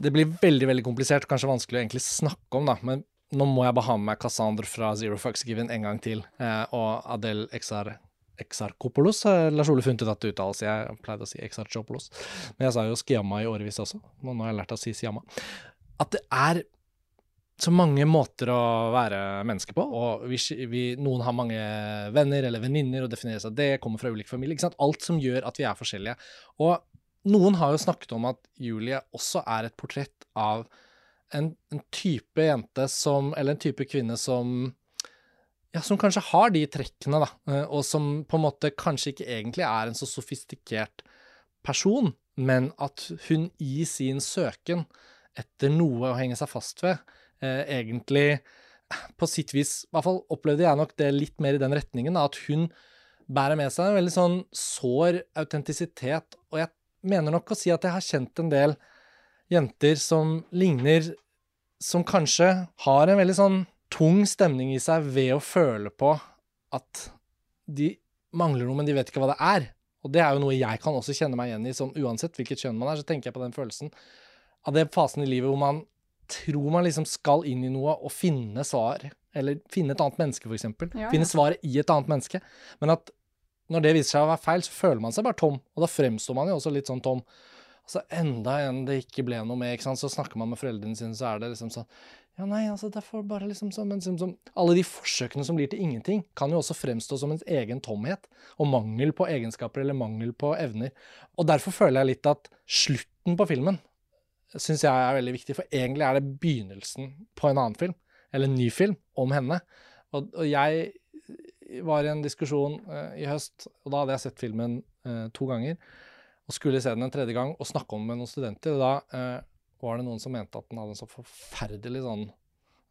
Det blir veldig, veldig komplisert, kanskje vanskelig å egentlig snakke om, da. Men nå må jeg bare ha med meg Cassandre fra Zero Fucks Given en gang til, eh, og Adele Exar Exarkopolos Lars Ole funnet at det uttales. Jeg pleide å si Exarchopolos, men jeg sa jo Skiamma i årevis også. Og nå har jeg lært å si Siamma. At det er så mange måter å være menneske på. og vi, vi, Noen har mange venner eller venninner og definerer seg det, kommer fra ulike familier. ikke sant? Alt som gjør at vi er forskjellige. Og noen har jo snakket om at Julie også er et portrett av en, en type jente som Eller en type kvinne som ja, som kanskje har de trekkene, da, eh, og som på en måte kanskje ikke egentlig er en så sofistikert person, men at hun i sin søken etter noe å henge seg fast ved, eh, egentlig på sitt vis I hvert fall opplevde jeg nok det litt mer i den retningen, da, at hun bærer med seg en veldig sånn sår autentisitet, og jeg mener nok å si at jeg har kjent en del jenter som ligner Som kanskje har en veldig sånn tung stemning i seg ved å føle på at de mangler noe, men de vet ikke hva det er. Og det er jo noe jeg kan også kjenne meg igjen i, sånn uansett hvilket kjønn man er, så tenker jeg på den følelsen av den fasen i livet hvor man tror man liksom skal inn i noe og finne svar, eller finne et annet menneske, f.eks. Ja, ja. Finne svaret i et annet menneske. Men at når det viser seg å være feil, så føler man seg bare tom, og da fremstår man jo også litt sånn tom. Så enda en det ikke ble noe med, ikke sant, så snakker man med foreldrene sine, så er det liksom sånn ja, nei, altså, derfor bare liksom sånn Men som, som, alle de forsøkene som blir til ingenting, kan jo også fremstå som ens egen tomhet og mangel på egenskaper eller mangel på evner. Og derfor føler jeg litt at slutten på filmen syns jeg er veldig viktig, for egentlig er det begynnelsen på en annen film, eller en ny film, om henne. Og, og jeg var i en diskusjon uh, i høst, og da hadde jeg sett filmen uh, to ganger, og skulle se den en tredje gang og snakke om med noen studenter. og da uh, var det noen som mente at den hadde en så forferdelig sånn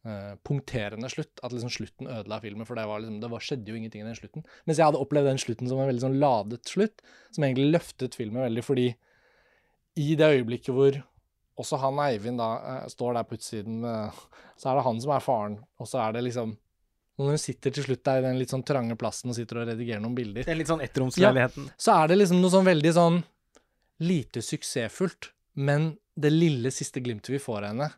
uh, punkterende slutt. At liksom slutten ødela filmen, for det, var liksom, det var, skjedde jo ingenting i den slutten. Mens jeg hadde opplevd den slutten som en veldig sånn ladet slutt, som egentlig løftet filmen veldig, fordi i det øyeblikket hvor også han Eivind da uh, står der på utsiden, uh, så er det han som er faren, og så er det liksom når hun sitter til slutt der i den litt sånn trange plassen og sitter og redigerer noen bilder Den litt sånn ettromsleiligheten. Ja, så er det liksom noe sånn veldig sånn lite suksessfullt, men det lille siste glimtet vi får av henne,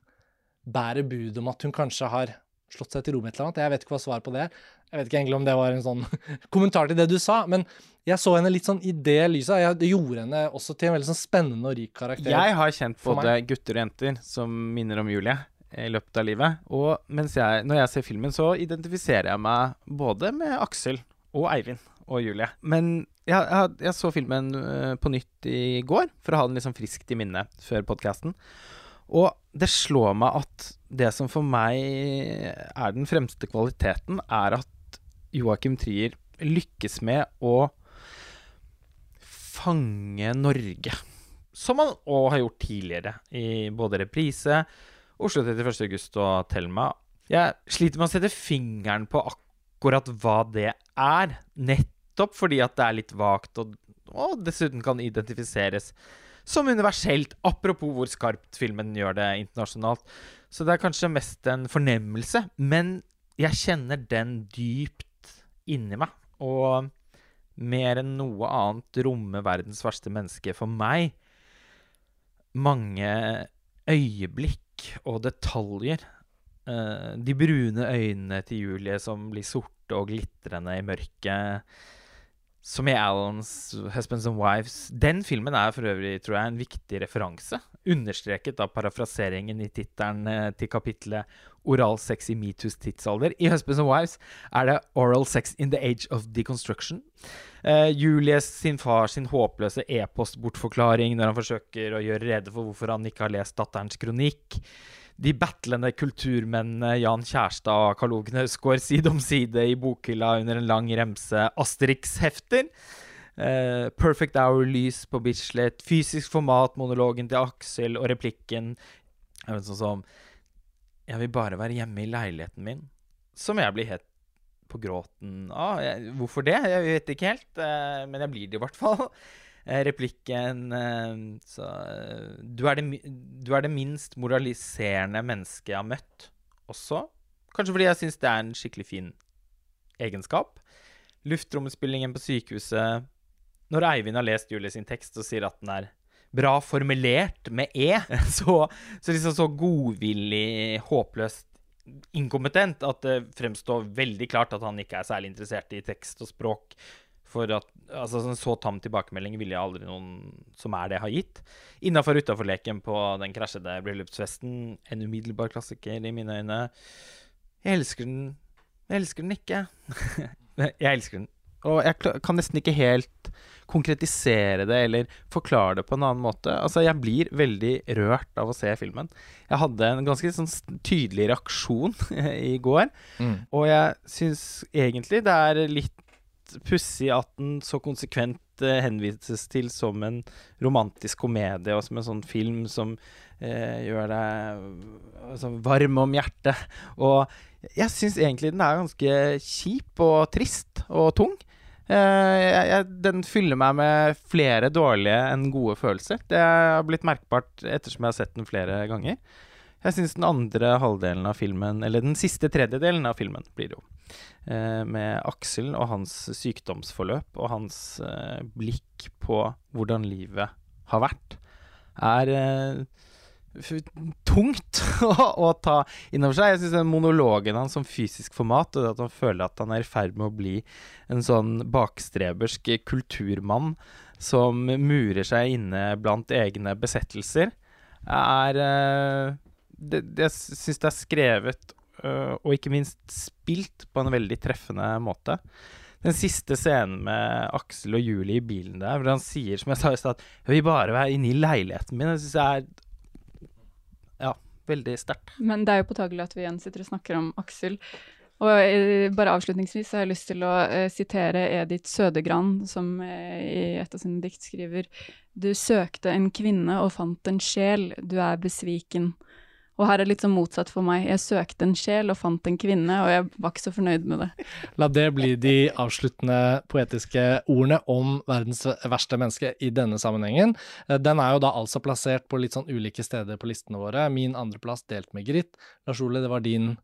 bærer bud om at hun kanskje har slått seg til ro med et eller annet. Jeg vet ikke hva svaret på det er. Jeg vet ikke egentlig om det var en sånn kommentar til det du sa, men jeg så henne litt sånn i det lyset. Jeg, gjorde henne også til en veldig sånn spennende og rik karakter. Jeg har kjent både gutter og jenter som minner om Julie i løpet av livet. Og jeg, når jeg ser filmen, så identifiserer jeg meg både med Aksel og Eivind og Julie. Men jeg, jeg, jeg så filmen uh, på nytt i går, for å ha den liksom friskt i minne før podkasten. Og det slår meg at det som for meg er den fremste kvaliteten, er at Joakim Trier lykkes med å fange Norge. Som han òg har gjort tidligere, i både reprise, Oslo 31. august og Thelma. Jeg sliter med å sette fingeren på akkurat hva det er. Nett nettopp fordi at det er litt vagt, og, og dessuten kan identifiseres som universelt, apropos hvor skarpt filmen gjør det internasjonalt. Så det er kanskje mest en fornemmelse, men jeg kjenner den dypt inni meg. Og mer enn noe annet rommer verdens verste menneske for meg mange øyeblikk og detaljer. Eh, de brune øynene til Julie som blir sorte og glitrende i mørket. Som i Allens 'Husbands and Wives'. Den filmen er for øvrig tror jeg, en viktig referanse. Understreket av parafraseringen i tittelen eh, til kapitlet 'Oral sex i Metoo's tidsalder'. I 'Husbands and Wives' er det 'Oral sex in the age of deconstruction'. Uh, Julies sin far sin håpløse e-postbortforklaring når han forsøker å gjøre rede for hvorfor han ikke har lest datterens kronikk. De battlende kulturmennene Jan Kjærstad og Karl Ove Knausgård side om side i bokhylla under en lang remse Asterix-hefter. Uh, Perfect Hour-lys på Bislett, fysisk format, monologen til Aksel og replikken sånn som Jeg vil bare være hjemme i leiligheten min. Som jeg blir helt på gråten av. Ah, hvorfor det? Jeg vet ikke helt, uh, men jeg blir det i hvert fall. Uh, replikken så du er, det, du er det minst moraliserende mennesket jeg har møtt også. Kanskje fordi jeg syns det er en skikkelig fin egenskap. Luftromspillingen på sykehuset Når Eivind har lest Julie sin tekst og sier at den er bra formulert med E, så, så liksom så godvillig, håpløst inkompetent at det fremstår veldig klart at han ikke er særlig interessert i tekst og språk. For at altså, en så tam tilbakemelding ville aldri noen som er det, ha gitt. Innafor utafor-leken på den krasjede bryllupsfesten. En umiddelbar klassiker i mine øyne. Jeg elsker den. Jeg elsker den ikke. jeg elsker den. Og jeg kan nesten ikke helt konkretisere det eller forklare det på en annen måte. Altså, jeg blir veldig rørt av å se filmen. Jeg hadde en ganske sånn tydelig reaksjon i går, Mm. og jeg syns egentlig det er litt pussig at den så konsekvent eh, henvises til som en romantisk komedie, og som en sånn film som eh, gjør deg altså, varm om hjertet. Og jeg syns egentlig den er ganske kjip og trist og tung. Eh, jeg, den fyller meg med flere dårlige enn gode følelser. Det har blitt merkbart ettersom jeg har sett den flere ganger. Jeg syns den andre halvdelen av filmen, eller den siste tredjedelen av filmen, blir det jo, med Aksel og hans sykdomsforløp og hans eh, blikk på hvordan livet har vært, er eh, tungt å, ta inn over seg. Jeg syns monologen hans som fysisk format, og at han føler at han er i ferd med å bli en sånn bakstrebersk kulturmann som murer seg inne blant egne besettelser, er eh, det, Jeg syns det er skrevet og ikke minst spilt på en veldig treffende måte. Den siste scenen med Aksel og Julie i bilen der, hvor han sier, som jeg sa i stad, jeg vil bare være inne i leiligheten min, det syns jeg er ja, veldig sterkt. Men det er jo påtagelig at vi igjen sitter og snakker om Aksel. Og eh, bare avslutningsvis har jeg lyst til å uh, sitere Edith Sødegran, som uh, i et av sine dikt skriver Du søkte en kvinne og fant en sjel, du er besviken. Og her er det litt sånn motsatt for meg. Jeg søkte en sjel og fant en kvinne, og jeg var ikke så fornøyd med det. La det bli de avsluttende poetiske ordene om verdens verste menneske i denne sammenhengen. Eh, Den er jo da altså plassert på litt sånn ulike steder på listene våre. Min andreplass delt med Grit. Lars Ole, det var din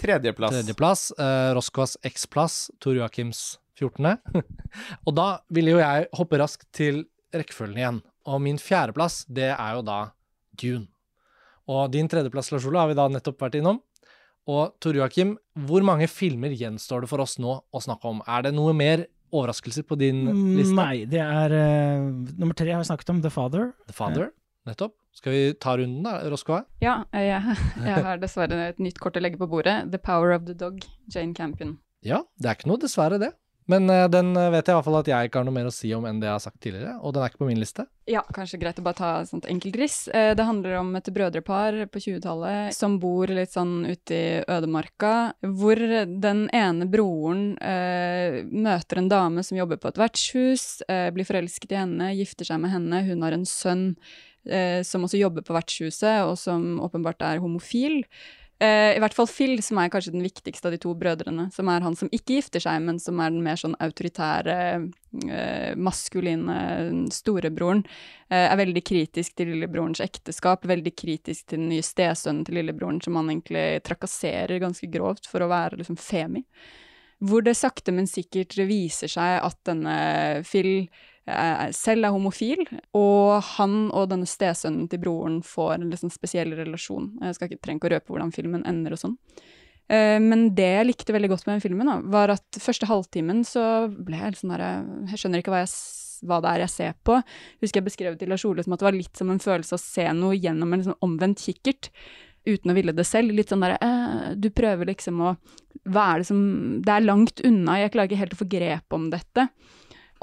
Tredjeplass. tredjeplass. Eh, Roskvas X-plass, Tor Joakims 14. og da ville jo jeg hoppe raskt til rekkefølgen igjen. Og min fjerdeplass, det er jo da Dune. Og din tredjeplass, Lars Ole, har vi da nettopp vært innom. Og Tor Joakim, hvor mange filmer gjenstår det for oss nå å snakke om? Er det noe mer overraskelser på din liste? Nei, det er uh, Nummer tre har vi snakket om, The Father. The Father, nettopp. Skal vi ta runden, da, Roskoa? Ja, jeg, jeg har dessverre et nytt kort å legge på bordet. The Power of the Dog, Jane Campion. Ja, det er ikke noe dessverre, det. Men eh, den eh, vet jeg i hvert fall at jeg ikke har noe mer å si om enn det jeg har sagt tidligere, og den er ikke på min liste. Ja, kanskje greit å bare ta et sånt enkelt riss. Eh, Det handler om et brødrepar på 20-tallet som bor litt sånn ute i ødemarka, hvor den ene broren eh, møter en dame som jobber på et vertshus, eh, blir forelsket i henne, gifter seg med henne. Hun har en sønn eh, som også jobber på vertshuset, og som åpenbart er homofil. Eh, I hvert fall Phil, som er kanskje den viktigste av de to brødrene. Som er han som ikke gifter seg, men som er den mer sånn autoritære, uh, maskuline storebroren. Uh, er veldig kritisk til lillebrorens ekteskap, veldig kritisk til den nye stesønnen til lillebroren, som han egentlig trakasserer ganske grovt for å være liksom femi. hvor det sakte, men sikkert viser seg at denne Phil selv er homofil, og han og denne stesønnen til broren får en liksom spesiell relasjon. Jeg skal ikke trenger å røpe hvordan filmen ender og sånn. Eh, men det jeg likte veldig godt med den filmen, da, var at første halvtimen så ble jeg sånn derre Jeg skjønner ikke hva, jeg, hva det er jeg ser på. Husker jeg beskrev til Lars Ole som at det var litt som en følelse å se noe gjennom en liksom omvendt kikkert. Uten å ville det selv. Litt sånn derre eh, Du prøver liksom å Hva er det som Det er langt unna, jeg klarer ikke helt å få grep om dette.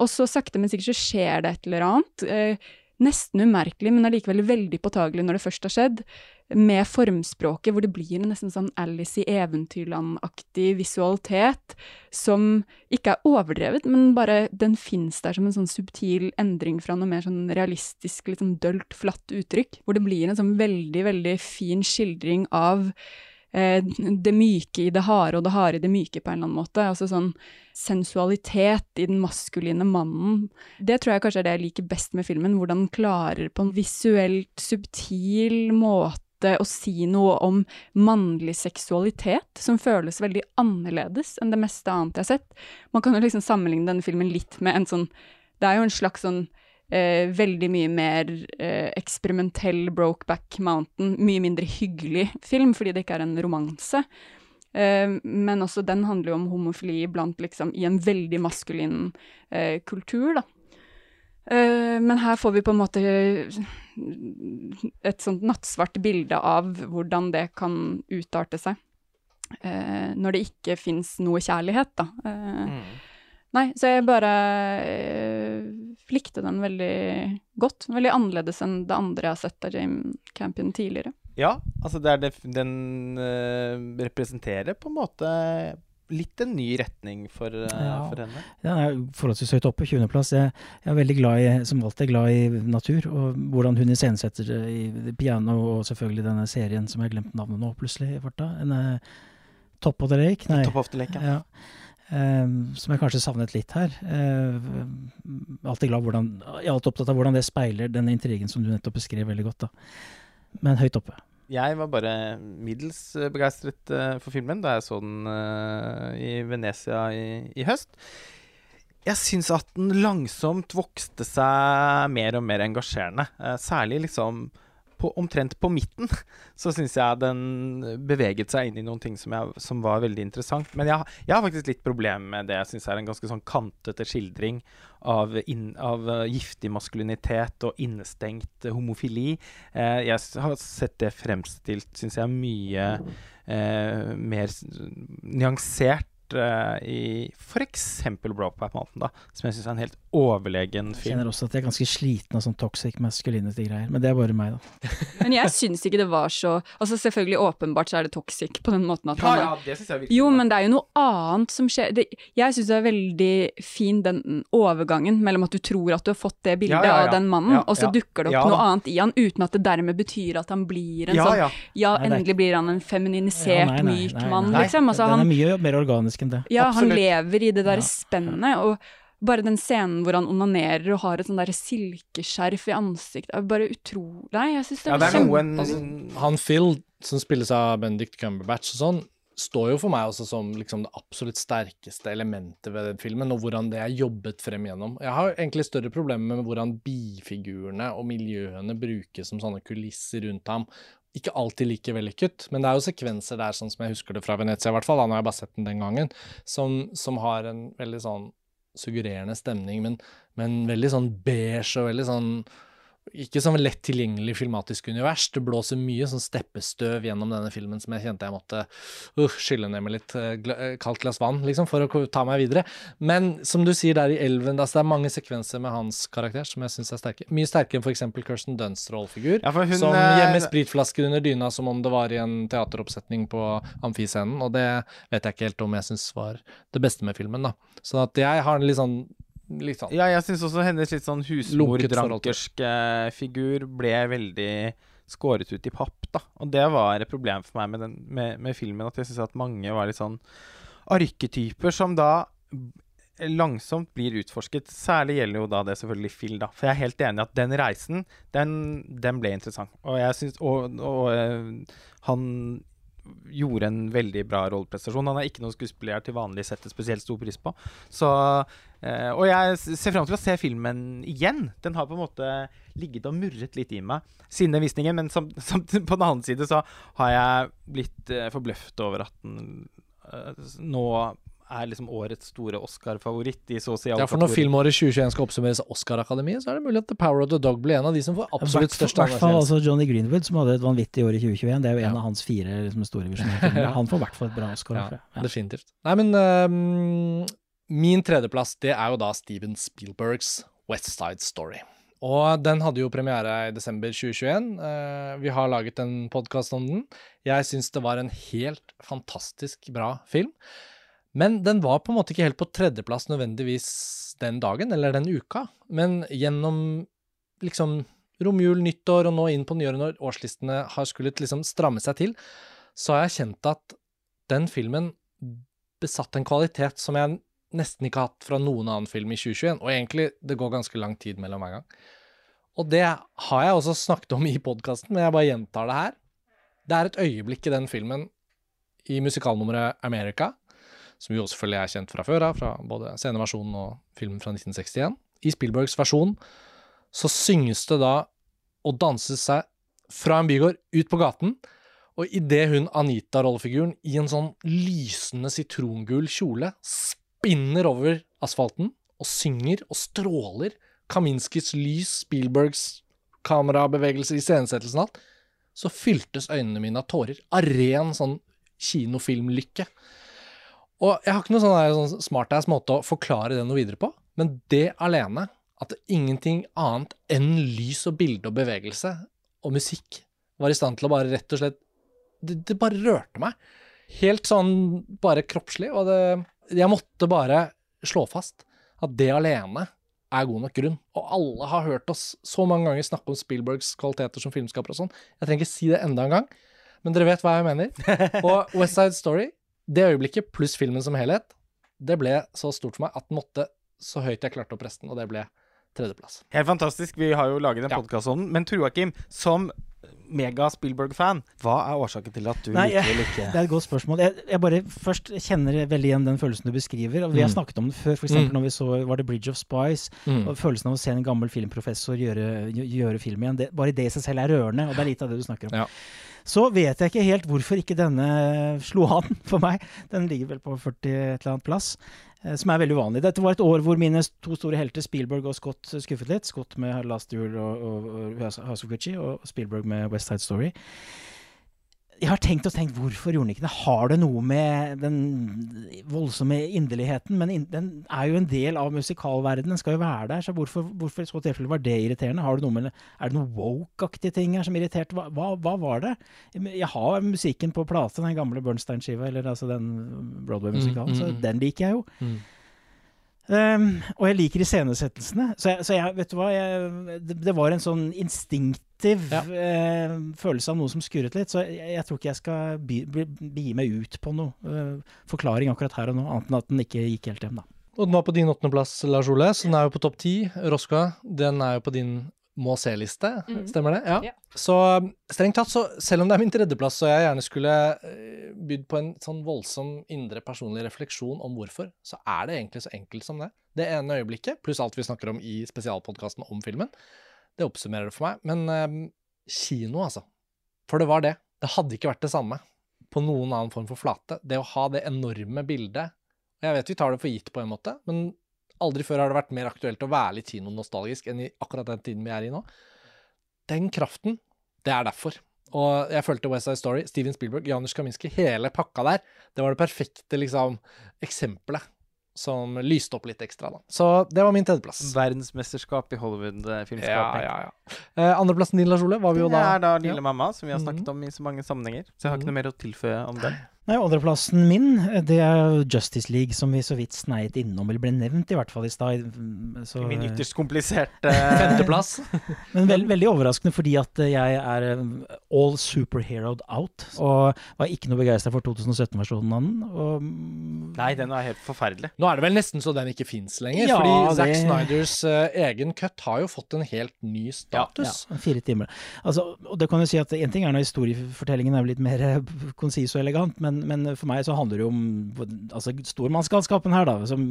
Og så sakte, men sikkert så skjer det et eller annet. Eh, nesten umerkelig, men allikevel veldig påtagelig når det først har skjedd. Med formspråket, hvor det blir en nesten sånn Alice i Eventyrland-aktig visualitet. Som ikke er overdrevet, men bare den fins der som en sånn subtil endring fra noe mer sånn realistisk, litt sånn dølt, flatt uttrykk. Hvor det blir en sånn veldig, veldig fin skildring av det myke i det harde, og det harde i det myke, på en eller annen måte. Altså sånn sensualitet i den maskuline mannen. Det tror jeg kanskje er det jeg liker best med filmen, hvordan den klarer på en visuelt subtil måte å si noe om mannlig seksualitet, som føles veldig annerledes enn det meste annet jeg har sett. Man kan jo liksom sammenligne denne filmen litt med en sånn Det er jo en slags sånn eh, veldig mye mer eh, eksperimentell Brokeback Mountain, mye mindre hyggelig film, fordi det ikke er en romanse. Eh, men også den handler jo om homofili blant liksom i en veldig maskulin eh, kultur, da. Eh, men her får vi på en måte et sånt nattsvart bilde av hvordan det kan utarte seg. Eh, når det ikke fins noe kjærlighet, da. Eh, Mm. Nei, så jeg bare øh, likte den veldig godt. Veldig annerledes enn det andre jeg har sett av Jame Campion tidligere. Ja, altså det er det, den øh, representerer på en måte litt en ny retning for, eh, Ja. for henne. Den er forholdsvis høyt oppe, 20.-plass. Jeg, jeg er veldig glad i, som alltid, glad i natur, og hvordan hun iscenesetter det i piano, og selvfølgelig denne serien som jeg har glemt navnet nå, plutselig, i farta. En, eh, Top of the Lake? Nei. Top of the Lake, ja. Ja. Ehm, som jeg kanskje savnet litt her. Uh, alltid glad hvordan, jeg er alltid opptatt av hvordan det speiler den intrigen som du nettopp beskrev veldig godt. da. Men høyt oppe. Jeg var bare middels eh, begeistret uh, for filmen da jeg så den uh, i Venezia i, i høst. Jeg syns at den langsomt vokste seg mer og mer engasjerende. Særlig liksom på, omtrent på midten så syns jeg den beveget seg inn i noen ting som, jeg, som var veldig interessant. Men jeg, jeg har faktisk litt problemer med det jeg syns er en ganske sånn kantete skildring av, inn, av eh, giftig maskulinitet og innestengt homofili. Eh, jeg har sett det fremstilt, syns jeg, mye eh, mer nyansert eh, i f.eks. Brokeback Mountain, da, som jeg syns er en helt overlegen Jeg kjenner også at jeg er ganske sliten av sånn toxic masculinity-greier. Men det er bare meg, da. Men jeg syns ikke det var så Altså selvfølgelig åpenbart så er det toxic på den måten at Ja, ja, det synes jeg virkelig. Jo, men det er jo noe annet som skjer. Det, jeg syns det er veldig fin den overgangen mellom at du tror at du har fått det bildet Ja, ja, ja. av den mannen, Ja, og så dukker det opp Ja noe annet i han, uten at det dermed betyr at han blir en ja, sånn ja. Ja, Nei, endelig blir han en feminisert, Ja, nei, nei, myk mann, liksom. Altså, Den er mye mer organisk enn det. ja, han lever i det der Ja. spennet, og bare den scenen hvor han onanerer og har et sånn silkeskjerf i ansiktet, er bare utrolig Nei, jeg syns det ja, det er noen kjempe... Han Phil, som spilles av Benedict Cumberbatch og sånn, står jo for meg også som liksom det absolutt sterkeste elementet ved den filmen, og hvordan det er jobbet frem gjennom. Jeg har egentlig større problemer med hvordan bifigurene og miljøene brukes som sånne kulisser rundt ham. Ikke alltid like vellykket, men det er jo sekvenser der, sånn som jeg husker det fra Venezia i hvert fall, da har jeg bare sett den den gangen, som, som har en veldig sånn suggererende stemning, men, men veldig sånn beige og veldig sånn ikke sånn lett tilgjengelig filmatisk univers. Det blåser mye sånn steppestøv gjennom denne filmen som jeg kjente jeg måtte uh, skylle ned med litt uh, eh, kaldt glass vann, liksom, for å ta meg videre. Men som du sier der i Elven, altså, det er mange sekvenser med hans karakter som jeg syns er sterke. Mye sterkere enn f.eks. Kirsten Dunsts rollefigur. Ja, som gjemmer gjemmer spritflasker under dyna som om det var i en teateroppsetning på amfiscenen, og det vet jeg ikke helt om jeg syns var det beste med filmen, da. Så at jeg har en litt sånn Litt sånn Ja, jeg syns også hennes litt sånn husmordrankerske figur ble veldig skåret ut i papp, da. Og det var et problem for meg med, den, med, med filmen, at jeg syns at mange var litt sånn arketyper som da langsomt blir utforsket. Særlig gjelder jo da det selvfølgelig Phil, da. For jeg er helt enig i at den reisen, den, den ble interessant. Og jeg syns Og, og eh, han gjorde en veldig bra rolleprestasjon. Han er ikke noen skuespiller til vanlig setter spesielt stor pris på. Så, eh, og jeg ser fram til å se filmen igjen. Den har på en måte ligget og murret litt i meg siden den visningen, men som, som, på den annen side så har jeg blitt uh, forbløft over at den uh, nå er liksom årets store Oscar-favoritt i så å si alle Ja, for når filmåret 2021 skal oppsummeres av Oscar-akademiet, så er det mulig at The Power of the Dog blir en av de som får absolutt I størst hvert fall altså Johnny Greenwood, som hadde et vanvittig år i 2021. Det er jo en Ja. av hans fire liksom, store visjoner. Han får i hvert fall et bra Oscar. Ja. Ja. definitivt. Nei, men øhm, min tredjeplass, det er jo da Steven Spielbergs West Side Story. Og den hadde jo premiere i desember 2021. Eh, vi har laget en podkast om den. Jeg syns det var en helt fantastisk bra film. Men den var på en måte ikke helt på tredjeplass nødvendigvis den dagen eller den uka. Men gjennom liksom romjul, nyttår og nå inn på nyåret når årslistene har skullet liksom stramme seg til, så har jeg kjent at den filmen besatt en kvalitet som jeg nesten ikke hatt fra noen annen film i 2021. Og egentlig, det går ganske lang tid mellom hver gang. Og det har jeg også snakket om i podkasten, men jeg bare gjentar det her. Det er et øyeblikk i den filmen, i musikalnummeret America, som jo selvfølgelig er kjent fra før av, fra både sceneversjonen og filmen fra 1961. I Spielbergs versjon så synges det da og danses seg fra en bygård ut på gaten, og idet hun Anita-rollefiguren i en sånn lysende sitrongul kjole spinner over asfalten og synger og stråler Kaminskis lys, Spielbergs kamerabevegelser, iscenesettelsen og alt, så fyltes øynene mine av tårer. Av ren sånn kinofilmlykke. Og jeg har ikke noe sånn, sånn smartass måte å forklare det noe videre på, men det alene, at det ingenting annet enn lys og bilde og bevegelse og musikk var i stand til å bare rett og slett Det, det bare rørte meg. Helt sånn bare kroppslig, og det Jeg måtte bare slå fast at det alene er god nok grunn. Og alle har hørt oss så mange ganger snakke om Spielbergs kvaliteter som filmskaper og sånn. Jeg trenger ikke si det enda en gang, men dere vet hva jeg mener. Og West Side Story, det øyeblikket pluss filmen som helhet, det ble så stort for meg at den måtte så høyt jeg klarte opp resten, og det ble tredjeplass. Helt fantastisk. Vi har jo laget en Ja. podkast om den. Men Tor Joakim, som mega-Spielberg-fan, hva er årsaken til at du Nei, liker eller ikke Det er et godt spørsmål. Jeg, jeg bare først kjenner veldig igjen den følelsen du beskriver. Og vi har Mm. snakket om det før, f.eks. Mm. når vi så var det Bridge of Spies. Mm. Og følelsen av å se en gammel filmprofessor gjøre, gjøre film igjen. Det, bare det i seg selv er rørende, og det er litt av det du snakker om. Ja. Så vet jeg ikke helt hvorfor ikke denne slo an for meg. Den ligger vel på 40 et eller annet plass, eh, som er veldig uvanlig. Dette var et år hvor mine to store helter, Spielberg og Scott, skuffet litt. Scott med Last Duel og, og, og House of Gucci, og Spielberg med West Side Story. Jeg har tenkt og tenkt, hvorfor gjorde han ikke det? Har det noe med den voldsomme inderligheten? Men in den er jo en del av musikalverdenen, den skal jo være der. Så hvorfor, hvorfor i så tilfelle var det irriterende? Har det noe med, er det noen woke-aktige ting her som irriterte? Hva, hva, hva var det? Jeg har musikken på plate, den gamle Bernstein-skiva, eller altså den Broadway-musikalen, Mm, mm, så mm. den liker jeg jo. Mm. Um, og jeg liker iscenesettelsene. Så, jeg, så jeg, vet du hva jeg, det, det var en sånn instinktiv Ja. uh, følelse av noe som skurret litt. Så jeg, jeg tror ikke jeg skal begi meg ut på noe uh, forklaring akkurat her og nå, annet enn at den ikke gikk helt hjem, da. Og den var på din åttendeplass, Lars Ole, så den er jo på topp ti. Roska, den er jo på din må se-liste, mm. stemmer det? Ja. Ja. Så um, strengt tatt, så selv om det er min tredjeplass, så jeg gjerne skulle eh, bydd på en sånn voldsom indre personlig refleksjon om hvorfor, så er det egentlig så enkelt som det. Det ene øyeblikket, pluss alt vi snakker om i spesialpodkasten om filmen, det oppsummerer det for meg. Men eh, kino, altså. For det var det. Det hadde ikke vært det samme på noen annen form for flate. Det å ha det enorme bildet Jeg vet vi tar det for gitt på en måte, men aldri før har det vært mer aktuelt å være litt kinonostalgisk enn i akkurat den tiden vi er i nå. Den kraften, det er derfor. Og jeg følte West Side Story, Steven Spielberg, Janusz Kaminski, hele pakka der, det var det perfekte liksom eksempelet som lyste opp litt ekstra, da. Så det var min tredjeplass. Verdensmesterskap i Hollywood-filmskaping. ja, ja. Eh, andreplassen din, Lars Ole, var vi jo da Det er da Lille ja. mamma, som vi har Mhm. snakket om i så mange sammenhenger. Så jeg har ikke Mhm. noe mer å tilføye om den. Nei, Andreplassen min, det er Justice League, som vi så vidt sneiet innom, eller ble nevnt i hvert fall i stad. Min ytterst kompliserte Femteplass. Men veld, veldig overraskende fordi at jeg er eh, all superheroed out, og var ikke noe begeistra for 2017-versjonen av den. Og, mm, Nei, den er helt forferdelig. Nå er det vel nesten så den ikke fins lenger, Ja, fordi Zack det- Snyders eh, egen cut har jo fått en helt ny status. ja, ja fire timer. Altså, og det kan jo si at En ting er når historiefortellingen er blitt mer eh, konsis og elegant, men, men for meg så handler det jo om altså, stormannsgalskapen her, da, som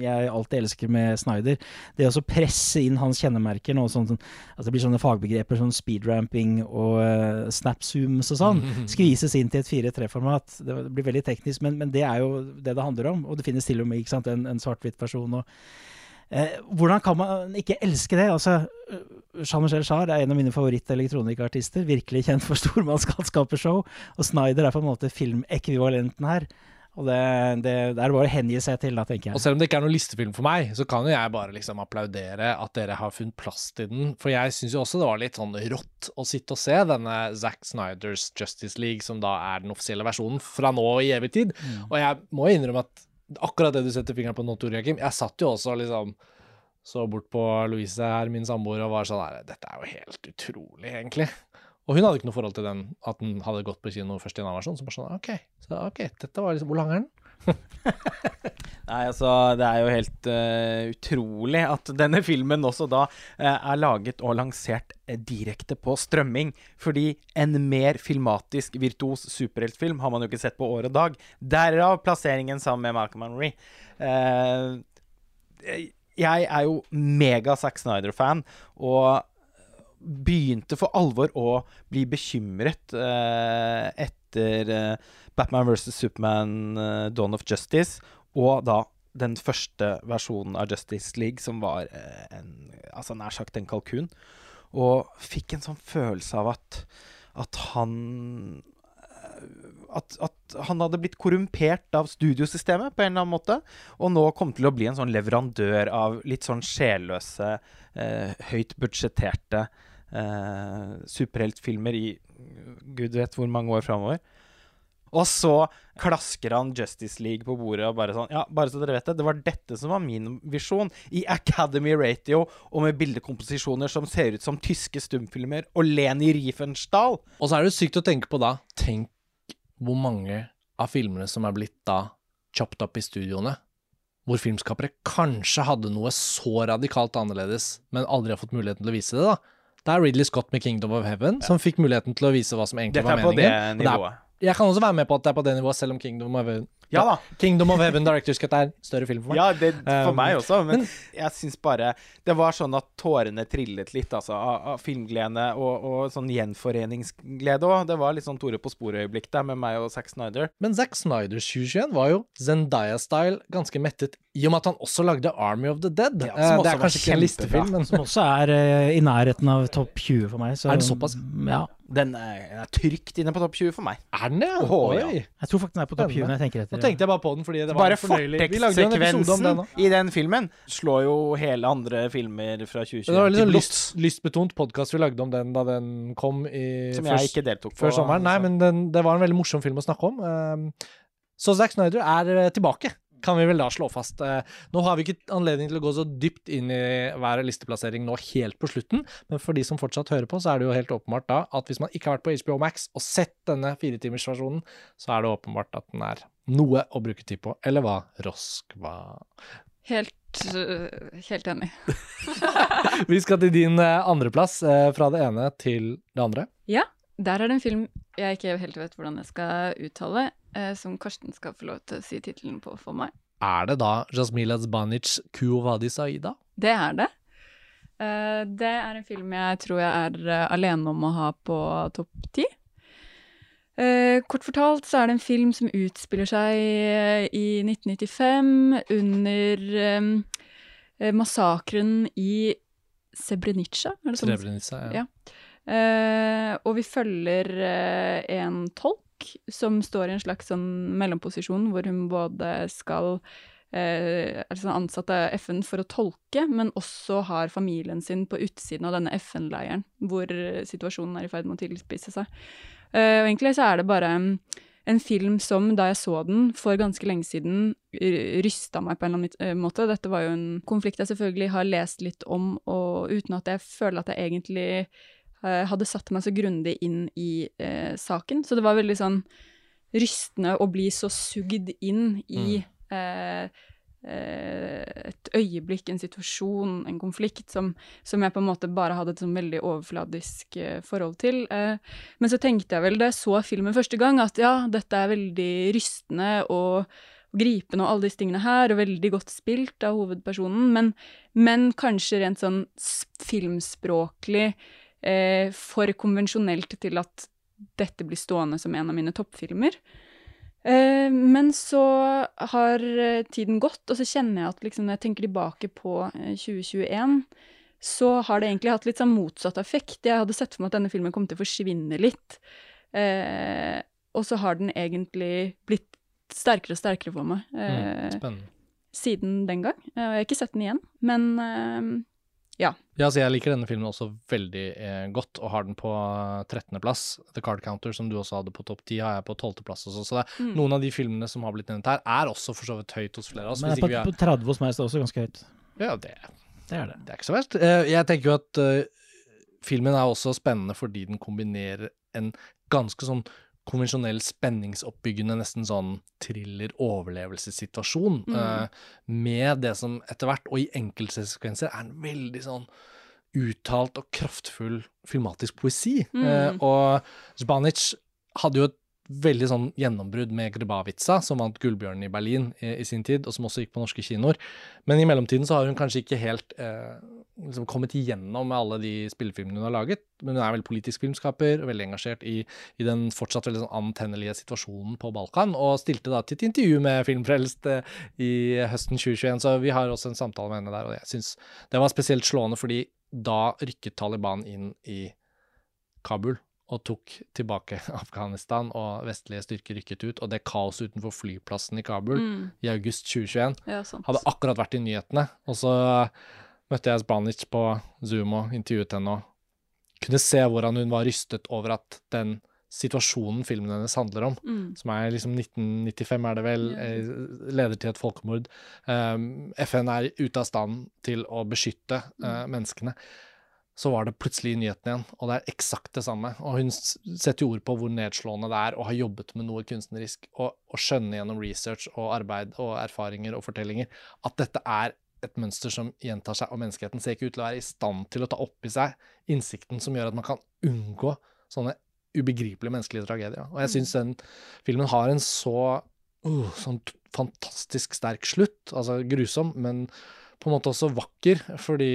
jeg alltid elsker med Snyder. Det å presse inn hans kjennemerker, noe sånn, altså det blir sånne fagbegreper som speedramping og uh, snapzooms og sånn, skvises inn til et 4-3-format. Det blir veldig teknisk, men, men det er jo det det handler om. Og det finnes til og med ikke sant, en, en svart-hvitt versjon. og Eh, hvordan kan man ikke elske det? Altså, eh, Jean-Michel Jarre er en av mine favoritt-elektronikartister. Virkelig kjent for stormannsgalskapeshow. Og Snyder er på en måte filmekvivalenten her. Og det, det, det er bare å hengi seg til, da, tenker jeg. Og selv om det ikke er noen listefilm for meg, så kan jo jeg bare liksom applaudere at dere har funnet plass til den. For jeg syns jo også det var litt sånn rått å sitte og se denne Zack Snyders Justice League, som da er den offisielle versjonen fra nå i evig tid. Og jeg må innrømme at akkurat det du setter fingeren på nå, Tore Joakim, jeg satt jo også liksom så bort på Louise her, min samboer, og var sånn her Dette er jo helt utrolig, egentlig. Og hun hadde ikke noe forhold til den, at den hadde gått på kino først i en annen versjon. Så bare sånn, OK, så ok, dette var liksom Hvor lang er den? Nei, altså, det er jo helt uh, utrolig at denne filmen også da uh, er laget og lansert eh, direkte på strømming. Fordi en mer filmatisk virtuos superheltfilm har man jo ikke sett på år og dag. Derav plasseringen sammen med Malcolm Henry. Uh, jeg er jo mega Zack Snyder-fan, og begynte for alvor å bli bekymret eh, etter eh, Batman vs. Superman eh, Dawn of Justice, og da den første versjonen av Justice League, som var eh, en, altså nær sagt en kalkun. Og fikk en sånn følelse av at, at han at, at han hadde blitt korrumpert av studiosystemet på en eller annen måte, og nå kom til å bli en sånn leverandør av litt sånn sjelløse, eh, høyt budsjetterte eh, superheltfilmer i gud vet hvor mange år framover. Og så klasker han Justice League på bordet og bare sånn Ja, bare så dere vet det, det var dette som var min visjon. I Academy Ratio og med bildekomposisjoner som ser ut som tyske stumfilmer og Leni Riefenstahl. Og så er det sykt å tenke på da Tenk hvor mange av filmene som er blitt da chopped up i studioene, hvor filmskapere kanskje hadde noe så radikalt annerledes, men aldri har fått muligheten til å vise det, da. Det er Ridley Scott med 'Kingdom of Heaven' som fikk muligheten til å vise hva som egentlig Dette var er på meningen. det nivået. det er-. Jeg kan også være med på at det er på det nivået, selv om Kingdom of Heaven Ja da. Kingdom of Heaven Directors Cut er større film for meg. Ja, det, for Um, meg også, men, men- jeg syns bare Det var sånn at tårene trillet litt, altså, av, av filmglede og, og sånn gjenforeningsglede òg. Det var litt sånn Tore på sporet-øyeblikk der med meg og Zack Snyder. Men Zack Snyders 2021 var jo Zendaya-style ganske mettet, i og med at han også lagde Army of the Dead. Ja, som Eh, også det er kanskje ikke en listefilm, men Som også er uh, i nærheten av topp 20 for meg. Så, Er det såpass? Ja. Den er, er trygt inne på topp 20 for meg. er den det? Åh, Oh, ja. Jeg tror faktisk den er på topp 20 når jeg tenker etter. Nå tenkte jeg bare på den fordi det var fornøyelig. Vi lagde jo en episode om fortekstsekvensen den òg. i den filmen slår jo hele andre filmer fra 2020 Det var litt sånn lyst, lystbetont podkast vi lagde om den da den kom i Som først- jeg ikke deltok på. før sommeren. Nei, men den, det var en veldig morsom film å snakke om. Um, Så Zack Snyder er eh, tilbake, kan vi vel da slå fast. Eh, Nå har vi ikke anledning til å gå så dypt inn i hver listeplassering nå helt på slutten, men for de som fortsatt hører på, så er det jo helt åpenbart da at hvis man ikke har vært på HBO Max og sett denne firetimersversjonen, så er det åpenbart at den er noe å bruke tid på. Eller hva, Roskva? Helt, øh, helt enig. Vi skal til din eh, andreplass, eh, fra det ene til det andre. Ja, der er det en film jeg ikke helt vet hvordan jeg skal uttale, som Karsten skal få lov til å si tittelen på for meg. Er det da Jasmila Zbanic Kuovadi Saida? Det er det. Det er en film jeg tror jeg er alene om å ha på topp ti. Eh, kort fortalt så er det en film som utspiller seg eh, i 1995 under eh, massakren i Srebrenica, sånn? Srebrenica, ja. Ja. Eh, og vi følger en tolk som står i en slags sånn mellomposisjon hvor hun både skal eh, sånn ansatt av FN for å tolke, men også har familien sin på utsiden av denne FN-leiren, hvor situasjonen er i ferd med å tilspisse seg. Eh, og egentlig så er det bare en film som, da jeg så den for ganske lenge siden, rysta meg på en eller annen eh, måte. Dette var jo en konflikt jeg selvfølgelig har lest litt om, og uten at jeg føler at jeg egentlig uh, hadde satt meg så grundig inn i uh, saken. Så det var veldig sånn rystende å bli så sugd inn i mm. eh, et øyeblikk, en situasjon, en konflikt, som, som jeg på en måte bare hadde et sånn veldig overfladisk eh, forhold til. Eh, men så tenkte jeg vel da jeg så filmen første gang, at ja, dette er veldig rystende og, gripende og alle disse tingene her, og veldig godt spilt av hovedpersonen, men, men kanskje rent sånn filmspråklig eh, for konvensjonelt til at dette blir stående som en av mine toppfilmer. Eh, men så har eh, tiden gått, og så kjenner jeg at liksom, når jeg tenker tilbake på eh, 2021, så har det egentlig hatt litt sånn motsatt effekt. Jeg hadde sett for meg at denne filmen kom til å forsvinne litt. Eh, og så har den egentlig blitt sterkere og sterkere for meg eh, mm, siden den gang. Eh, og jeg har ikke sett den igjen, men eh, Ja, så jeg liker denne filmen også veldig eh, godt, og har den på 13.-plass. The Card Counter, som du også hadde på topp 10, har jeg på 12.-plass også. Så det er mm. noen av de filmene som har blitt nevnt her, er også for så vidt høyt hos flere av oss. Men Hvis på, ikke vi på 30 hos meg er det også ganske høyt. er Ja, det, Det er det. det er ikke så verst. Eh, Jeg tenker jo at eh, filmen er også spennende fordi den kombinerer en ganske sånn konvensjonell spenningsoppbyggende, nesten sånn thriller-overlevelsessituasjon, Mm. uh, med det som etter hvert, og i enkelte sekvenser, er en veldig sånn uttalt og kraftfull filmatisk poesi. Mm. Uh, og Zbanic hadde jo et veldig sånn gjennombrudd med Grebavica, som vant Gullbjørnen i Berlin i, i sin tid, og som også gikk på norske kinoer. Men i mellomtiden så har hun kanskje ikke helt eh, liksom kommet igjennom med alle de spillefilmene hun har laget. Men hun er veldig politisk filmskaper, og veldig engasjert i, i den fortsatt veldig sånn antennelige situasjonen på Balkan, og stilte da til et intervju med Filmfrelst eh, i høsten 2021, så vi har også en samtale med henne der, og jeg syns det var spesielt slående, fordi da rykket Taliban inn i Kabul og tok tilbake Afghanistan, og vestlige styrker rykket ut, og det kaoset utenfor flyplassen i Kabul Mm. i august 2021 Ja, hadde akkurat vært i nyhetene, og så møtte jeg Zbanic på Zoom og intervjuet henne, og kunne se hvordan hun var rystet over at den situasjonen filmen hennes handler om, Mm. som er liksom 1995 er det vel, eh, leder til et folkemord. Um, FN er ute av stand til å beskytte eh, menneskene. Så var det plutselig i nyhetene igjen, og det er eksakt det samme. Og hun setter ord på hvor nedslående det er å ha jobbet med noe kunstnerisk, og, og skjønne gjennom research og arbeid og erfaringer og fortellinger at dette er et mønster som gjentar seg, og menneskeheten ser ikke ut til å være i stand til å ta opp i seg innsikten som gjør at man kan unngå sånne ubegripelige menneskelige tragedier. Og jeg syns den filmen har en så uh, sånn fantastisk sterk slutt. Altså grusom, men på en måte også vakker, fordi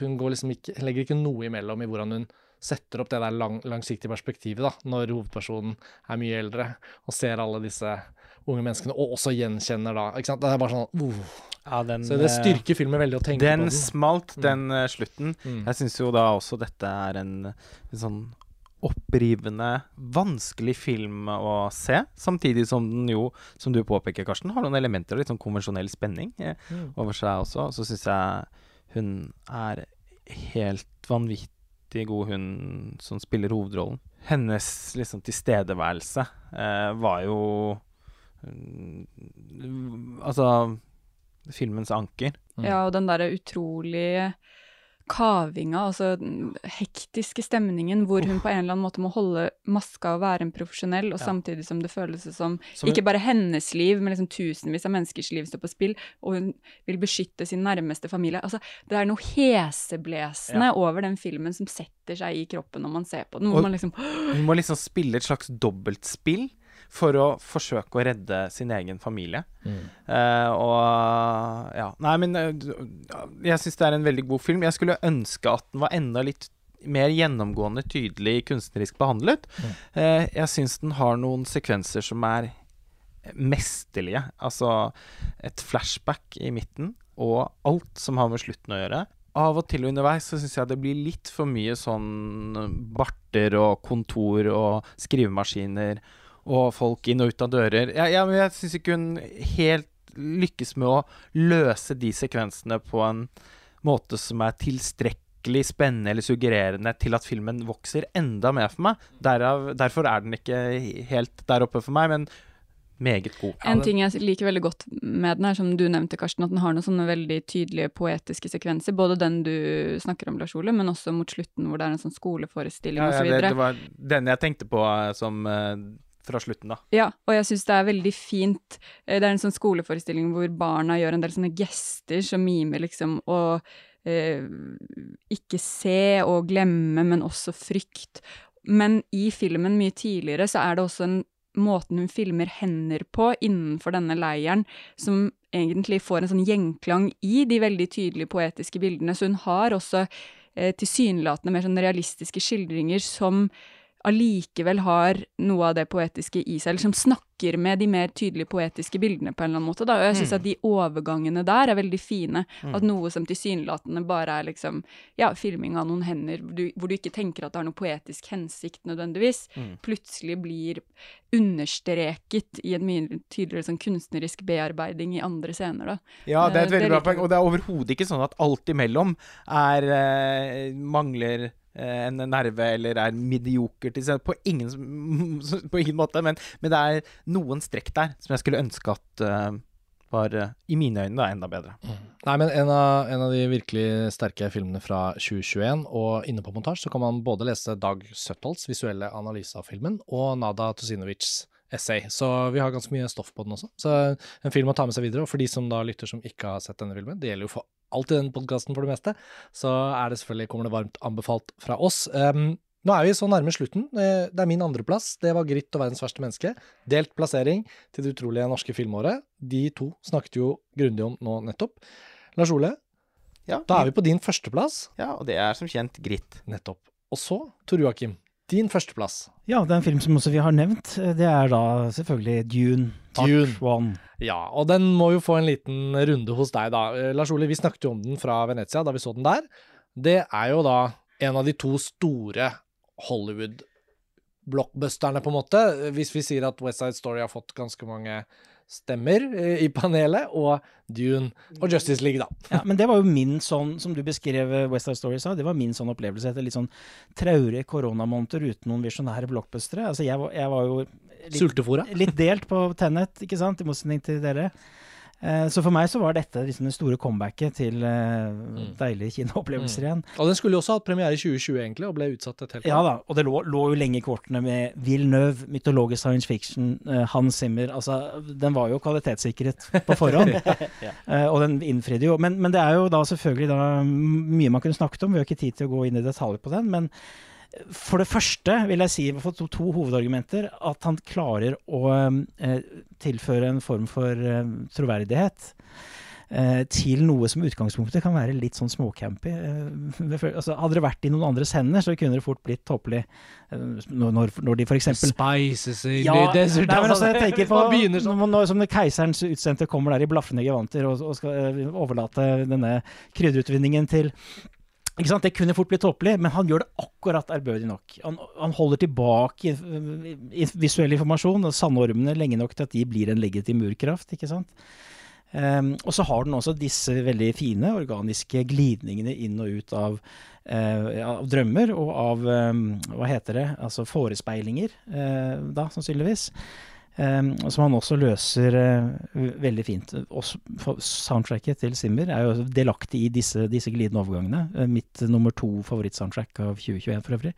hun går liksom ikke, legger ikke noe imellom i hvordan hun setter opp det der lang, langsiktige perspektivet, da, når hovedpersonen er mye eldre og ser alle disse unge menneskene, og også gjenkjenner da ikke sant? Det er bare sånn uh. Ja, den, Så det eh, styrker filmen veldig å tenke Den på den. smalt, Mm. den mm. slutten. Mm. Jeg syns jo da også dette er en, en sånn opprivende, vanskelig film å se. Samtidig som den jo, som du påpeker, Karsten, har noen elementer av litt sånn konvensjonell spenning eh, Mm. over seg også. Så syns jeg hun er helt vanvittig god, hun som spiller hovedrollen. Hennes liksom tilstedeværelse eh, var jo mm, Altså filmens anker. Mm. Ja, og den derre utrolige kavinga, altså den hektiske stemningen hvor hun på en eller annen måte må holde maska og være en profesjonell, og Ja. samtidig som det føles som Som ikke bare hennes liv, men liksom tusenvis av menneskers liv står på spill, og hun vil beskytte sin nærmeste familie. Altså, det er noe heseblesende over den filmen som setter seg i kroppen når man ser på den, hvor Og- man liksom Hun må liksom spille et slags dobbeltspill for å forsøke å redde sin egen familie. Mm. Uh, og ja. Nei, men eh, jeg syns det er en veldig god film. Jeg skulle ønske at den var enda litt mer gjennomgående tydelig kunstnerisk behandlet. Mm. Uh, jeg syns den har noen sekvenser som er mesterlige. Altså et flashback i midten, og alt som har med slutten å gjøre. Av og til underveis så syns jeg det blir litt for mye sånn barter og kontor og skrivemaskiner og folk inn og ut av dører. Jeg, jeg, jeg syns ikke hun helt lykkes med å løse de sekvensene på en måte som er tilstrekkelig spennende eller suggererende til at filmen vokser enda mer for meg. Derav, derfor er den ikke helt der oppe for meg, men meget god. En ting jeg liker veldig godt med den, er som du nevnte, Karsten, at den har noen sånne veldig tydelige poetiske sekvenser. Både den du snakker om, Lars Ole, men også mot slutten hvor det er en sånn skoleforestilling Ja, ja, osv. det, det var den jeg tenkte på eh, som eh, fra slutten, da. Ja, og jeg syns det er veldig fint. Eh, Det er en sånn skoleforestilling hvor barna gjør en del sånne gester som mimer liksom å eh, ikke se og glemme, men også frykt. Men i filmen mye tidligere så er det også en måten hun filmer hender på innenfor denne leiren, som egentlig får en sånn gjenklang i de veldig tydelige poetiske bildene. Så hun har også eh, tilsynelatende mer sånn realistiske skildringer som allikevel har noe av det poetiske i seg, eller som snakker med de mer tydelige poetiske bildene på en eller annen måte. Da. Og jeg syns Mm. at de overgangene der er veldig fine. Mm. At noe som tilsynelatende bare er liksom, ja, filming av noen hender, hvor du, hvor du ikke tenker at det har noe poetisk hensikt nødvendigvis, Mm. plutselig blir understreket i en mye tydeligere sånn kunstnerisk bearbeiding i andre scener. Da. Ja, det er et Eh, veldig bra poeng. Og det er overhodet ikke sånn at alt imellom er eh, mangler en nerve eller er mediokert. til. På ingen, på ingen måte. Men, men det er noen strekk der som jeg skulle ønske at uh, var eh, i mine øyne da, enda bedre. Nei, men en av, en av de virkelig sterke filmene fra 2021, og inne på montasje, så kan man både lese Dag Søttholts visuelle analyse av filmen, og Nada Tosinovics essay. Så vi har ganske mye stoff på den også. Så en film å ta med seg videre. Og for de som da lytter som ikke har sett denne filmen, det gjelder jo for alt i den podkasten for det meste, så er det selvfølgelig, kommer det varmt anbefalt fra oss. Um, nå er vi så nærme slutten. Eh, Det er min andreplass. Det var 'Gritt og verdens verste menneske'. Delt plassering til det utrolige norske filmåret. De to snakket jo grundig om nå nettopp. Lars Ole, Ja, da er vi på din førsteplass. ja, og det er som kjent gritt. Nettopp. Og så, Tor Joakim, din førsteplass. Ja, det er en film som også vi har nevnt. Det er da selvfølgelig Dune. Dune. One. Ja, og den må jo få en liten runde hos deg, da. Eh, Lars Ole, vi snakket jo om den fra Venezia da vi så den der. Det er jo da en av de to store Hollywood-blockbusterne, på en måte. Hvis vi sier at West Side Story har fått ganske mange stemmer eh, i panelet, og Dune og Justice League, da. Ja, men det var jo min sånn, som du beskrev eh, West Side Story sa, det var min sånn opplevelse etter litt sånn traurige koronamåneder uten noen visjonære blockbustere. Altså, jeg var, jeg var jo litt, litt delt på Tenet, ikke sant, i motsetning til dere. Eh, Så for meg så var dette liksom det store comebacket til eh, deilige kinoopplevelser igjen. Og den skulle jo også hatt premiere i 2020, egentlig, og ble utsatt et helt Ja da, og det lå, lå jo lenge i kortene med Villeneuve, mytologisk science fiction, eh, Hans Zimmer Altså, den var jo kvalitetssikret på forhånd. Eh, og den innfridde jo. Men, men det er jo da selvfølgelig da mye man kunne snakket om. Vi har ikke tid til å gå inn i detaljer på den. Men for det første vil jeg si for to, to hovedargumenter at han klarer å eh, tilføre en form for eh, troverdighet eh, til noe som i utgangspunktet kan være litt sånn småcampy. Eh, altså, hadde det vært i noen andres hender, så kunne det fort blitt tåpelig. Eh, når, når, de eksempel Spices in ja, the desert. nei, men altså, jeg tenker på Man sånn. når, når, som keiserens utsendte kommer der i blafrende gevanter og, og skal eh, overlate denne krydderutvinningen til? Det kunne fort blitt tåpelig, men han gjør det akkurat ærbødig nok. Han, han holder tilbake eh, visuell informasjon og sandormene lenge nok til at de blir en legitim urkraft. ikke sant? Um, og så har den også disse veldig fine organiske glidningene inn og ut av, uh, av drømmer og av um, hva heter det, altså forespeilinger, uh, da sannsynligvis. Um, som han også løser eh, veldig fint. Også, soundtracket til Simmer er jo delaktig i disse, disse glidende overgangene. Eh, mitt nummer to favorittsoundtrack av 2021 for øvrig.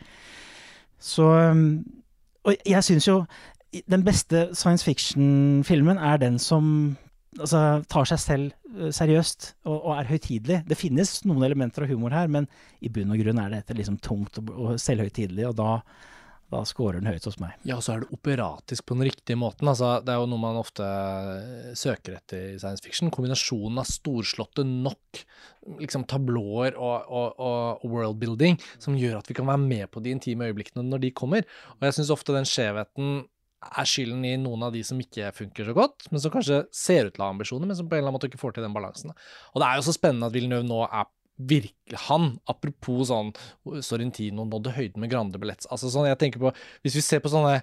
Så um, Og jeg syns jo den beste science fiction-filmen er den som altså, tar seg selv eh, seriøst og, og er høytidelig. Det finnes noen elementer av humor her, men i bunn og grunn er dette liksom tungt og, og selvhøytidelig, og da, da scorer den høyt hos meg. Ja, så er det operatisk på den riktige måten. Altså, det er jo noe man ofte eh, søker etter i science fiction. Kombinasjonen av storslåtte nok liksom tablåer og, og, og worldbuilding som gjør at vi kan være med på de intime øyeblikkene når de kommer. Og jeg syns ofte den skjevheten er skylden i noen av de som ikke funker så godt, men som kanskje ser ut til å ha ambisjoner, men som på en eller annen måte ikke får til den balansen. Og det er jo så spennende at Villeneuve nå er virkelig Han, apropos sånn Sorrentino nådde høyden med Grande Billets. Altså sånn, jeg tenker på Hvis vi ser på sånne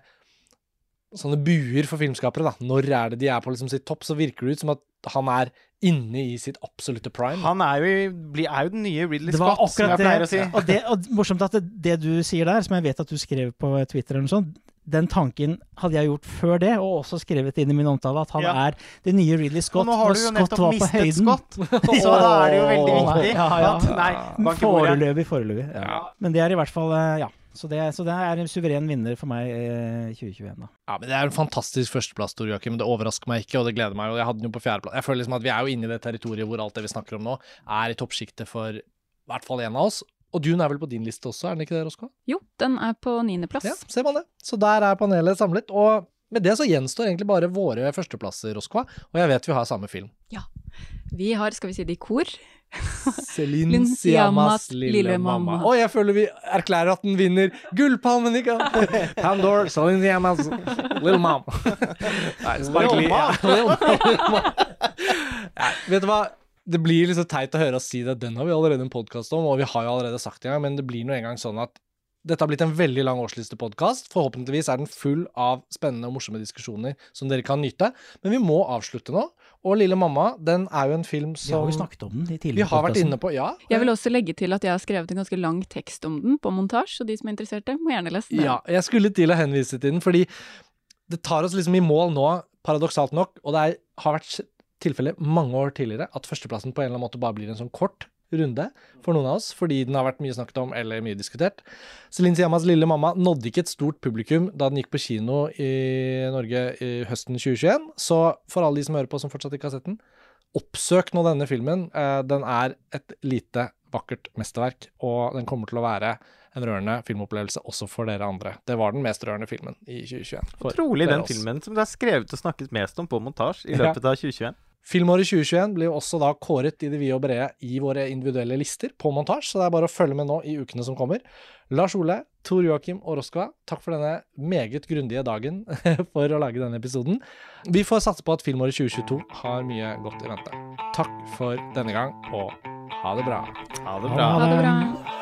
sånne buer for filmskapere, da. Når er det de er på liksom sitt topp? Så virker det ut som at han er inne i sitt absolutte prime. Han er jo, i- blir- er jo den nye Ridley Det var Scott, som akkurat jeg pleier å det. si. Og, det, og morsomt at det, det du sier der, som jeg vet at du skrev på Twitter eller noe sånt, den tanken hadde jeg gjort før det, og også skrevet inn i min omtale, at han Ja. er det nye Ridley Og Scott nå har du jo Scott nettopp mistet høyden. Scott, så da er det jo veldig viktig Ja, ja. at Nei. Foreløpig, foreløpig. Ja. Ja. Men det er i hvert fall eh, Ja. Så det, så det er en suveren vinner for meg i 2021, da. Ja, men Det er en fantastisk førsteplass, Tor Joakim. Det overrasker meg ikke, og det gleder meg. jo. Jeg hadde den jo på fjerdeplass. Jeg føler liksom at Vi er jo inne i det territoriet hvor alt det vi snakker om nå, er i toppsjiktet for i hvert fall en av oss. Og Dune er vel på din liste også, er den ikke det, Roska? Jo, den er på niendeplass. Ja, ser man det. Så der er panelet samlet. Og med det så gjenstår egentlig bare våre førsteplasser, Roskva. Og jeg vet vi har samme film. Ja. Vi har, skal vi si det i kor? Celine Siamas lille mamma. Å, Og jeg føler vi erklærer at den vinner Gullpalmen, i sant? Pandor, Celine Siamas Little Mom. Nei, sparkly Ja, Little Mom. Nei, vet du hva? Det blir litt så teit å høre oss si det. Den har vi allerede en podkast om, og vi har jo allerede sagt det en gang, men det blir nå engang sånn at dette har blitt en veldig lang årslistepodkast. Forhåpentligvis er den full av spennende og morsomme diskusjoner som dere kan nyte. Men vi må avslutte nå. Og Lille mamma, den er jo en film Vi har som jo snakket om den i vi har vært inne på. Ja. Jeg vil også legge til at jeg har skrevet en ganske lang tekst om den på montasje, så de som er interesserte, må gjerne lese den. Ja, jeg skulle til å henvise til den, fordi det tar oss liksom i mål nå, paradoksalt nok, og det er, har vært tilfelle mange år tidligere at førsteplassen på en eller annen måte bare blir en sånn kort runde for noen av oss, fordi den har vært mye snakket om eller mye diskutert. Celine Siamas lille mamma nådde ikke et stort publikum da den gikk på kino i Norge i høsten 2021, så for alle de som hører på som fortsatt ikke har sett den, oppsøk nå denne filmen. Eh, Den er et lite, vakkert mesterverk, og den kommer til å være en rørende filmopplevelse også for dere andre. Det var den mest rørende filmen i 2021. for Trolig den filmen som det er skrevet og snakket mest om på montasje i løpet av 2021. Filmåret 2021 blir jo også da kåret i det vide og brede i våre individuelle lister på montasje, så det er bare å følge med nå i ukene som kommer. Lars Ole, Tor Joakim og Roskva, takk for denne meget grundige dagen for å lage denne episoden. Vi får satse på at filmåret 2022 har mye godt i vente. Takk for denne gang, og ha det bra. Ha det Ha bra. Ha det. bra.